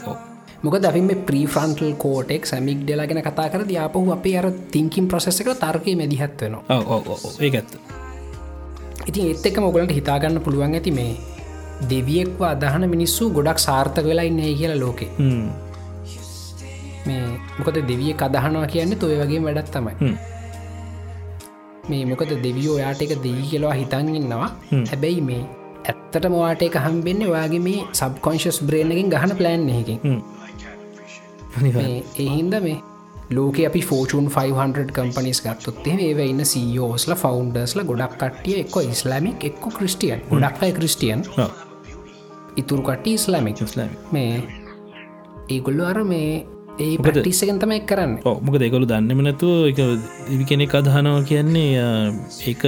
Speaker 2: මොක අපි මේ ප්‍රීෆ්‍රන්ටල් කෝටෙක් සැමික් ඩෙලාගෙන කතා කර යාපහු අපේ අර තිංකින් ප්‍රසෙස් එක තර්කය මැදිහත් වෙනවා.
Speaker 1: ඔව් ඔව් ඔව් ඒක ඇත්ත.
Speaker 2: ඉතින් එත් එක මොගලට හිතාගන්න පුළුවන් ඇති මේ දෙවියෙක්ව අදහන මිනිස්සු ගොඩක් සාර්ථක වෙලා ඉන්නේ කියලා ලෝකේ. මේ මොකද දෙවිය කදහනවා කියන්නේ තොය වගේ වැඩත් තමයි. මේ මොකද දෙවියෝ යාට එක දී කියලවා හිතන්ගන්නවා. හැබැයි මේ ඇත්තට මවාට එක හම්බෙන්නේ වගේ මේ සබ්කොන්ශස් බ්‍රේණකින් ගහන ප්ලෑන් එකකින්. එහින්ද මේ ලෝක අපි ෆෝචන් 500 කම්පනිස් ගත්තුත් ඒ ඉන්න සෝස්ල ෆවන්ඩර්ස්ල ගොඩක් කටිය එක්ක ඉස්ලාමික් එක්ක ක්‍රස්ටියන් ගොඩක් අයි ක්‍රස්ටියන්. ඉතුරු කට ඉස්ලාමික්
Speaker 1: ඉස්ලාමික්.
Speaker 2: මේ ඒගොල්ලු අර මේ ඒ පටිස්සකෙන් තමයි කරන්න.
Speaker 1: මොක දෙකොළු දන්නම නැතුව එක දිවි කෙනෙක් අදහනවා කියන්නේ ඒක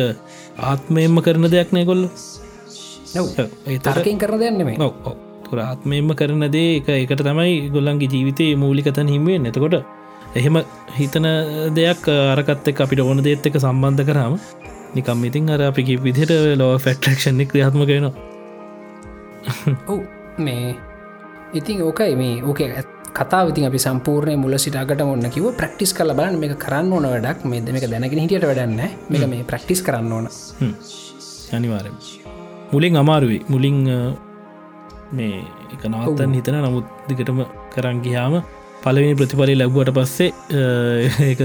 Speaker 1: ආත්මයෙන්ම කරන දෙයක් නෑ කොල්ල ඒ
Speaker 2: තර්කයෙන් කරන
Speaker 1: ඔව තුර ආත්මයෙන්ම කරන දේ එක එකට තමයි ගොල්ලන්ගේ ජීවිතයේ මූලිකතන් හිමුවෙන් එතකොට එහෙම හිතන දෙයක් අරකත් එක් අපිට ඕන දේත් එක සම්බන්ධ කරාම නිකම් ඉතින් අර අපි විදිහට ලෝ ෆෙක්ටක්ෂණ ක්‍රියාත්මකයනවා
Speaker 2: ඔව් මේ ඉතින් ඕකයි මේ ඕක කතා ඉතින් අපි සම්පූර්ණය මුල සිටාකට ඔන්න කිව ප්‍රක්ටිස් කල බලන්න. මේ කරන්න ඕන වැඩක්. මේ මේක දැනගෙන හිටියට වැඩන්න මේක මේ ප්‍රක්ටිස් කරන්න ඕන.
Speaker 1: අනිවාරය මුලින් අමාරුවේ. මුලින් මේ එක නවත්තන් හිතන නමුත් දිගටම කරංගිහාම පලවෙනි ප්‍රතිඵලි ලැබුවට පස්සේ ඒක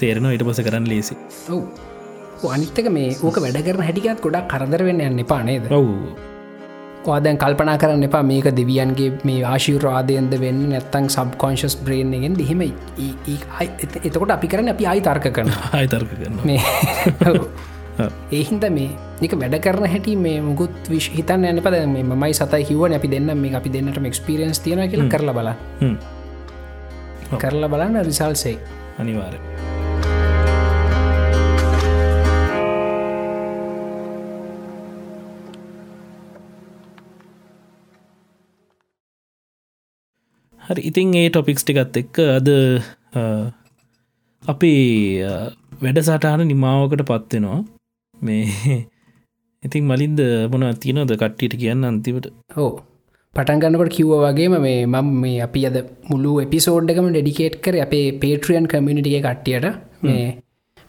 Speaker 1: තේරෙන ඉට පස කරන්න ලේසි.
Speaker 2: ඔව්. අනිත්තක මේ ඕක වැඩ කරන හැටිකත් ගොඩක් කරදර වෙන්න යන්න එපා නේද?
Speaker 1: ඔව්
Speaker 2: ඔයාදැන් කල්පනා කරන්න එපා. මේක දෙවියන්ගේ මේ ආශීරවාදයන්ද වෙන්න නැත්තං සබ් කොන්ශස් බ්‍රේන්ගෙන් දිහෙම එතකොට අපි කරන අපි අයි තර්ක කරන
Speaker 1: අයිතර්ක කරන්න
Speaker 2: මේ ඒහින්ද මේ එක වැඩ කරන හැටි මේ මුකුත් විශ් හිතන්න යන පද මේ මයි සතයි කිවන අපි දෙන්න මේ අපි දෙන්නට එක්ස්පිරියන්ස් තියෙන කියල කරලා බල කරලා බලන්න රිසල්සේ
Speaker 1: අනිවාර හරි ඉතින් ඒ ටොපික්ස් ටිකත් එක්ක අද අපි අ, වැඩ සටහන නිමාවකට පත්වෙනවා මේ ඉතින් මලින්ද මොන තියනොද කට්ටියට කියන්න අන්තිවට
Speaker 2: හෝ පටන්ගන්නකට කිව්ව වගේම මේ මම මේ අපි අද මුළු එපිසෝඩ්ඩකම ඩෙඩිකේට් කර අපේ පේට්‍රියන් කමිනිටිය කට්ටියට. මේ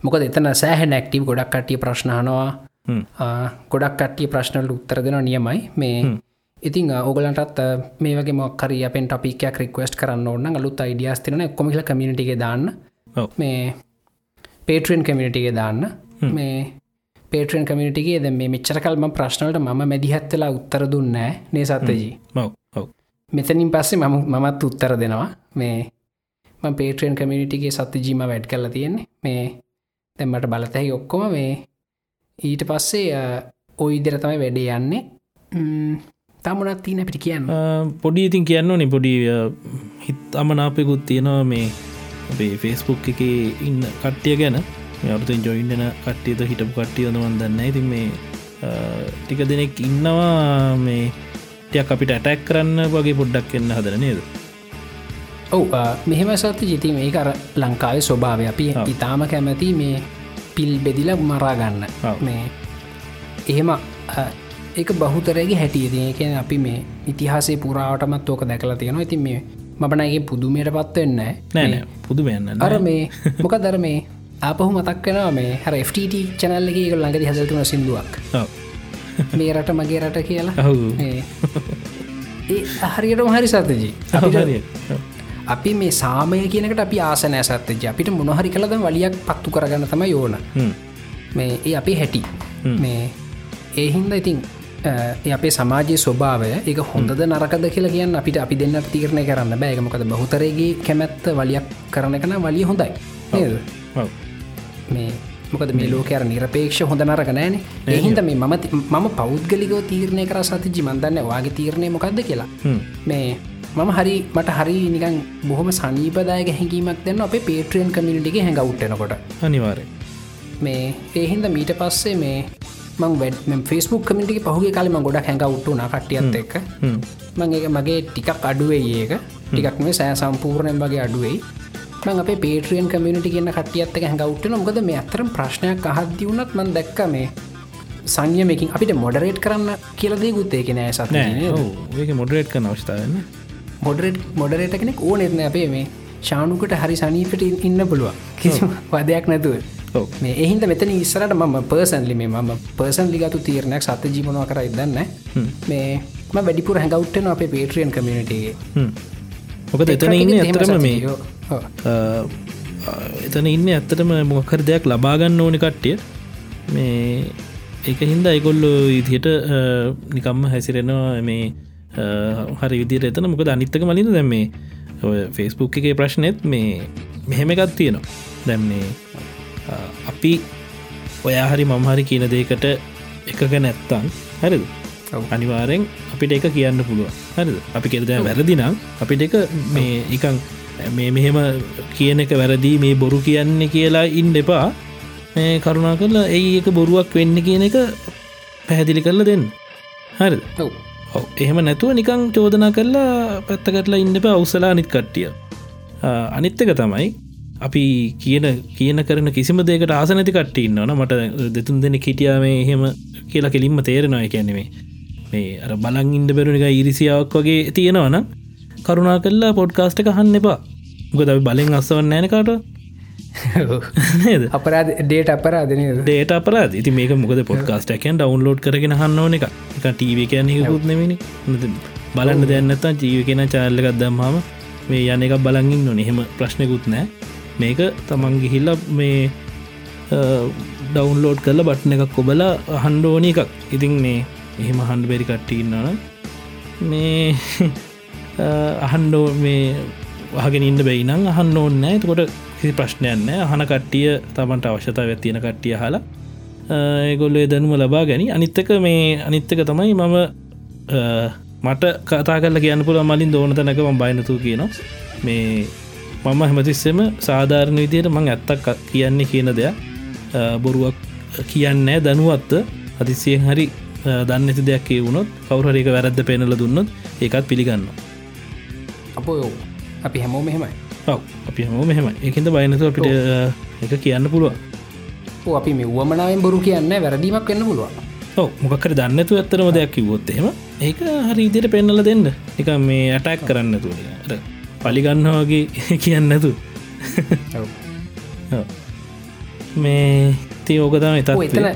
Speaker 2: මොකද එතන සෑහ නැක්ටීව ගොඩක් කට්ටිය ප්‍රශ්නහනවා
Speaker 1: හ්ම්.
Speaker 2: ගොඩක් කට්ටිය ප්‍රශ්නල උත්තර දෙෙන නියමයි. මේ ඉතින් ඔගලටත් මේ වගේ මොක්කර අපෙන් ටපිකයක් රික්වස්ට කරන්න ඕන්න අලුත් අයිඩියස් තින කොමිල කමිනිටිගේ දාන්න. මේ පේට්‍රියන් කමිනිටිගේ දාන්න. මේ පේට්‍රන් කමිනිටිගේ ද මේ මෙච්චර කල්ම ප්‍රශ්නලට ම මැදිහත්වෙලා උත්තර දුන්නෑ නේ සත්තජී මෙතනින් පස්සේ මම මමත් උත්තර දෙනවා. මේ පේට්‍රන් කමිනිටිගේ සත්‍යජීම වැඩ් කරලා තියෙන්නේ. මේ දැම්මට බලතැහි ඔක්කොම මේ ඊට පස්සේ අ, ඔය ඉදිර තමයි වැඩේ යන්නේ ම්, තමුණත් තියන පිටි කියන්න.
Speaker 1: පොඩි ඉතින් කියන්න ඕනේ. පොඩි හිත් අමනාපයකුත් තියෙනවා මේ අපේ ෆේස්බුක් එක ඉන්න කට්ටිය ගැන. අරුතෙන් ජොයින්ටන කට්ටියද හිටපු කට්ටිය දවන් දන්න ඉතින් මේ ටික දෙනෙක් ඉන්නවා මේ ටයක් අපිට ඇටැක් කරන්න වගේ පොඩ්ඩක් එන්න හදර නේද?
Speaker 2: ඔව් මෙහෙම සත්‍ය ජිති මේ අර ලංකාවේ ස්වභාවය. අපි. ඉතාම කැමති මේ පිල් බෙදිල මරාගන්න. මේ එහෙම ඒක බහුතරගේ හැටියතිය කියන අපි මේ ඉතිහාසේ පුරාවටමත් ඕක දැකලා තියෙනවා. ඉතින් මේ මබනගේ පුදුමයට පත්වවෙන්න
Speaker 1: නෑ නෑ. පුදු බයන්න
Speaker 2: අර මේ මොක දර මේ ආපහු මතක් වෙනවා මේ හර FTT චැනල්ල එක ළඟදි හදතුන සිින්දුවක්. මේ රට මගේ රට කියලා. ඒ හරියට. මහරි සතජී අපි මේ සාමය කියනකට අපි ආසනෑ සත්තජ අපිට මොනහරි කලද වලියක් පත්තු කරගන්න තම යෝන මේ ඒ අපේ හැටි. මේ ඒහින්ද ඉතින් ඒ අපේ සමාජයේ ස්වභාවය එක හොඳද නරකද කියලා කියන්න අපිට අපි දෙන්න තීරණය කරන්න බෑගමකද බහුතරයගේ කැමැත්ත වලියක් කරන කන වලිය හොඳයි? මේ මොකද මේ ලෝකර නිරපේක්ෂ හොඳ නරක නෑන එහින්ද මේ මම මම පෞද්ගලිකව තීරණය කර සති ජිමන්දන්න වගේ තීරණය මොකක්ද කියලා. මේ මම හරි මට හරි නිකන් බොහොම සනීපදායක හැඟීමක් දෙන්න අපේ පේට්‍රියන් කමිනිටිගේ හැඟවුට්ටනකොට
Speaker 1: අනිවාරය
Speaker 2: මේ ඒහින්ද මීට පස්සේ මේ මං වැඩ ෆස්බුක් කමිටි පහුගේ කාලම ගොඩක් හැඟවුට්ටුන කටියත් එක්ක. මං ඒක මගේ ටිකක් අඩුවේ ඒක. ටිකක් මේ සෑ සම්පූර්ණයෙන් වගේ අඩුවයි. මං අපේ පේට්‍රියන් කමිනිටි කියන්න කටියත් එක හැඟවුට්ටන මොකද මේ අතරම් ප්‍රශ්නයක් අහද්දි වුණත් මන් දැක්ක මේ සංයමකින් අපිට මොඩරේට් කරන්න කියලදේ ගුත්තේ කෙනෑ
Speaker 1: ඔව්. ඒක මොඩරේට් කන අවස්ථාවන්න
Speaker 2: මොඩරේට් මොඩරේට කෙනෙක් ඕනෙත්න අපේ මේ ශානුකට හරි සනීපට ඉන්න පුළුව කිසි වදයක් නැතුව. මේ එහින්ද මෙතන ඉස්සරට මම පර්සන්ලි මේ මම පර්සන් ලිගතු තීරණයක් සත ජීවනවා කර ඉදන්න මේ වැඩිපුර හැඟවට්ටන අපේ පේට්‍රියන් කමිනිටගේ
Speaker 1: මොකද එතන ඉන්න ඇතරම මේ එතන ඉන්න ඇත්තටම මොකර දෙයක් ලබාගන්න ඕනි කට්ටිය. මේ ඒක හින්ද අයිකොල්ලු ඉදියට නිකම්ම හැසිරෙනවා මේ හරි විදිර එතන. මොකද අනිත්තක මලින් දැම් මේ ෆෙස්බුක් එකේ ප්‍රශ්නයත් මේ මෙහෙම එකත් තියෙනවා. දැම්න්නේ අපි ඔයා හරි මම්හරි කියන දේකට එකක නැත්තං හරිද. අනිවාරෙන් අපිට එක කියන්න පුළුව හරිද? අපි කෙරද වැරදිනම් අපිට එක මේ එකන් මේ මෙහෙම කියන එක වැරදි මේ බොරු කියන්නේ කියලා ඉන්න එපා. මේ කරුණා කරලා ඒ එක බොරුවක් වෙන්න කියන එක පැහැදිලි කරලා දෙන්න.
Speaker 2: ඔව්
Speaker 1: එහෙම නැතුව නිකං චෝදනා කරලා පැත්තකටලා ඉන්න එපා අවසලා අනිත් කට්ටිය. අනිත්තක තමයි අපි කියන කියන කරන කිසිම දෙකට ආසනැති කට්ට ඉන්නවන මට දෙතුන් දෙන කිටියා මේ එහෙම කියලා කෙලින්ම තේරෙනවා. කියනෙමේ මේ අර බලන් ඉන්ඩ බැරුණික ඉරිසියාවක් වගේ තියෙනවන කරුණා කරලා පොඩ්කාස්ට එක හන්න එපා. ගොද බලෙන් අස්සවන්න නෑනකාට නේද?
Speaker 2: අපරාධ ඩේට අපරාධනය
Speaker 1: ඩේට අපරාද ඉති මේක මොකද පොඩ්කාස්ටකන් ඩවන්ලෝඩ් කරගෙන හන්න ඕන එක එක ටීව කියන යකුත් නෙමනි බලන්න දැන්නත්තා ජීව කෙන චාල්ලකත් දම්හම මේ යන එක බලගින් නොන එහෙම ප්‍රශ්නකුත් නෑ මේක තමන් ගිහිල්ල මේ ඩවන්ලෝඩ් කරල බට්න එකක් කොබල හන්ඩෝනි එකක්. ඉතින් මේ එහෙම හන්ඩ බෙරි කට්ටින්නන මේ අහන්ඩෝ මේ වහගෙන ඉන්න බැයි නම් අහන්න ඕන්න එතකොට කිසි ප්‍රශ්නයන්න අහන කට්ටිය තමන්ට අවශ්‍යතාව ඇත්තියෙන කට්ටිය හලා ඒගොල්ලේ දැනුම ලබා ගැනි අනිත්තක මේ අනිත්තක තමයි මම මට කතා කල කියන්න පුළ මලින් දෝන තැනක ම බයිනතු කියනවා. මේ මම හැමතිස්සෙම සාධාරණ විදියට මං ඇත්තක් කියන්නේ කියන දෙයක්. බොරුවක් කියන්නෑ දැනුවත්ත අතිසියෙන් හරි දන්න ඇති දෙයක් වුණොත් කවුරරක වැරද්ද පෙනල දුන්නොත් ඒකත් පිළිගන්න
Speaker 2: අපෝ අපි හැමෝ මෙහෙමයි
Speaker 1: ඔව අපි හම මෙහෙම එකද බයිනතු අපිට එක කියන්න පුළුවන්.
Speaker 2: අපි මෙව්වමනාවෙන් බොරු කියන්න වැරදීමක් වෙන්න පුළුවන්.
Speaker 1: ඔව මොකකර දන්නතු ඇත්තරම දෙයක් කිවොත් එහෙම ඒක හරි ඉදිට පෙන්නල දෙන්න. එක මේ ඇටැක් කරන්න තුට පලිගන්නවාගේ කියන්නතු මේ ති ඕකතම එතත්
Speaker 2: එතන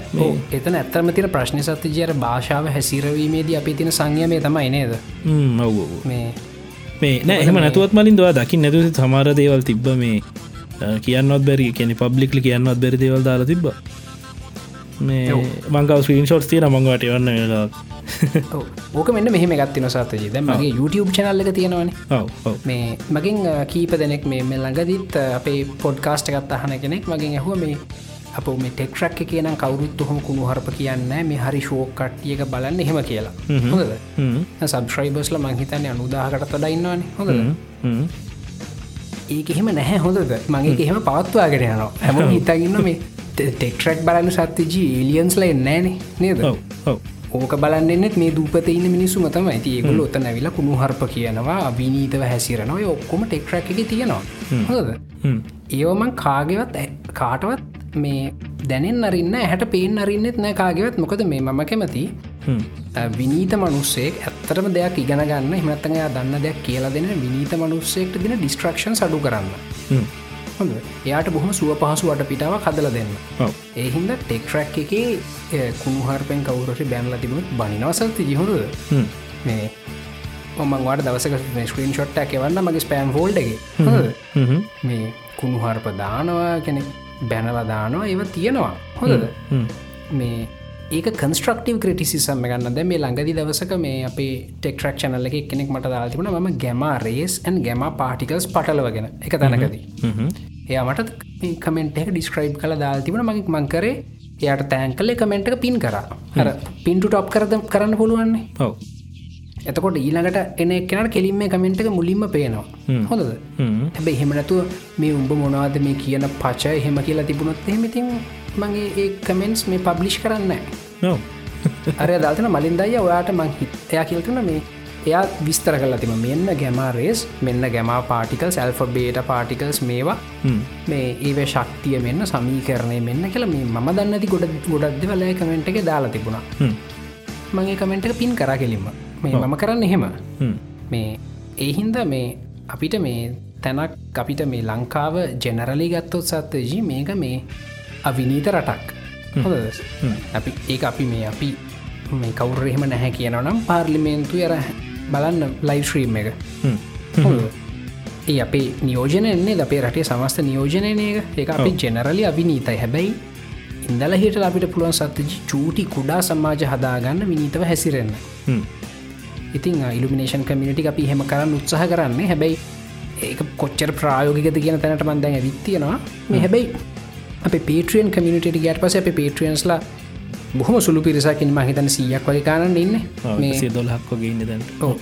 Speaker 2: එතන ඇත්තම තින ප්‍රශ්න සත්තිජයට භාෂාව හැසිරවීමේදී අපි තින සංයමය තමයි නේද?
Speaker 1: ඔව.
Speaker 2: මේ
Speaker 1: මේ නෑ එහම නැතුවත් මලින් දවා දකිින් නැතු සමාර දේවල් තිබ්බ මේ කියන්නත් බැරි කියන පබ්ලික්ලි කියන්නත් බැරි දේවල් දාලා තිබ්බ. මේ මංකව ස්ක්‍රීන් ෂෝට් තිය මංගට වන්න වෙලා
Speaker 2: ඕක මෙන්න මෙහම ගත්ති නොසාතජී දැ මගේ YouTube චනල්ල එක තියෙනවන. මේ මගින් කීප දෙනෙක් මේ මෙ ළඟදිත් අපේ පොඩ්කාස්ට එකත් අහන කෙනෙක් මගින් ඇහුව මේ අප මේ ටෙක්ට්‍රක් කියන කවරුත් හොම කුණු හරප කියන්න මේ හරි ෂෝක් කට්ටියක බලන්න එහෙම කියලා. හොඳද? සබස්්‍රයිබස්ල මංහිතන්න අනුදාහකට තොඩයින්නවාන හොඳ ඒක එහෙම නැහැ හොඳද? මගේ එහෙම පවත්වාගෙන යනවා. හැම හිතගන්න මේ ටෙක්ට්‍රක් බලන්න සත්තිජී ඒලියන්ස්ල එන්නෑන නේද? ඕක බලන්නෙත් මේ දූපත ඉන්න මිනිස්සු මතම ඇති ඒගුල ඔත නැවිල කුණු හරප කියනවා අභිනීතව හැසිරනවා. ඔක්කොම ටෙක්ට්‍රක් එක තියෙනවා. හොද ඒවමන් කාගෙවත් කාටවත් මේ දැනෙන් අරන්න හැට පේෙන් අරන්නෙත් නෑ කාගෙවත්. මොකද මේ මම කැමති විනීත මනුස්සෙක් ඇත්තරම දෙයක් ඉගෙන ගන්න. හිමත්තඟයා දන්න දෙයක් කියලා දෙන විනීත මනුස්සෙක්ට දින ඩිස්ට්‍රක්ෂන් සඩු කරන්න. හොඳ. එයාට බොහම සුව පහසු වට පිටාව කදල දෙන්න ඒහින්ද ටෙක්ට්‍රක් එක කුණුහරපෙන් කවුරට බැන්ල තිබුණත් බනිනවසල්ති ජිහුරුද මේ ඔමන්වාට දවසක ස්ක්‍රීන් ෂොට්ට එවන්න මගේ ස්පෑම් ෆෝල්ඩගේ මේ කුණුහරප දානවා කෙනෙ බැනල දානවා ඒව තියෙනවා. හොඳද? මේ ඒක කන්ස්ට්‍රක්ටව ක්‍රටිසිසම් ගන්න. ද මේ ළඟදි දවසක මේ අපේ ටෙක්ට්‍රක් චනල්ල එක කෙනෙක් මට දාතිබුණ ම gamma rays and gamma particles පටලවගෙන එක තැනකදී. එයා මට කමෙන්ට එක ඩිස්ක්‍රයිබ් කළ දාල්තිබුණ මගේ මංකරේ එයට තෑන් කලේ කමෙන්ට් එක පින් කර. හර පින්ටු ටොප් කරද කරන්න පුළුවන්නේ?
Speaker 1: ඔව
Speaker 2: එතකොට ඊළඟට එන එකනට කෙලින්ම කමෙන්ට් එක මුලින්ම පේනවා. හොඳද? හැබැ එහෙමනැතුව මේ උඹ මොනවාද මේ කියන පචය එහෙම කියලා තිබුණොත් එහෙමතින් මගේ ඒ කමෙන්ස් මේ පබ්ලිෂ් කරන්න අර දල්තන මලින් දය ඔයාට මං හිත් එයා කියල්තුන මේ එයා විස්තර කල තිම මෙන්න ගැමාරේස් මෙන්න ගැම පාටිකල් සැල්ෆ බේට පාටිකල්ස් මේවා. මේ ඒව ශක්තිය මෙන්න සමීකරණය මෙන්න කියල මේ ම දන්නති ගොඩ ගොඩක්ද වලය කමෙන්ට් එක දාලා තිබුණා. මගේ කමෙන්ට් එක පින් කරා කෙලින්ම මේ මම කරන්න එහෙම. මේ ඒහින්ද මේ අපිට මේ තැනක් අපිට මේ ලංකාව ජෙනරලි ගත්තොත් සත්තජී මේක මේ අවිනීත රටක්. හොද අපි ඒ අපි මේ අපි මේ කවුරහෙම නැහැ කියනවනම් පාර්ලිමේන්තු යර බලන්න ලයිස්්‍රීම් එක. ඒ අපේ නියෝජනයන්නේ අපේ රටේ සමස්ත නියෝජනය එක අපි ජෙනරලි අවිනීතයි. හැබැයි ඉඳල හිට අපිට පුළුවන් සත්තජි චූටි කුඩා සමාජ හදාගන්න විනීතව හැසිරෙන්න ඉතින් ඉල්ිනේෂන් කමිනිටි අපි හෙම කරන්න උත්සාහ කරන්නේ. හැබැයි ඒක කොච්චර ප්‍රායෝගිකත කියන තැනට මන්දැන් ඇවිත්තියෙනවා මේ හැබැයි අප පේට්‍රියන් කමිනිට ගට පස අප පේට්‍රියන්ස්ලා බොහම සුළු පිරිසකින් මහිතන සීයක් වගේ කාරන්න ඉන්න.
Speaker 1: මේ දොල්හක්කොගේ ඉන්න දැන්.
Speaker 2: ඕ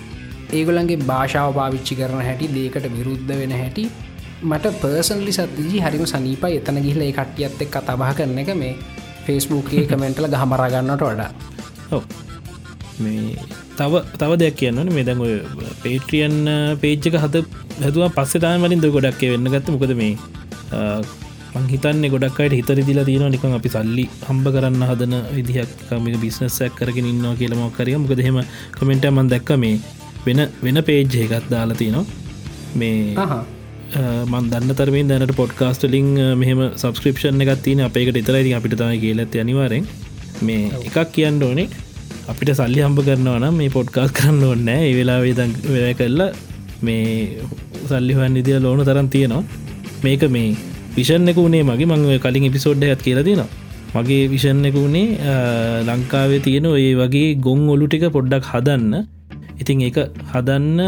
Speaker 2: ඒගොලන්ගේ භාෂාව පාවිච්චි කරන හැටි දේකට විරුද්ධ වෙන හැටි මට පර්සන්ලි සත්තිජී හරිම සනීප එතන ගිහිල කට්ටියත් එක් කතාබහ කරන එක මේ ෆෙස්බුක්ගේ කමෙන්ටල ගහමරගන්නට වඩා
Speaker 1: මේ තව තව දෙයක් කියන්න මේ දැන් ඔය පේට්‍රියන් පේච්චක හත හැතුව පස්සෙතාන් වලින් ද ගොඩක් වෙන්න ගත්ත. මොකද මේ මංහිතන්නේ ගොඩක්කට හිතර දිල තියෙන නිකන් අපි සල්ලි හම්බ කරන්න හදන විදිහක්මික බිස්නස්සයක් කරගෙන ඉන්නවා කියලමක්කරිය මොකද හෙම කමෙන්ට මන් දැක්ක මේ වෙන වෙන පේජ්ජ එකත් දාලා තිනවා මේ මන් දන්න තරමින් දැනට පොඩ්කාස්ටලිං මෙහම සබස්ක්‍රපෂන් එකත් තින අපේකට ඉතරයි අපිට තමයි කියලත් අනිවාරෙන් මේ එකක් කියන්න ඕනේ අපිට සල්ලි හම්බ කරනවා නම් මේ පොඩ්කාස් කරන්න ඕන්න ඒ වෙලා වේදන් වැය කරලා මේ සල්ලිහන් ඉදිය ලෝන තරන් තියෙනවා. මේක මේ විෂන් එක වනේ මගේ. මං කලින් එපිසෝඩ් ඇත් කියල දෙනවා. මගේ විෂන් එක වුණේ ලංකාවේ තියෙන ඒ වගේ ගොන් ඔලු ටික පොඩ්ඩක් හදන්න. ඉතින් ඒක හදන්න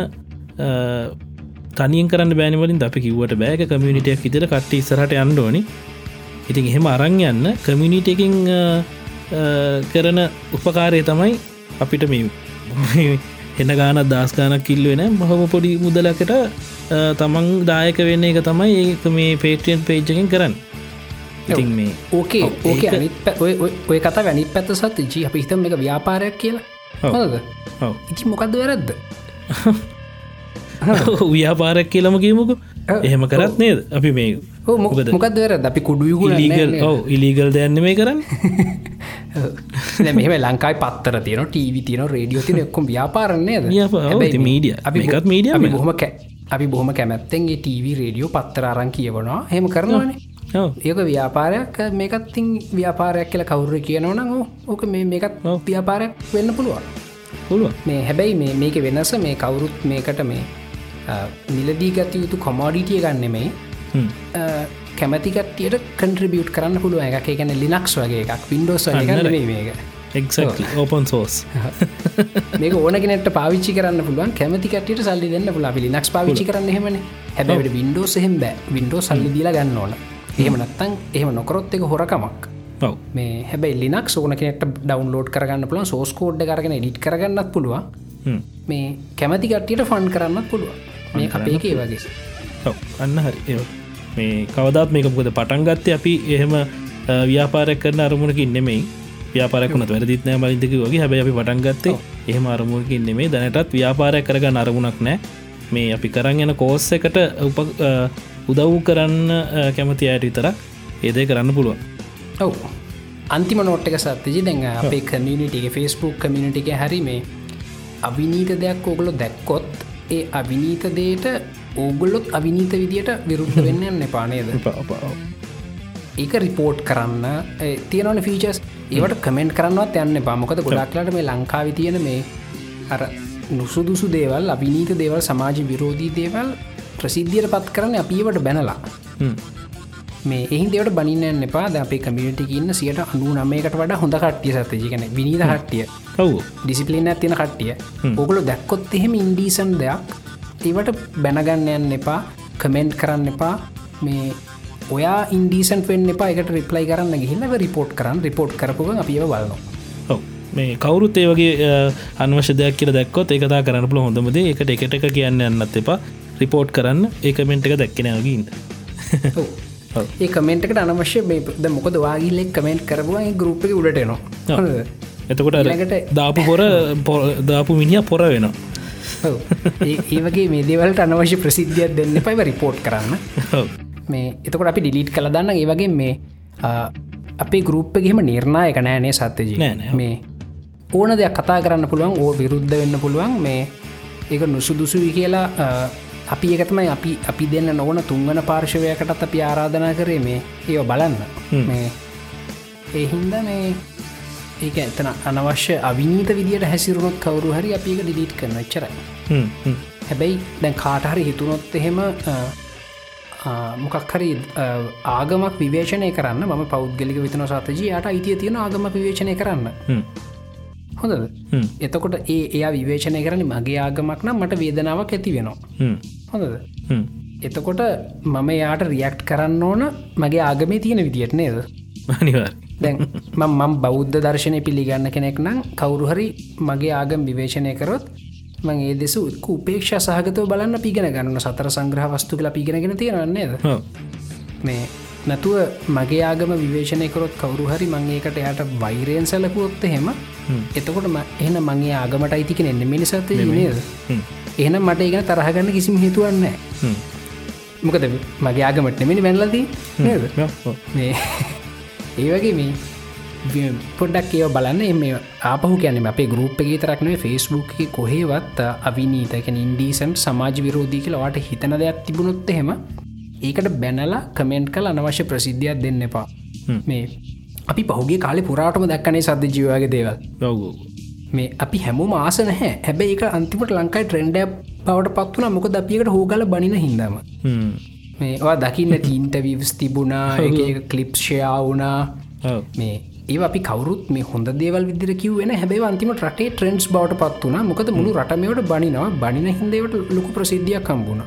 Speaker 1: තනින් කරන්න බෑනිවලින් අපි කිව්වට බෑක කමියනිටයක් ඉතර කට ඉස්සරට අන්ඩෝනි ඉතින් එහෙම අරං යන්න කමියනිටකින් කරන උපකාරය තමයි අපිට මේ එන්න ගාන දස්ගානක් කිල්ලුවෙන බහම පොඩි මුදලකට තමන් දායක වෙන්න එක තමයි ඒක මේ පේටියන් පේජ්ජකින් කරන්න. ඉතින් මේ
Speaker 2: ඕකේ ඕක ඔය කතා වැනිත් පැත්ත සත් ජී අප හිතම එක ව්‍යාපාරයක් කියලා. හොද ඉති මොකක්ද වැරද්ද?
Speaker 1: ව්‍යාපාරයක් කියලම කියමුකු එහෙම කරත් නේද? අපි මේ
Speaker 2: මොකද වැරද අපි කුඩු
Speaker 1: ඉලීගල් ඔව ඉලීගල් දැන්න මේ කරන්න.
Speaker 2: මෙම ලංකායි පත්තර තියන ටීවි තියන රේඩියෝ තින එක්කොම් ව්‍යාපාරන්නේ
Speaker 1: මීඩිය අපි එකත් මීඩිය
Speaker 2: බොහොම අපි බොහොම කැමැත්තෙන්ගේ ටීවි රේඩියෝ පත්තරාරන් කියවනවා. හෙම කරනවානේ ඒක ව්‍යාපාරයක් මේකත්තින් ව්‍යාපාරයක් කියල කවුර කියනවන ඕක මේ මේකත් ව්‍යාපාරයක් වෙන්න පුළුවන්.
Speaker 1: පුළුව
Speaker 2: මේ හැබැයි මේක වෙනස මේ කවුරුත් මේකට මේ මිලදී ගත යුතු කොමෝඩිටිය ගන්නෙමයි කැමතිකටයට කන්ට්‍රිබියුට් කරන්න පුළුව එක ගැන ලිනක්ස් වගේ එකක් වින්ඩෝස් මේක.
Speaker 1: ඕපන් සෝස්
Speaker 2: මේක ඕනගෙනට පාවිච්චි කරන්න පුළුවන්. කැමතිකටට සල්ලි දෙන්න පුලා ලිනක්ස් පාවිච්චි කරන්න හෙමන හැබැට වින්ඩෝස් එහෙම බෑ. වින්ඩෝ සල්ලි දීලා ගන්න ඕන. එහෙම නත්තන් එහෙම නොකරොත් එක හොරකමක්. මේ හැබයි ලිනක් ඕන කෙනෙට ඩවන්ලෝඩ් කරගන්න පුළන් සෝස් කෝඩ් කරගෙන ඩිට් කරගන්නත් පුළුවන්. මේ කැමතිකට්ටියට ෆන් කරන්නත් පුළුවන් මේ අපේකේ වගේ
Speaker 1: අන්න හරි. මේ කවදත් මේකමකද පටන් ගත්තේ අපි එහෙම ව්‍යාපාරයක් කරන අරමුණකින් නෙමෙයි. ව්‍යාපාරකුණත් වැරදිත් නෑ මලින්දක වගේ. හැබැ අපි පටන් ගත්තේ එහෙම අරමුණකින් නෙමේ දැනටත් ව්‍යාපාරය කරගන්න අරමුණක් නෑ. මේ අපි කරන්න යන කෝස්ස එකට උප උදව් කරන්න කැමති අයට විතරක් ඒදේ කරන්න පුළුවන්.
Speaker 2: ඔව්. අන්තිම නෝට්ක සත්්‍යජි. දැන් අපේ කමියනිටිගේ ෆෙස්බුක් කමියනිටික හැරි මේ අවිනීත දෙයක් ඕගොලො දැක්කොත් ඒ අවිනීත දේට ඕගොල්ලොත් අවිනීත විදියට විරුද්ධ වෙන්න යන්න පානේද ඒක රිපෝට් කරන්න තියෙනවන ෆීචස් ඒවට කමෙන්ට් කරන්නවත් යන්න පාමොකද ගොඩක්ලට මේ ලංකාවි තියෙන මේ අර නුසුදුසු දේවල් අභිනීත දේවල් සමාජ විරෝධී දේවල් ප්‍රසිද්ධියට පත් කරන්න අපිවට බැනලා මේ එහි දෙවට බනින්න එපා. ද අපේ කමියටි ඉන්න සියට අනු නමයකට වඩා හොඳ කට්ටිය සතජිකන විනිද හට්ටිය
Speaker 1: ඔවු.
Speaker 2: ඩිසිපලින් ඇතින කට්ටිය. ඕගොලු දැක්කොත් එහෙම ඉන්ඩීසන් දෙයක්. ඒවට බැනගන්න යන්න එපා. කමෙන්ට් කරන්න එපා. මේ ඔයා ඉන්ඩීසන් පෙන් එපා. එකට රිප්ලයි කරන්න ගහින්න රිපෝට් කරන්න. රිපෝට් කරපුව අපිව බලනවා.
Speaker 1: මේ කවුරුත් ඒ වගේ අන්වශ දෙයක් කියල දැක්කොත් ඒකතා කරන්න පුළ හොඳමද එකට එකට එක කියන්න යන්නත් එපා. රිපෝට් කරන්න. ඒ කමෙන්ට් එක දැක්කෙනගීන්ට
Speaker 2: ඒ කමෙන්ට්කට අනවශ්‍ය ද මොකද වාගිල්ලෙක් කමෙන්ට් කරවා ගරුප්ප උඩටනවා
Speaker 1: එතකොට දාපු පොර දාපු මිනිිය පොර වෙනවා
Speaker 2: ඒ වගේ මේ දේවල්ට අනවශ්‍ය ප්‍රසිද්ධියක් දෙන්න පයිව රිපෝට් කරන්න මේ එතකොට අපි ඩිලිට් කළ දන්න ඒ වගේ මේ අපේ ගරුප්පගෙම නිර්ණයක නෑනේ සත්‍යජී මේ ඕන දෙයක් කතා කරන්න පුළුවන් ඕ විරුද්ධ වෙන්න පුළුවන් මේ ඒක නුසුදුසුවි කියලා අපි එකතමයි අපි අපි දෙන්න නොවන තුන්වන පාර්ශවයකටත් අපි ආරාධනා කරේ මේ ඒව බලන්න. මේ ඒහින්ද මේ ඒක ඇතන අනවශ්‍ය අවිනීත විදිට හැසිරුණොත් කවරු හරි අපි එක ඩිලිට් කරන ච්චරයි හැබැයි දැන් කාටහරි හිතුනොත් එහෙම මොකක් හරි ආගමක් විවේශනය කරන්න ම පෞද්ගලික විතන සතජී යට අයිතිය තියෙන ආගම විවේශනය කරන්න හොඳද? එතකොට ඒ එයා විවේශනය කරන මගේ ආගමක් නම් මට වේදනාවක් ඇති වෙනවා. හොඳද? එතකොට මම යාට රියක්ට් කරන්න ඕන මගේ ආගමේ තියෙන විදියට නේද? දැන් මම් බෞද්ධ දර්ශනය පිළිගන්න කෙනෙක් නම් කවුරුහරි මගේ ආගම් විවේශනය කරොත් මං ඒ දෙසු උපේක්ෂ සහගතව බලන්න පිගෙන ගන්න සතර සංග්‍රහ වස්තු කලා පිගෙනගෙන තියෙනන්නේද මේ නැතුව මගේ ආගම විවේශනය කරොත් කවරු හරි මංඒකට එයට වෛරයෙන් සැලකුවොත්ත හෙම එතකොට එහන මගේ ආගමට අයිතිකෙන එන්න මිනිසත නේද? එහන මට ඒගෙන තරහගන්න කිසිම හිතුවන්න මොකද මගේ ආගමට නෙමනි වැැල්ලදී නේද? මේ ඒ වගේ මේ පොඩ්ඩක් ඒව බලන්න. එම ආපහු කියැනෙම අපේ ගරුප් එක තරක්නේ ෆෙස්බුක් කොහේවත් අවිනීතකැන ඉන්ඩීසන් සමාජ විරෝධී කියලවාට හිතන දෙයක් තිබුණොත් එහෙම ඒකට බැනලා කමෙන්ට් කල අනවශ්‍ය ප්‍රසිද්ධියක් දෙන්න එපා. මේ අපි පහුගේ කාලෙ පුරාටම දැක්කනේ සද්ධ ජීවගේ දේවල්. මේ අපි හැමෝ මාස නැහැ. හැබැයි එක අන්තිමට ලංකායි ට්‍රෙන්ඩ බවට පත්වන මොක අපිකට හෝගල බනින හිදම මේවා දකින්න තීන්ට විවස් තිබුණා වුණා.
Speaker 1: ඔව්.
Speaker 2: මේ ඒ අපි කවරුත් මේ හොඳ දේවල් විදිර කිවෙන හැබයි අන්තිම රටේ ට්‍රෙන්ස් බවට පත් වුණ. මොකද මුළු රටමවට බනිනවා. බනින හින්දේවට ලොකු ප්‍රසිද්ධියක් කම්බුණ.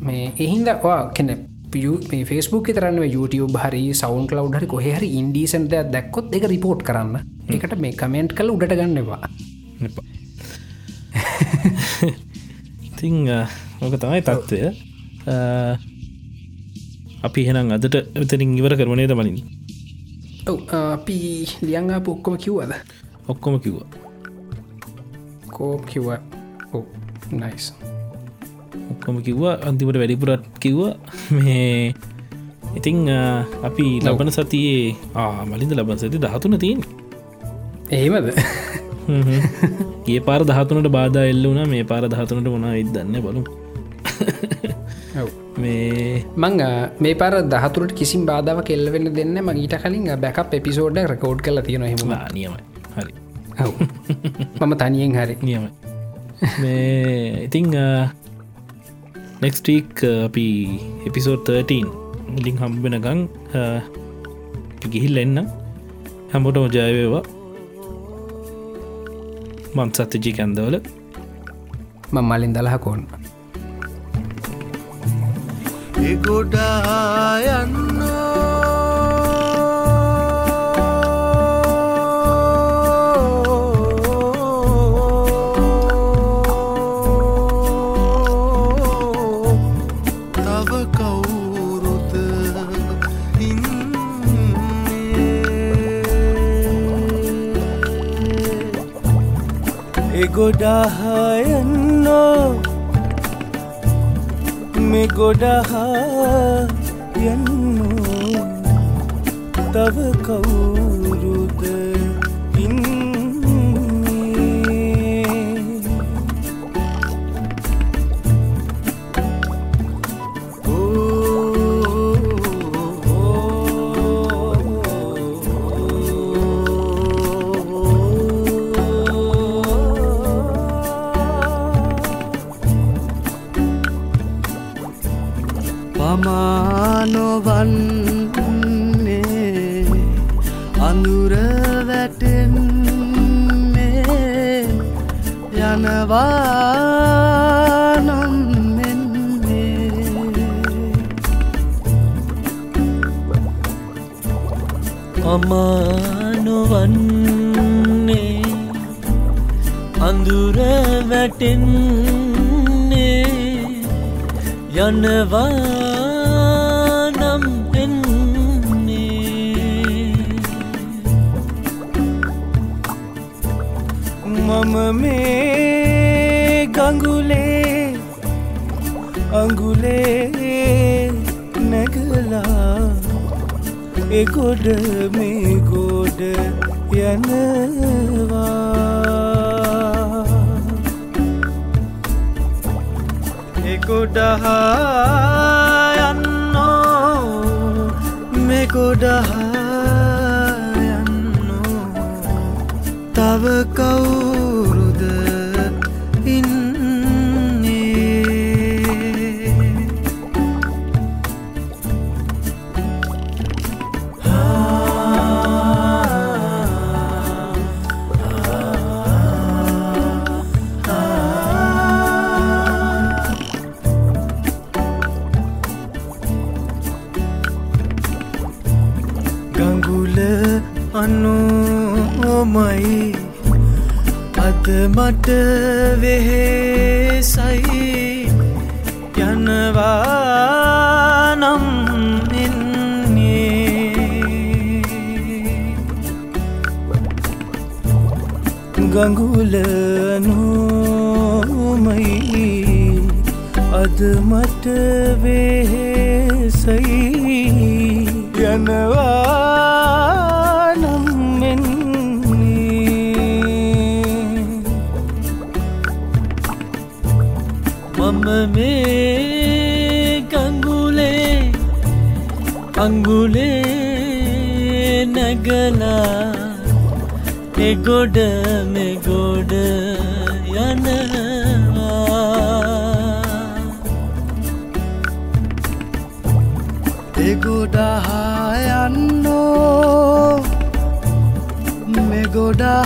Speaker 2: මේ එහින්දවා කෙන ෆස්බුක් තරන්න YouTube හරි සවන් කලව් හරි කොහහරි ඉන්ඩීසන්ට දැක්කොත් එක රිපෝට් කරන්න. එකට මේ කමෙන්ට් කල උඩට ගන්නවා.
Speaker 1: ඉතිං ඕක තමයි තත්ත්වය. අපි හෙනම් අදට එතරින් ඉවර කරවනේ දමලින්
Speaker 2: ඔව් අපි ලියංගා පොක්කොම කිව්වද?
Speaker 1: ඔක්කොම කිව්වා.
Speaker 2: කෝප් කිව්ව. ඔ නයිස්
Speaker 1: ඔක්කොම කිව්වා අන්තිමට වැඩිපුරත් කිව්වා මේ ඉතිං අපි ලබන සතියේ ආ මලින්ද ලබන සති දහතුන තියෙන්
Speaker 2: එහෙමද?
Speaker 1: ඒ පාර දහතුනට බාධ එල්ල වුණ මේ පාර දහතුනට මොනා ඉදන්න බලු මේ
Speaker 2: මං මේ පර දහතුරට කිසිම් බාධාව කෙල්ලවෙන්න දෙන්න මගේට කලින් බැකප් එපිසෝඩ් රකෝඩ් කල තියෙන හෙම
Speaker 1: ආ, නියමයි. හරි.
Speaker 2: මම තනියෙන් හරි.
Speaker 1: නියමයි. මේ ඉතිං නෙක්ස්ටීක් අපි එපිසෝඩ් 13 ඉලින් හම්බෙනගං ගිහිල් එන්න. හැමෝට මජයවේවා මන් සත්‍යජී කැන්දවල.
Speaker 2: මං මලින් දලහකෝන්න
Speaker 3: එගොඩා යන්න ඉන්නේ එගොඩාහයන්නෝ මෙ ගොඩහා යන්නෝ. තව කවුරුද පමානොවන්නේ අඳුර වැටෙන්නේ යනවා නම් මෙන්නේ. අමානොවන්නේ අඳුර වැටෙන්නේ යනවා මම මේ ගඟුලේ අඟුලේ නැගලා එගොඩ මේ ගොඩ යනවා. එගොඩහා යන්නෝ මෙගොඩහා යන්නෝ. තව කවුරුද මට වෙහෙසයි යනවා නම් එන්නේ. ගඟුල නෝමයි අද මට වෙහෙසයි යනවා අංගුලේ නැගලා එගොඩ මෙගොඩ යනවා. එගොඩහා යන්නෝ එගොඩහායන්නෝ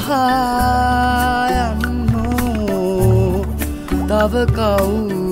Speaker 3: තව කවුරුද